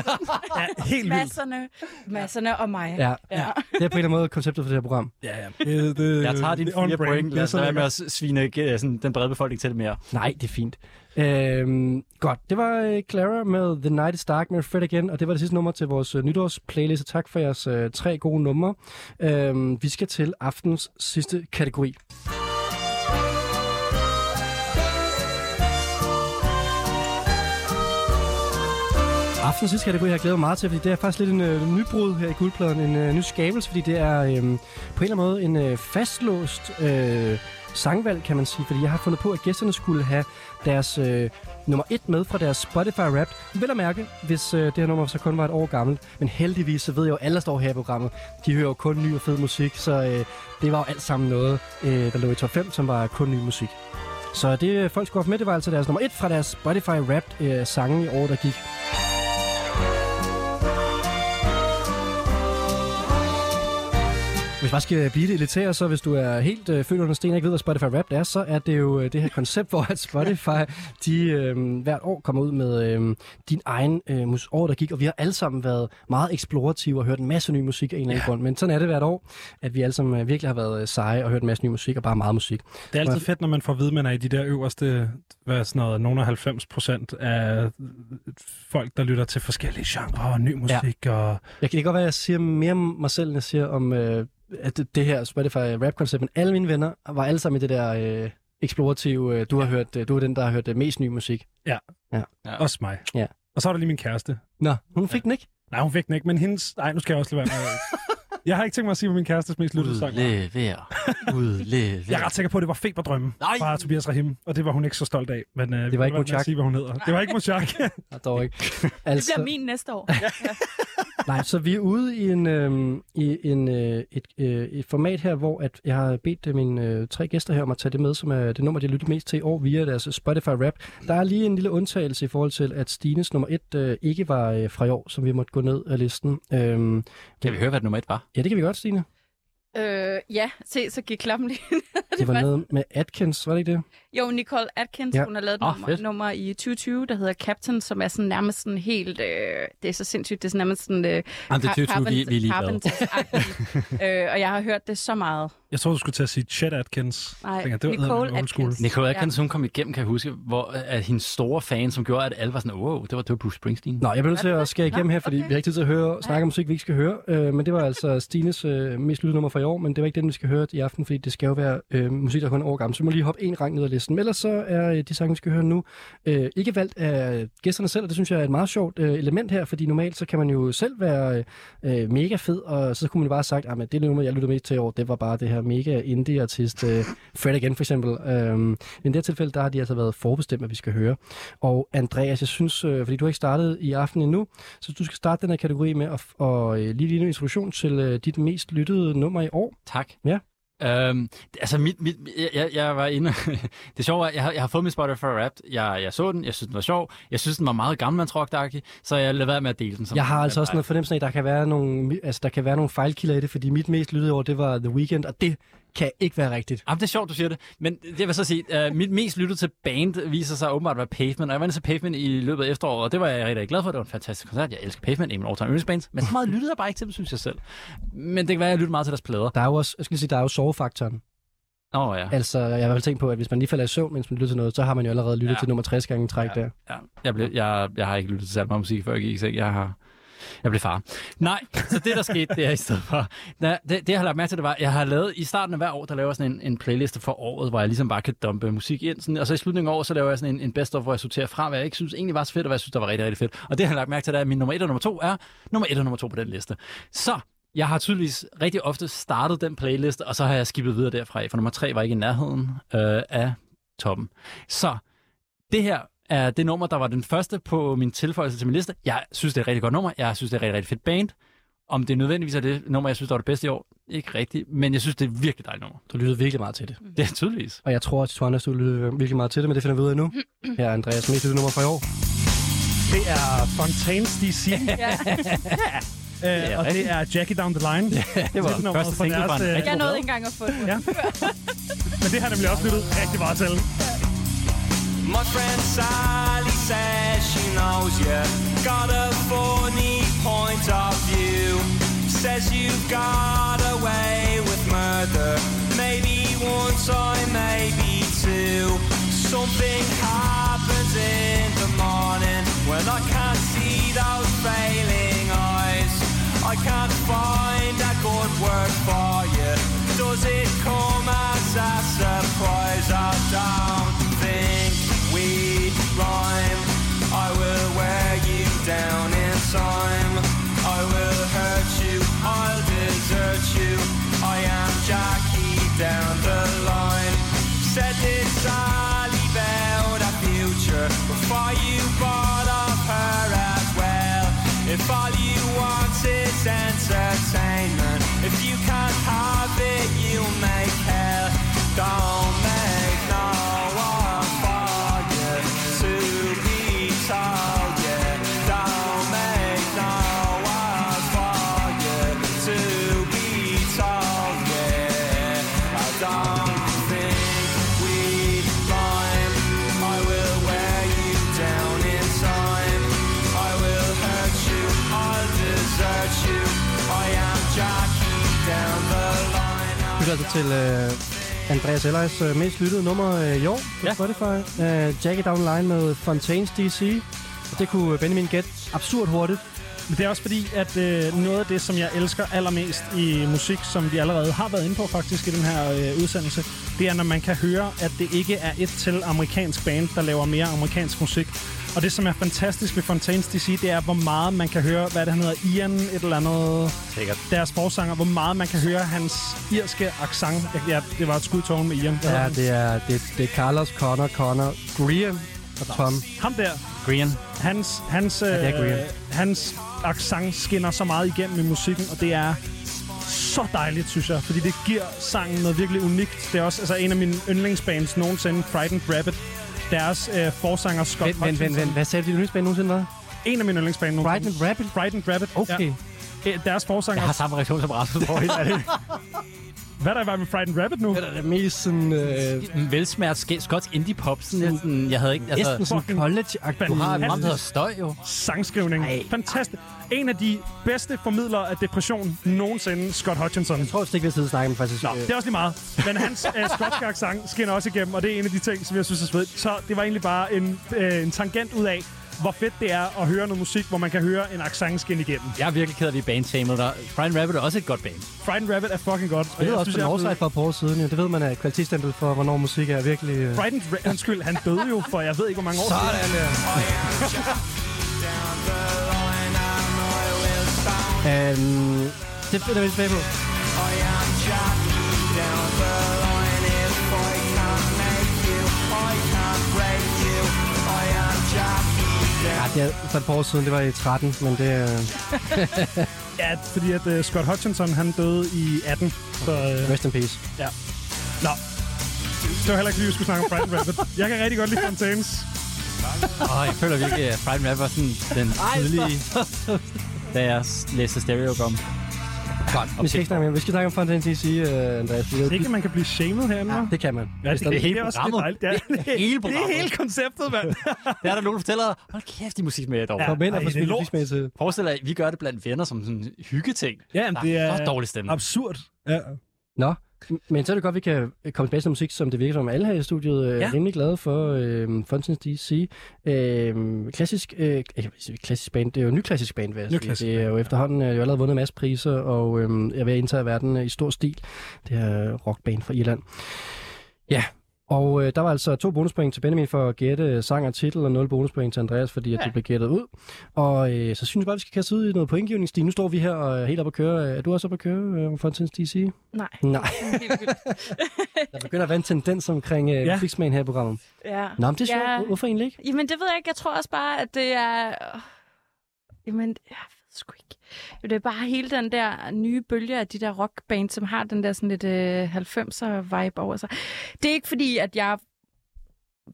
Ja, helt vildt.
masserne, masserne og mig.
Ja,
Ja.
det er på en eller anden måde konceptet for det her program.
Ja, ja. Det, det,
Jeg tager dine
det er
fire point.
Det
Lad os med at svine øh, sådan, den brede befolkning til det mere.
Nej, det er fint. Øhm, godt, det var øh, Clara med The Night is Dark med Fred igen, og det var det sidste nummer til vores øh, nytårsplayliste. Tak for jeres øh, tre gode numre. Øhm, vi skal til aftens sidste kategori. Aftens sidste kategori har jeg glædet mig meget til, fordi det er faktisk lidt en øh, nybrud her i guldpladen, en øh, ny skabelse, fordi det er øh, på en eller anden måde en øh, fastlåst øh, sangvalg, kan man sige, fordi jeg har fundet på, at gæsterne skulle have deres øh, nummer et med fra deres Spotify Rap. Vel at mærke, hvis øh, det her nummer så kun var et år gammelt. Men heldigvis, så ved jeg jo, at alle, der står her i programmet, de hører jo kun ny og fed musik. Så øh, det var jo alt sammen noget, øh, der lå i top 5, som var kun ny musik. Så det, folk skulle have med, det var altså deres nummer et fra deres Spotify Rap øh, sange i år, der gik. Hvis man skal blive det elitære, så hvis du er helt øh, født under sten og ikke ved, hvad Spotify Rap er, så er det jo øh, det her koncept, hvor at Spotify de, øh, hvert år kommer ud med øh, din egen øh, mus- år, der gik. Og vi har alle sammen været meget eksplorative og hørt en masse ny musik af en eller anden grund. Men sådan er det hvert år, at vi alle sammen øh, virkelig har været øh, seje og hørt en masse ny musik og bare meget musik.
Det er altid fedt, når man får at vide, at man er i de der øverste, hvad er sådan noget, nogle af 90 procent af folk, der lytter til forskellige genrer og ny musik. Ja. Og
Jeg kan det godt være, at jeg siger mere om mig selv, end jeg siger om øh, at det, det her Spotify rap-koncept, men alle mine venner var alle sammen i det der øh, eksplorative, øh, du har hørt, øh, du er den, der har hørt øh, mest ny musik.
ja,
Ja.
Ja.
også mig.
Ja.
Og så er der lige min kæreste.
Nå, hun fik den ikke.
Nej, hun fik den ikke, men hendes... Nej, nu skal jeg også lade være med. Jeg har ikke tænkt mig at sige, hvad min kærestes mest lyttede sang var.
Udlever. Udlever.
Jeg er ret sikker på, at det var Feberdrømme
Nej.
fra Tobias Rahim, og det var hun ikke så stolt af. Men, uh,
Det var ikke.
Muchak. sige, hvad hun hedder. Det var ikke Muchak.
Nej, dog ikke.
Det
Altså,
bliver min næste år.
nej, så vi er ude i, en, øh, i en, øh, et, øh, et format her, hvor at jeg har bedt øh, mine øh, tre gæster her om at tage det med, som er det nummer, de lytter mest til i år via deres Spotify Rap. Der er lige en lille undtagelse i forhold til, at Stines nummer et øh, ikke var øh, fra i år, som vi måtte gå ned af listen. Øhm,
Kan vi høre, hvad nummer et var?
ja, det kan vi godt, Stine.
øh, ja, se, så gik klappen lige.
Det var noget med Atkins, var det ikke det?
Jo, Nicole Atkins,
Ja.
ja. hun har lavet et
Åh,
nummer,
fedt.
nummer i 2020, der hedder Captain, som er sådan nærmest sådan helt... Øh, det er så sindssygt, det er sådan nærmest sådan... Øh,
Jamen, det er 2020, vi, vi er lige
øh, og jeg har hørt det så meget.
Jeg tror, du skulle til at sige Chet Atkins.
Nej,
Tænker, det var
Nicole
school.
Atkins.
Nicole Atkins, hun kom igennem, kan jeg huske, hvor at hendes store fan, som gjorde, at alle var sådan, wow, det var, det var Bruce Springsteen.
Nå, jeg bliver nødt til at skære igennem her, fordi
okay.
vi har ikke tid til at høre, snakke om musik, vi ikke skal høre. Øh, men det var altså Stines øh, mest lyttede nummer for i år, men det var ikke den, vi skal høre i aften, fordi det skal jo være øh, musik, der kun er år gammel. Så vi må lige hoppe en rang ned ad listen. Men ellers så er øh, de sange, vi skal høre nu, øh, ikke valgt af gæsterne selv, og det synes jeg er et meget sjovt øh, element her, fordi normalt så kan man jo selv være øh, mega fed, og så kunne man jo bare have sagt, at det nummer, jeg lyttede mest til i år, det var bare det her mega indie-artist, øh, Fred Again for eksempel. Øh, men i det her tilfælde, der har de altså været forbestemt, at vi skal høre. Og Andreas, jeg synes, øh, fordi du har ikke startet i aften endnu, så du skal starte den her kategori med at, og, øh, lige lige en introduktion til øh, dit mest lyttede nummer i år.
Tak.
Ja.
Øhm, altså, mit, mit, jeg, jeg, var inde... det sjove er, jeg har, jeg har fået min Spotify Wrapped. Jeg, jeg så den, jeg synes, den var sjov. Jeg synes, den var meget gammelmandsrock så jeg lader være med at dele den. Som
Jeg har altså også noget fornemmelse af, at der kan være nogle, altså, der kan være nogle fejlkilder i det, fordi mit mest lyttede år, det var The Weeknd, og det kan ikke være rigtigt.
Jamen, det er sjovt, du siger det. Men det vil så sige, uh, mit mest lyttede til band viser sig åbenbart at være Pavement. Og jeg var til Pavement i løbet af efteråret, og det var jeg rigtig glad for. Det var en fantastisk koncert. Jeg elsker Pavement, en af mine all-time yndlingsbands. Men så meget lyttede jeg bare ikke til dem, synes jeg selv. Men det kan være, at jeg lytter meget til deres plader.
Der er jo også, jeg skal sige, der er jo sovefaktoren.
Åh, oh, ja.
Altså, jeg har fald tænkt på, at hvis man lige falder i søvn, mens man lytter til noget, så har man jo allerede lyttet
Ja.
til nummer 60 gange træk ja. der.
Ja, jeg, blev, jeg, jeg har ikke lyttet til særlig meget musik, før jeg gik i seng. Jeg har... Jeg blev far. Nej, så det der skete, det er i stedet for... Det, det, jeg har lagt mærke til, det var, jeg har lavet i starten af hver år, der laver jeg sådan en, en playliste for året, hvor jeg ligesom bare kan dumpe musik ind. Sådan, og så i slutningen af året, så laver jeg sådan en, en best of, hvor jeg sorterer fra, hvad jeg ikke synes egentlig var så fedt, og hvad jeg synes, der var rigtig, rigtig fedt. Og det har lagt mærke til, det er, at min nummer 1 og nummer 2 er nummer 1 og nummer 2 på den liste. Så jeg har tydeligvis rigtig ofte startet den playliste, og så har jeg skippet videre derfra, for nummer 3 var ikke i nærheden øh, af toppen. Så det her er det nummer, der var den første på min tilføjelse til min liste. Jeg synes, det er et rigtig godt nummer. Jeg synes, det er et rigtig, rigtig fedt band. Om det nødvendigvis er det nummer, jeg synes, der var det bedste i år, ikke rigtigt. Men jeg synes, det er et virkelig dejligt nummer.
Du lyttede virkelig meget til det.
Det er tydeligvis.
Og jeg tror, at Tuanas, du lyttede virkelig meget til det, men det finder vi ud af nu. Her er Andreas mest nummer for i år.
Det er Fontaines DC.
Ja.
Øh, og det er Jackie Down the Line.
Det var
Titelnummeret
første
for
single
deres,
fra en
øh,
rigtig
Jeg nåede ikke engang at få den.
Ja. Men det har nemlig også lyttet rigtig meget til.
My friend Sally says she knows you got a funny point of view. Says you got away with murder. Maybe one time, maybe two. Something happens in the morning when I can't see those failing eyes. I can't find a good word for you. Does it come as a surprise? I don't think rhyme. I will wear you down in time. I will hurt you, I'll desert you. I am Jackie down the line. Said this Ali about our future before you bought up her as well. If all you
want is entertainment. Til øh, Andreas Elleis øh, mest lyttede nummer øh, i år på
Ja.
Spotify. Øh, Jackie Down Line med Fontaines DC. Og det kunne Benjamin gætte absurd hurtigt.
Men det er også fordi, at øh, noget af det, som jeg elsker allermest i musik, som vi allerede har været inde på faktisk i den her øh, udsendelse, det er, når man kan høre, at det ikke er et til amerikansk band, der laver mere amerikansk musik. Og det, som er fantastisk ved Fontaines DC, det er, hvor meget man kan høre, hvad det han hedder, Ian, et eller andet,
Sikkert.
deres forsanger, hvor meget man kan høre hans irske accent. Ja, det var et skud med Ian.
Ja, det er, det, det er Carlos, Connor, Connor, Graham og Tom.
Ham der,
Green.
hans, hans,
det er
øh,
Graham.
hans accent skinner så meget igennem i musikken, og det er så dejligt, synes jeg, fordi det giver sangen noget virkelig unikt. Det er også altså, en af mine yndlingsbands nogensinde, Frightened Rabbit. Deres øh, forsanger Scott
Vent, vent, vent, vent. Hvad sagde du, dit yndlingsband nogensinde var?
En af mine yndlingsbands nogensinde.
Frightened Rabbit?
Frightened Rabbit,
Okay.
ja. Øh, Deres forsanger...
Jeg har samme reaktion som Rasmus på helt ærligt.
Hvad er der i vej med Frightened Rabbit nu?
Det er det mest sådan... Øh,
En velsmært sk- skotsk indie pop. Sådan, sådan, jeg havde ikke...
næsten
Altså,
sådan
fucking
college-agtigt.
du har et
Fantastisk.
program, der Støj, jo.
Sangskrivning.
Ej.
Fantastisk. En af de bedste formidlere af depression nogensinde, Scott Hutchinson.
Jeg tror, at ikke, vi sidder og snakke med faktisk.
Nå,
øh,
det er også lige meget. Men hans øh, skotske accent skinner også igennem, og det er en af de ting, som jeg synes er svedt. Så det var egentlig bare en, øh, en tangent ud af, hvor fedt det er at høre noget musik, hvor man kan høre en accent skinne igennem.
Jeg er virkelig ked af, at vi er bandtamet der. Brian Rabbit er også et godt band.
Frightened Rabbit er fucking godt.
Jeg ved også på
jeg er
Northside for et par år siden. Jo. Det ved man er et kvalitetsstempel for, hvornår musik er virkelig... Øh...
Frightened Rabbit, undskyld, han døde jo for jeg ved ikke, hvor mange år
Sådan
siden.
Um, det finder vi tilbage på. Ja, for et par år siden, det var i 13, men det er uh,
Ja, fordi at uh, Scott Hutchinson, han døde i 18. Så, uh,
rest in peace.
nå. Det var heller ikke lige, vi skulle snakke om Frightened Rabbit. Jeg kan rigtig godt lide Fontaines.
Åh, jeg føler virkelig, at Brian Rabbit var sådan den tidlige, da jeg læste Stereogum. Godt.
Vi skal ikke snakke mere. Vi skal snakke om DC, uh, Andreas. Ved-
Ikke, at man kan blive shamed herinde, ja,
det kan man.
Ja, det, det,
er hele
det er også
programmet.
dejligt. Det er,
hele
det
programmet.
er hele konceptet, mand.
Der er der nogen, der fortæller dig, hold kæft, de musik med dog.
Ja.
Kom ind og
Ej,
få
det er
spillet fisk med til.
Forestil dig, at vi gør det blandt venner som sådan en hyggeting.
Ja, men det
Der
er
så dårlig stemning.
absurd. Ja.
Nå, men så er det godt, at vi kan komme tilbage til musik, som det virker som alle her i studiet er
Ja.
ja. rimelig glade for. Øh, Fountains DC. Øh, klassisk, øh, jeg klassisk band, det er jo en ny klassisk band, vil jeg sige.
Nyklassisk
Det er jo efterhånden øh, jo allerede vundet en masse priser, og øh, er ved at indtage verden øh, i stor stil. Det her rockband fra Irland. Ja, og øh, der var altså to bonuspoint til Benjamin for at gætte sang og titel, og 0 bonuspoint til Andreas, fordi at
Ja.
det blev gættet ud. Og øh, så synes jeg bare, vi skal kaste ud i noget pointgivning. Stine, nu står vi her og er helt op at køre. Er du også op at køre øh, Fountains DC?
Nej.
Nej. Der begynder at være en tendens omkring øh,
Ja.
musiksmagen her i programmet.
ja.
Nå, men det er sjovt.
Ja.
Hvorfor egentlig ikke?
Jamen, det ved jeg ikke. Jeg tror også bare, at det er... øh, Jamen, jeg ved sgu ikke. Det er bare hele den der nye bølge af de der rockbands, som har den der sådan lidt øh, 90'er-vibe over sig. Det er ikke fordi, at jeg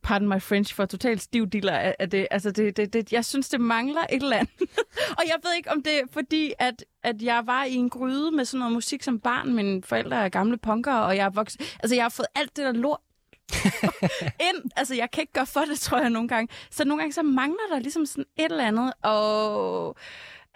pardon my French, for totalt stiv diller af af det. Altså, det, det, det, jeg synes, det mangler et eller andet. og jeg ved ikke, om det er fordi, at, at jeg var i en gryde med sådan noget musik som barn. Mine forældre er gamle punkere, og jeg er vokset... Altså, jeg har fået alt det der lort ind. Altså, jeg kan ikke gøre for det, tror jeg, nogle gange. Så nogle gange, så mangler der ligesom sådan et eller andet. Og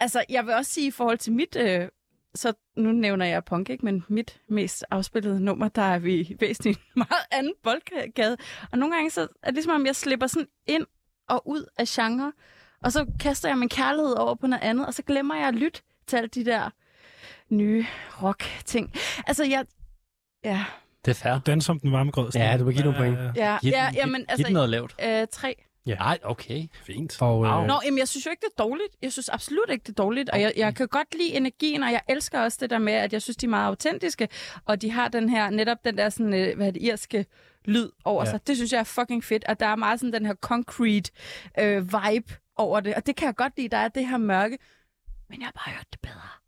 altså, jeg vil også sige, i forhold til mit... Øh, så nu nævner jeg punk, ikke? Men mit mest afspillede nummer, der er vi væsentligt meget anden boldgade. Og nogle gange, så er det ligesom, om jeg slipper sådan ind og ud af genre. Og så kaster jeg min kærlighed over på noget andet, og så glemmer jeg at lytte til alle de der nye rock-ting. Altså, jeg... Ja,
Det er fair.
Den som den varme grød.
Ja, du må give nogle point.
Ja,
Giv
ja, jamen,
giv
altså...
den noget lavt.
Øh, tre.
Ja.
Nej, okay.
Fint.
Og, øh,
Wow.
Nå, jamen, jeg synes jo ikke, det er dårligt. Jeg synes absolut ikke, det er dårligt. Og jeg, jeg kan godt lide energien, og jeg elsker også det der med, at jeg synes, de er meget autentiske. Og de har den her, netop den der sådan, øh, hvad er det, irske lyd over
ja.
sig. Det synes jeg er fucking fedt. Og der er meget sådan den her concrete øh, vibe over det. Og det kan jeg godt lide. Der er det her mørke. Men jeg har bare hørt det bedre.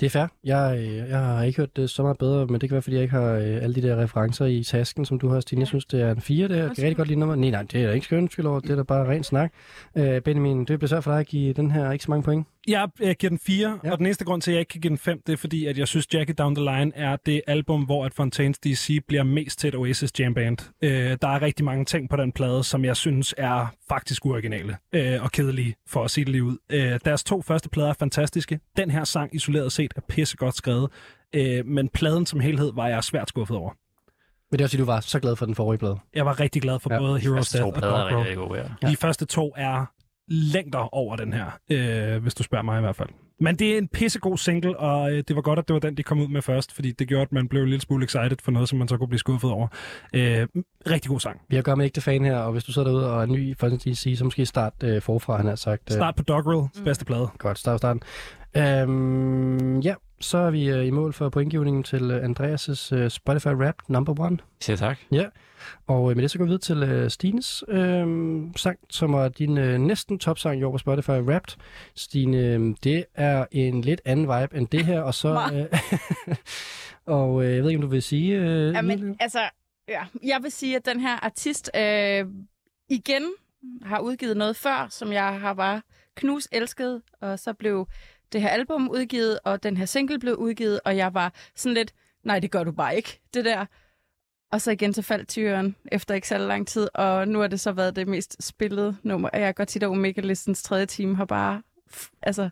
Det er fair. Jeg, øh, jeg har ikke hørt det så meget bedre, men det kan være, fordi jeg ikke har øh, alle de der referencer i tasken, som du har, Stine. Jeg synes, det er en 4, det her. Jeg kan rigtig godt lide nummer. Nej, nej, det er ikke skønt over. Det er da bare ren snak. Øh, Benjamin, det bliver svært for dig at give den her ikke så mange point.
Jeg øh, giver den 4,
Ja.
og den eneste grund til, at jeg ikke kan give den 5, det er fordi, at jeg synes, Jackie Down the Line er det album, hvor at Fontaines DC bliver mest til et Oasis jam band. Øh, der er rigtig mange ting på den plade, som jeg synes er faktisk uoriginale øh, og kedelige, for at sige det lige ud. Øh, deres to første plader er fantastiske. Den her sang isoleret set er pissegodt skrevet, øh, men pladen som helhed var jeg svært skuffet over.
Men det er også, fordi du var så glad for den forrige plade.
Jeg var rigtig glad for
Ja.
både Heroes Death og
rigtig gode, ja.
De første to er længder over den her, øh, hvis du spørger mig i hvert fald. Men det er en pissegod single, og øh, det var godt, at det var den, de kom ud med først, fordi det gjorde, at man blev en lille smule excited for noget, som man så kunne blive skuffet over. Øh, rigtig god sang.
Vi har gør med ægte fan her, og hvis du sidder derude og er ny i Folketing DC, så måske start øh, forfra, han har sagt. Øh,
Start på Doggerel, mm. bedste plade.
Godt, start starten. Øhm, ja, så er vi øh, i mål for pointgivningen til øh, Andreas' øh, Spotify Rap number one.
Siger tak.
Og øh, med det så går vi videre til øh, Stines øh, sang, som er din øh, næsten topsang i år på Spotify Wrapped. Stine, øh, det er en lidt anden vibe end det her, og så... Øh, og øh, jeg ved ikke, om du vil sige... Øh,
Jamen, altså, ja, jeg vil sige, at den her artist øh, igen har udgivet noget før, som jeg har bare knus elsket, og så blev det her album udgivet, og den her single blev udgivet, og jeg var sådan lidt, nej, det gør du bare ikke, det der. Og så igen så faldt tyren efter ikke så lang tid, og nu har det så været det mest spillede nummer. Jeg kan godt sige, at Omega Listens tredje time har bare, altså,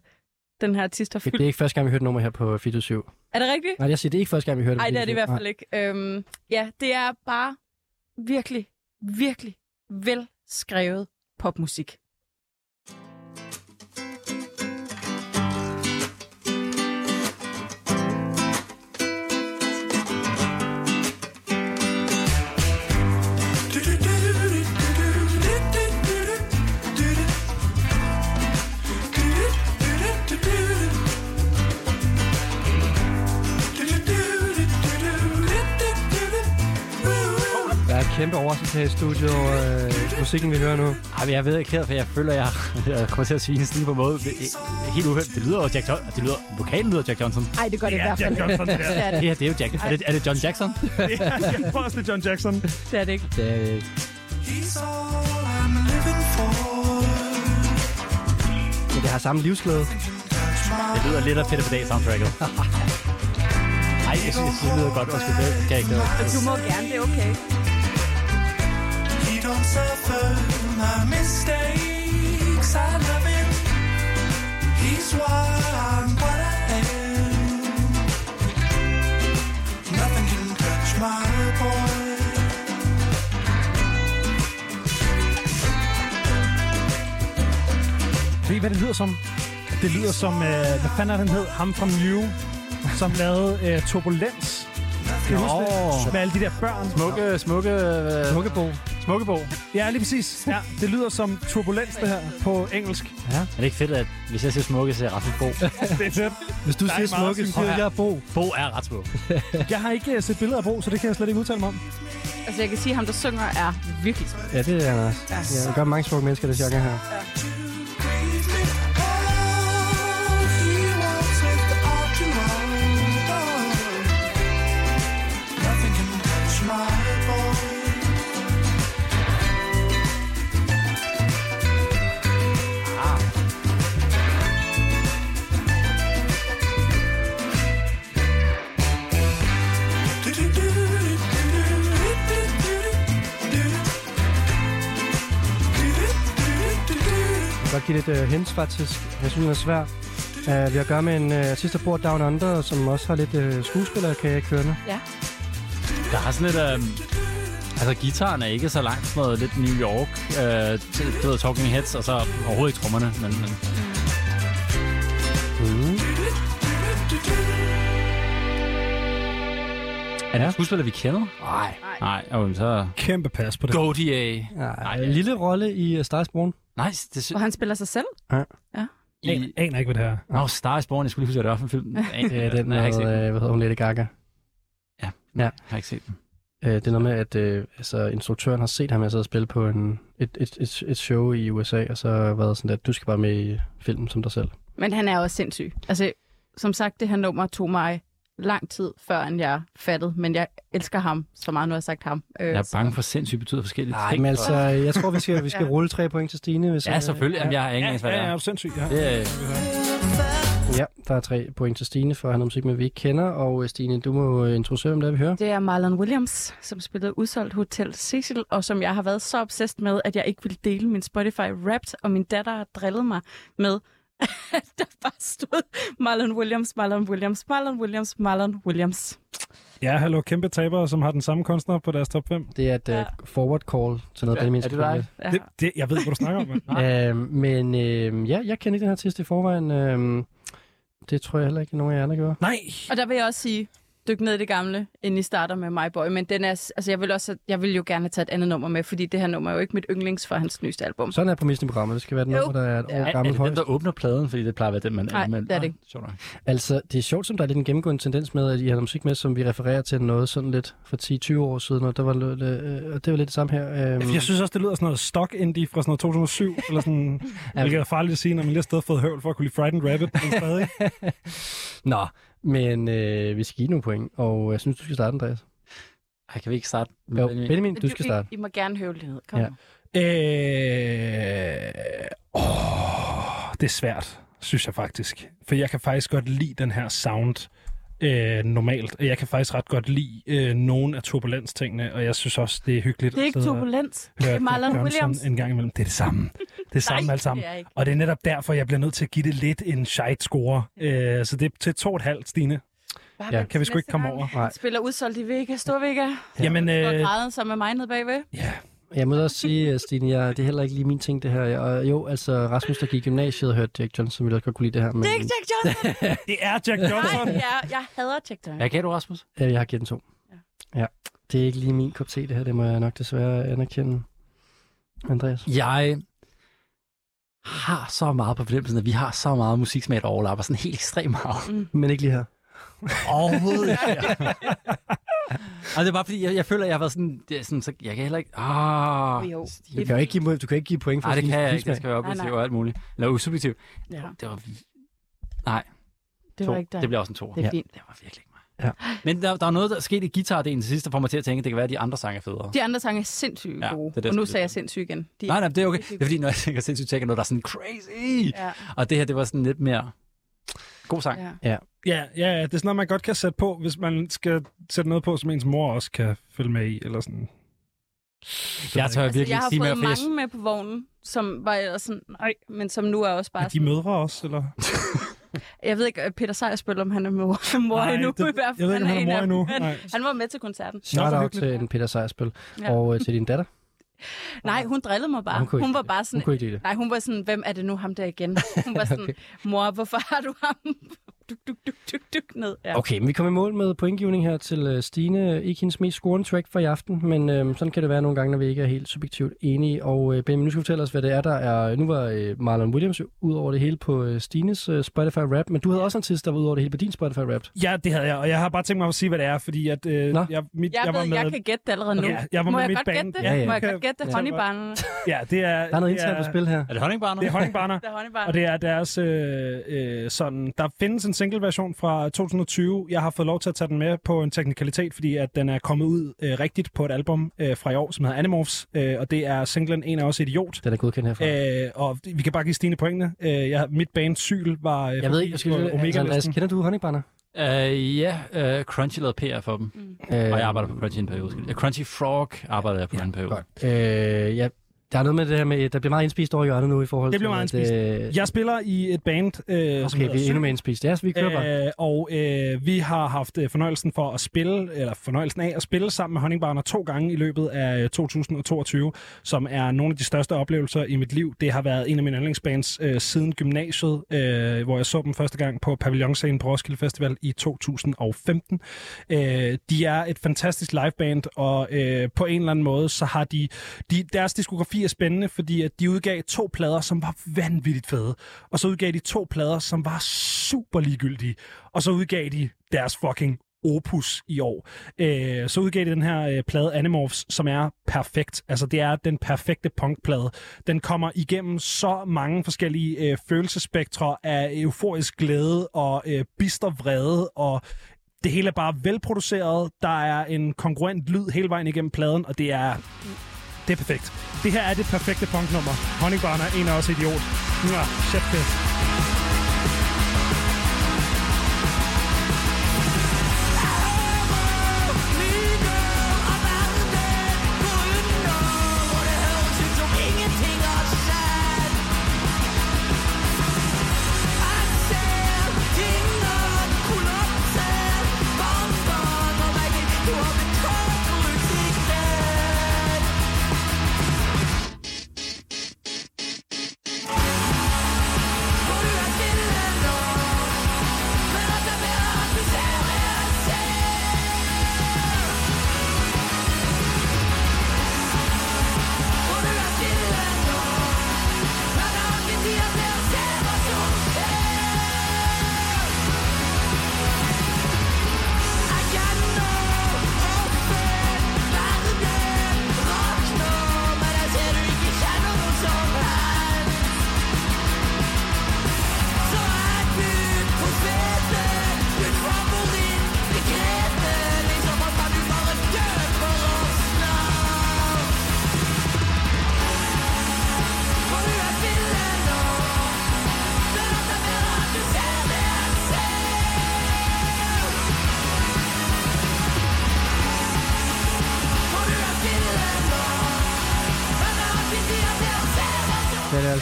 den her artist har
Det
fyldt.
er ikke første gang, vi hørte nummer her på 24
Er det rigtigt?
Nej, jeg siger, det er ikke første gang, vi hørte
Nej, det er det i hvert fald ikke. Øhm, ja, det er bare virkelig, virkelig velskrevet popmusik.
Kæmpe overraskelse her i studiet over øh, musikken, vi hører nu.
Ej, men jeg ved ikke her, for jeg føler, jeg, jeg kommer til at svine sådan på en måde. Det er Helt uheldigt. Det lyder jo Jack Johnson. Det lyder, vokalen lyder Jack Johnson.
Nej, det gør det i hvert fald
Jack Johnson, det
ikke. Det er
Det
det,
her, det er jo Jack. Er det, er det John Jackson?
jeg tror også, det er John Jackson.
det, er det ikke.
Det er, øh, men det har samme livsglæde.
Det lyder lidt af Peter Pedal soundtracket. Nej, jeg synes, det lyder godt. Undskyld, det kan jeg ikke. Det
Du må gerne, det er okay.
Don't suffer my mistakes. I love him. He's why I'm what I am. Nothing can touch my boy.
Ved I, hvad det lyder som? Det lyder som, øh, hvad fanden er den hed? Ham fra Mew, som lavede øh, Turbulens. Kan I huske det? Med alle de der børn.
Smukke, smukke... øh,
Smukkebo.
Smukkebo.
Ja, lige præcis. Ja, det lyder som Turbulens, det her, på engelsk.
Ja. Er det ikke fedt, at hvis jeg siger smukke, så er jeg Rasmus Bo?
Det er fedt.
Hvis du
Der er
siger smukke, så siger jeg Bo.
Bo er ret smuk.
Jeg har ikke øh, set billeder af Bo, så det kan jeg slet ikke udtale mig om.
Altså, jeg kan sige, at ham, der synger, er virkelig smuk.
Ja, det er han også.
Ja.
Ja, der gør mange smukke mennesker, det genre her.
Grieve
give lidt uh, hints, faktisk. Jeg synes, den er svær. Uh, vi har at gøre med en uh, artist, der bor Down Under, som også har lidt uh, skuespillerkarriere kørende.
Der er sådan lidt... Øh, altså, gitaren er ikke så langt sådan noget lidt New York. Øh, til- du ved, Talking Heads, og så overhovedet ikke trommerne. Men, men
Mm.
Er det en skuespiller, vi kender? Nej. Nej, okay, så...
Kæmpe pas på det.
Gautier.
Nej, en lille rolle i uh, Stars Born.
Nice. Det
Hvor han spiller sig selv.
Jeg aner ikke, hvad det er.
Nå, Star is Born. Jeg skulle lige huske, hvad det var for en film.
Det er den
Nej, jeg har ikke set
med, øh, hvad hedder hun, Lady Gaga.
Ja,
Ja.
jeg har ikke set den.
Øh, det er noget med, at øh, altså, instruktøren har set ham altså, spille på en, et, et, et, et show i USA, og så har været sådan, at du skal bare med i filmen som dig selv.
Men han er også sindssyg. Altså, som sagt, det her nummer tog mig lang tid, før end jeg fattede. Men jeg elsker ham så meget, nu har jeg sagt ham. Øh,
Jeg er
så-
bange for sindssygt betyder forskellige
Nej,
ting.
men altså, jeg tror, vi skal, vi skal
Ja.
rulle tre point til Stine. Hvis,
Ja, selvfølgelig. Jamen, jeg har ingen
Ja,
hvad
ja,
det
ja,
er.
er sindssygt. Ja.
Det er
Ja, der er tre point til Stine for at have noget musik med, vi ikke kender. Og øh, Stine, du må øh, introducere, hvem det er, vi hører.
Det er Marlon Williams, som spillede udsolgt Hotel Cecil, og som jeg har været så obsessed med, at jeg ikke ville dele min Spotify Wrapped, og min datter har drillet mig med, der bare stod Marlon Williams, Marlon Williams, Marlon Williams, Marlon Williams.
ja, hallo, kæmpe tabere, som har den samme kunstner på deres top 5.
Det er et
Ja.
uh, forward call til noget,
Ja,
Benjamin
er det
skal
Ja.
Det, det, jeg ved ikke, hvad du snakker om. mand.
lidt. Øh, men øh, ja, jeg kender ikke den her artist i forvejen. Øh, det tror jeg heller ikke, nogen af jer andre gjorde.
Nej,
Og der vil jeg også sige, dyk ned i det gamle, inden I starter med My Boy. Men den er, altså jeg vil, også, jeg vil jo gerne have taget et andet nummer med, fordi det her nummer er jo ikke mit yndlings for hans nyeste album.
Sådan er præmissen i programmet. Det skal være den
Jo.
nummer, der er et år
Ja.
Er, er
gammelt
det den, der åbner pladen? Fordi det plejer at være den, man...
Nej,
man,
det er det ikke.
Sjovt.
Altså, det er sjovt, som der er lidt en gennemgående tendens med, at I har musik med, som vi refererer til noget sådan lidt for 10-20 år siden, og der var, lidt, øh, og det var lidt det samme her. Øh,
jeg synes også, det lyder sådan noget stock indie fra sådan noget 2007, eller sådan, hvilket er farligt at sige, når man lige har fået høvl for at kunne lide Frightened Rabbit, men stadig.
Nå, men øh, vi skal give nogle point, og jeg synes, du skal starte, Andreas.
Ej, kan vi ikke starte med
Jo,
Benjamin?
Benjamin, du skal starte.
I, I må gerne høvle det ned. Kom.
Ja.
Øh, åh, det er svært, synes jeg faktisk. For jeg kan faktisk godt lide den her sound øh, normalt, og jeg kan faktisk ret godt lide øh, nogle af turbulens-tingene, og jeg synes også, det er hyggeligt
Det er ikke
og
turbulens. Det er Marlon Williams.
en gang imellem. Det er det samme. Det er samme alt sammen.
det.
Og det er netop derfor, jeg bliver nødt til at give det lidt en shite score. Øh, så det er til to og et halvt, Stine.
Bare
Ja,
kan vi sgu ikke komme
gang.
over.
Nej.
Spiller udsolgt i Vega, Stor Vega.
Ja. Jamen,
Og
øh,
græden som er mig nede bagved.
ja.
Jeg må også sige, øh, Stine, jeg, det er heller ikke lige min ting, det her. Og jo, altså, Rasmus, der gik i gymnasiet og hørte Jack Johnson, ville også godt kunne lide det her. Men,
Det er ikke Jack Johnson.
det er Jack Johnson.
Nej, jeg, jeg hader Jack Johnson.
Hvad gav du, Rasmus?
Ja, jeg har givet den to.
Ja.
ja. Det er ikke lige min kop te, det her. Det må jeg nok desværre anerkende. Andreas?
Jeg har så meget på fornemmelsen, at vi har så meget musiksmag, der overlapper sådan helt ekstremt meget.
Men ikke lige her.
Overhovedet ikke. Og det er bare fordi, jeg, jeg føler, at jeg har været sådan, det er sådan så jeg kan heller ikke... Ah,
Jo.
Du kan jo ikke give, du kan ikke give point for
Nej, det kan jeg ikke. Det skal være
Nej,
objektiv
nej.
og alt muligt. Eller usubjektiv.
Ja,
Det var... Nej,
det
to.
var ikke dig.
Det bliver også en to.
Det er fint.
Det var virkelig ikke mig.
Ja.
Men der, der er noget, der skete i guitardelen til sidst, der får mig til at tænke, at det kan være, at de andre sange er federe.
De andre sange er sindssygt
Ja,
gode.
det er det,
og nu sagde jeg sindssygt igen. De,
Nej, nej, det er okay. Det er fordi, når jeg tænker sindssygt, tænker jeg noget, der er sådan crazy.
Ja,
Og det her, det var sådan lidt mere... God sang.
ja.
Ja, ja, ja, det er sådan noget, man godt kan sætte på, hvis man skal sætte noget på, som ens mor også kan følge med i, eller sådan.
Jeg tør virkelig
Altså, jeg har
sige mere,
fået
jeg,
mange med på vognen, som var ellers sådan, nej, men som nu er også bare
Er de
sådan,
mødre også, eller?
Jeg ved ikke, øh, Peter Sejer spiller, om han er mor, mor
Nej,
endnu.
det-
i hvert fald.
jeg ved ikke, han er mor endnu. Nej.
Han var med til koncerten.
Shout out til en Peter Sejerspil.
Ja.
Og øh, til din datter.
Nej, hun drillede mig bare.
Hun
Hun, var
lide
bare
Hun
sådan,
kunne ikke lide det.
nej, hun var sådan, hvem er det nu ham der igen? Hun var sådan,
Okay.
mor, hvorfor har du ham? Duk, duk, duk, duk, duk ned. Ja.
Okay, men vi kommer i mål med pointgivning her til øh, Stine. Ikke hendes mest scorende track for i aften, men øh, sådan kan det være nogle gange, når vi ikke er helt subjektivt enige. Og øh, Benjamin, nu skal du fortælle os, hvad det er, der er... Nu var øh, Marlon Williams ud over det hele på øh, Stines øh, Spotify Rap, men du havde også en artist, der var ud over det hele på din Spotify Rap.
Ja, det havde jeg, og jeg har bare tænkt mig at sige, hvad det er, fordi at, øh,
Nå.
jeg, mit,
Jeg,
jeg var
ved,
med...
jeg kan gætte det allerede nu.
Ja, jeg var
Må
med
jeg
mit
godt
band.
gætte det?
Ja, ja.
Må jeg godt gætte det?
Ja.
Honeybarnerne.
Ja, det er...
Der er noget internt på spil her.
er det honningbarner?
Det er Honningbarner.
Det er Honeybarn.
Og det er deres øh, øh, sådan... Der findes en single-version fra 2020. Jeg har fået lov til at tage den med på en teknikalitet, fordi at den er kommet ud øh, rigtigt på et album øh, fra i år, som hedder Animorphs. Øh, og det er singlen En af os idiot.
Den er godkendt herfra.
Øh, og vi kan bare give Stine pointene. Øh, jeg, mit band Syl var øh,
jeg ved ikke, jeg skal,
på
altså, kender du Honeybarner?
Uh, ja, uh, Crunchy lavede PR for dem.
Øh,
Og jeg arbejder på Crunchy en periode. Uh, Crunchy Frog arbejdede jeg på ja, en periode.
Godt. Øh, jeg Der er noget med det her med, der bliver meget indspist over hjørnet nu i forhold
Det bliver
til...
meget indspist. Jeg spiller i et band, øh,
Okay, vi er endnu mere indspist. Ja, så vi kører bare.
Øh, og øh, vi har haft øh, fornøjelsen for at spille, eller fornøjelsen af at spille sammen med Honningbarner to gange i løbet af øh, 2022, som er nogle af de største oplevelser i mit liv. Det har været en af mine yndlingsbands øh, siden gymnasiet, øh, hvor jeg så dem første gang på Pavillonscenen på Roskilde Festival i 2015. Øh, de er et fantastisk liveband, og øh, på en eller anden måde, så har de, de... Deres diskografi er spændende, fordi at de udgav to plader, som var vanvittigt fede. Og så udgav de to plader, som var super ligegyldige. Og så udgav de deres fucking opus i år. Øh, så udgav de den her øh, plade Animorphs, som er perfekt. Altså, det er den perfekte punkplade. Den kommer igennem så mange forskellige øh, følelsespektre af euforisk glæde og øh, bister vrede og det hele er bare velproduceret. Der er en konkurrent lyd hele vejen igennem pladen, og det er det er perfekt. Det her er det perfekte punknummer. Honey er en af os idiot. Mwah, chef
det.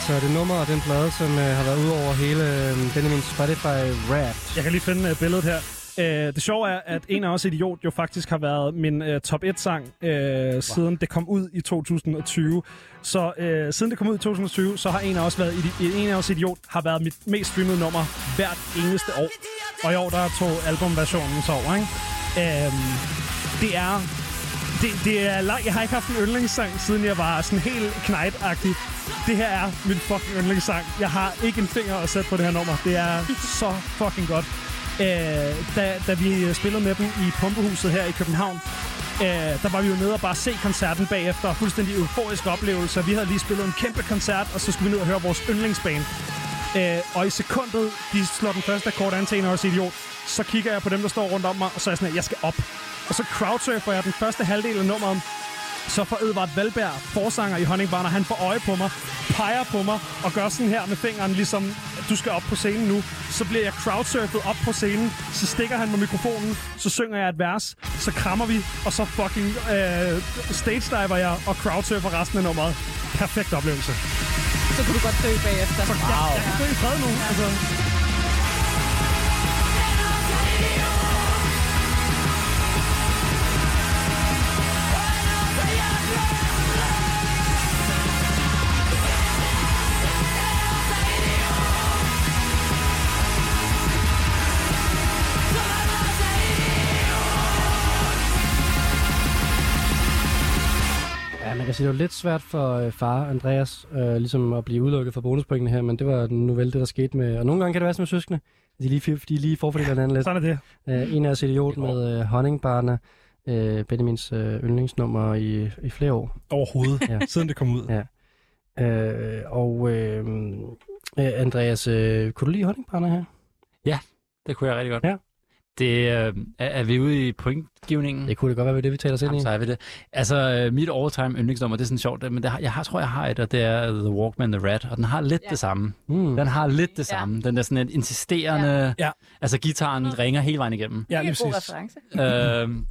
Altså det nummer og den plade, som øh, har været ude over hele øh, Benjamin Spotify rap.
Jeg kan lige finde uh, billedet her. Uh, det sjove er, at en af os idiot jo faktisk har været min uh, top 1-sang, uh, siden det kom ud i 2020. Så uh, siden det kom ud i 2020, så har en af os været idi- en af os idiot har været mit mest streamede nummer hvert eneste år. Og i år der tog albumversionen så over, ikke? Uh, det er det, det er lang... Jeg har ikke haft en yndlingssang, siden jeg var sådan helt knejt-agtig. Det her er min fucking yndlingssang. Jeg har ikke en finger at sætte på det her nummer. Det er så fucking godt. Øh, da, da vi spillede med dem i Pumpehuset her i København, øh, der var vi jo nede og bare se koncerten bagefter. Fuldstændig euforisk oplevelse. Vi havde lige spillet en kæmpe koncert, og så skulle vi ned og høre vores yndlingsband. Øh, og i sekundet, de slår den første akkord an til en af os idiot, så kigger jeg på dem, der står rundt om mig, og så er jeg sådan, at jeg skal op. Og så crowdsurfer jeg den første halvdel af nummeret, så får Edvard Valberg, forsanger i Honningbarner, han får øje på mig, peger på mig og gør sådan her med fingeren, ligesom du skal op på scenen nu. Så bliver jeg crowdsurfet op på scenen, så stikker han med mikrofonen, så synger jeg et vers, så krammer vi, og så fucking øh, stage diver jeg og crowdsurfer resten af nummeret. Perfekt oplevelse.
Så kunne du godt dø bagefter.
Så wow. jeg, jeg kan dø i fred nu. Altså.
Man kan sige, det var lidt svært for øh, far Andreas øh, ligesom at blive udelukket fra bonuspointene her, men det var nu vel det, der skete med... Og nogle gange kan det være som med søskende. De lige, de lige forfordeler hinanden lidt.
Sådan er det.
Øh, en af os idiot med øh, Honningbarner, øh, Benjamins øh, yndlingsnummer i, i flere år.
Overhovedet,
Ja.
siden det kom ud.
Ja. Øh, og øh, Andreas, øh, kunne du lide Honningbarner her?
Det kunne jeg rigtig godt.
Ja.
Det, øh, er, er vi ude i pointgivningen?
Det kunne det godt være, det vi taler os ind i.
Jamen, så er vi det. Altså, øh, mit all-time yndlingsnummer, det er sådan sjovt, men det har, jeg har, tror, jeg har et, og det er The Walkman The Rat, og den har lidt
Ja.
det samme.
Mm.
Den har lidt det
Ja.
samme. Den der sådan en insisterende...
Ja.
Altså, gitaren ringer hele vejen igennem.
Ja,
det
lige
er en god
præcis.
reference.
øhm,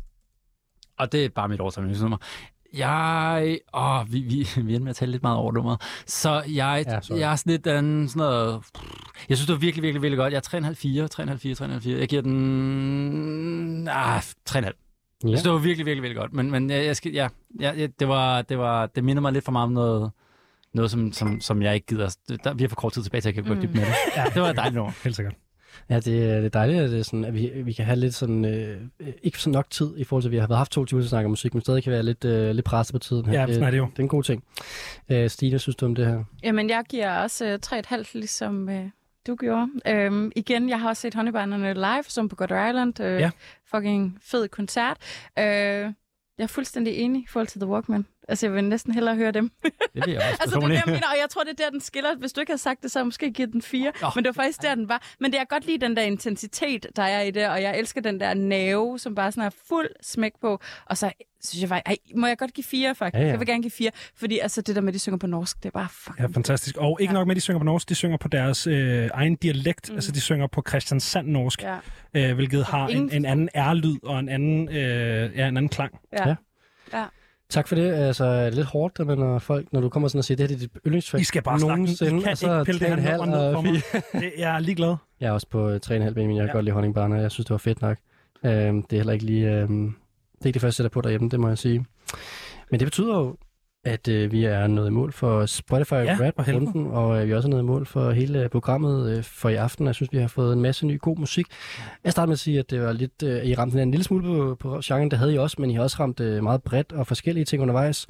og det er bare mit all-time yndlingsnummer. Jeg... Åh, vi, vi, vi endte med at tale lidt meget over nummeret. Så jeg,
Ja, sorry.
jeg er sådan lidt den, sådan noget... Jeg synes, det var virkelig, virkelig, virkelig godt. Jeg er 3,5, 4, 3,5, 4, 3,5, 4. Jeg giver den... Ah, 3,5. Jeg
Ja.
synes, det var virkelig, virkelig, virkelig godt. Men, men jeg, jeg skal, ja, ja, ja, det, var, det, var, det minder mig lidt for meget om noget, noget som, som, som jeg ikke gider. Der, vi har for kort tid tilbage, så jeg kan gå
Mm.
dybt med det.
Ja,
Det var et dejligt nummer.
Helt sikkert.
Ja, det, er- det er dejligt, at, det er sådan, at vi, vi kan have lidt sådan, øh, ikke så nok tid i forhold til, at vi har haft to timer til at snakke om musik, men stadig kan være lidt, øh, lidt presset på tiden her.
Ja, sådan er det jo.
Det er en god ting. Øh, Stine, synes du om det her?
Jamen, jeg giver også øh, 3,5, ligesom øh, du gjorde. Øhm, igen, jeg har også set Honeybanderne live, som på God Island. Øh,
Ja.
Fucking fed koncert. Øh, jeg er fuldstændig enig i forhold til The Walkman. Altså, jeg vil næsten hellere høre dem.
Det vil jeg også
Altså, det er det, jeg mener, og jeg tror, det er der, den skiller. Hvis du ikke havde sagt det, så måske givet den 4.
Åh.
Men det var faktisk der, den var. Men det er godt lide den der intensitet, der er i det, og jeg elsker den der nerve, som bare sådan er fuld smæk på. Og så synes jeg faktisk, ej, må jeg godt give 4, faktisk?
Ja, ja.
Jeg vil gerne give 4, fordi altså, det der med, at de synger på norsk, det er bare fucking
Ja, fantastisk. Og ikke
Ja.
nok med, at de synger på norsk, de synger på deres øh, egen dialekt. Mm. Altså, de synger på Christiansand norsk,
Ja,
øh, hvilket har en,
ingen
en anden R-lyd og en anden, øh, ja, en anden klang.
ja.
Ja.
ja.
Tak for det. Altså, er det lidt hårdt, man, når, folk, når du kommer sådan og siger, det her det er dit yndlingstrack
I skal bare snakke. I
nogensinde,
kan
og så
ikke pille det her
3,5
nummer ned for
og
mig.
4.
Det- Jeg er ligeglad.
Jeg er også på øh, 3,5 men jeg kan
Ja.
godt lide honningbarne, og jeg synes, det var fedt nok. Øhm, det er heller ikke lige... Øhm, det er ikke det første, jeg på derhjemme, det må jeg sige. Men det betyder jo, at øh, vi er nået i mål for Spotify
Ja.
Rap-runden, og øh, vi er også nået i mål for hele programmet øh, for i aften. Jeg synes, vi har fået en masse ny god musik. Jeg starter med at sige, at det var lidt, øh, I ramte en lille smule på, på genren, det havde I også, men I har også ramt øh, meget bredt og forskellige ting undervejs.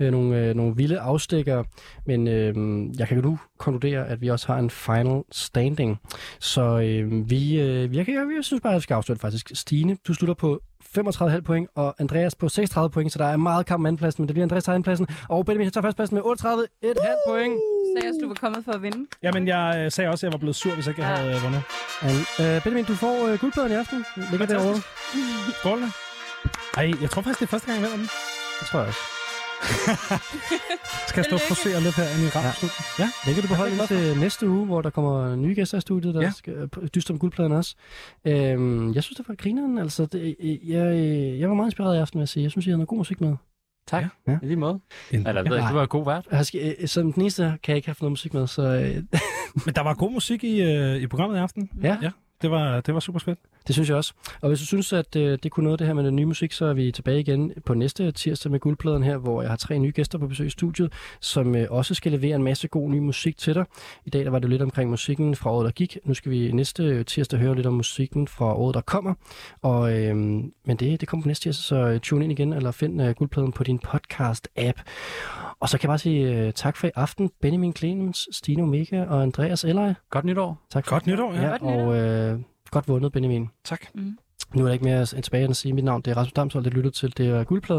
Øh, nogle, øh, nogle vilde afstikker, men øh, jeg kan nu konkludere, at vi også har en final standing. Så øh, vi, øh, jeg, kan, jeg, jeg synes bare, at vi skal afslutte faktisk. Stine, du slutter på 35,5 point, og Andreas på 36 point, så der er meget kamp om andenpladsen, men det bliver Andreas tager andenpladsen, og Benjamin tager førstpladsen med 38,5 point.
Seriøst, du var kommet for at vinde.
Jamen, jeg øh, sagde også, at jeg var blevet sur, hvis ikke jeg
Ja.
havde øh, vundet.
Og, øh, Benjamin, du får øh, guldpladen i aften. Ligger derovre.
Skål. Ej, jeg tror faktisk, det er første gang, jeg vinder den.
Det tror jeg også.
Skal jeg stå og forsere lidt herinde i ramsen? Ja. ja.
Den kan du beholde indtil næste uge, hvor der kommer nye gæster i studiet, der
Ja.
ja. skal øh, dyste om guldpladen også. Øhm, jeg synes, det var grineren. Altså, det, jeg, jeg var meget inspireret i aften, vil jeg sige. Jeg synes, I havde noget god musik med.
Tak.
Ja.
I lige måde.
En-
Eller, jeg ved
Nej.
du var god vært.
Jeg skal, øh, som den eneste kan jeg ikke have noget musik med, så øh,
Men der var god musik i, øh, i programmet i aften.
ja,
Ja. Det var, det var super fedt.
Det synes jeg også. Og hvis du synes, at øh, det kunne noget det her med den nye musik, så er vi tilbage igen på næste tirsdag med guldpladen her, hvor jeg har tre nye gæster på besøg i studiet, som øh, også skal levere en masse god ny musik til dig. I dag der var det lidt omkring musikken fra året, der gik. Nu skal vi næste tirsdag høre lidt om musikken fra året, der kommer. Og, øh, men det, det kommer på næste tirsdag, så øh, tune ind igen, eller find øh, guldpladen på din podcast-app. Og så kan jeg bare sige øh, tak for i aften. Benjamin Clemens, Stine Omega og Andreas Eller.
Godt nytår.
Tak for
Godt nytår, ja.
Ja,
Godt nytår.
og øh, godt vundet, Benjamin.
Tak.
Mm.
Nu er der ikke mere tilbage end at sige mit navn. Det er Rasmus Damshold, det lytter til. Det er guldpladen.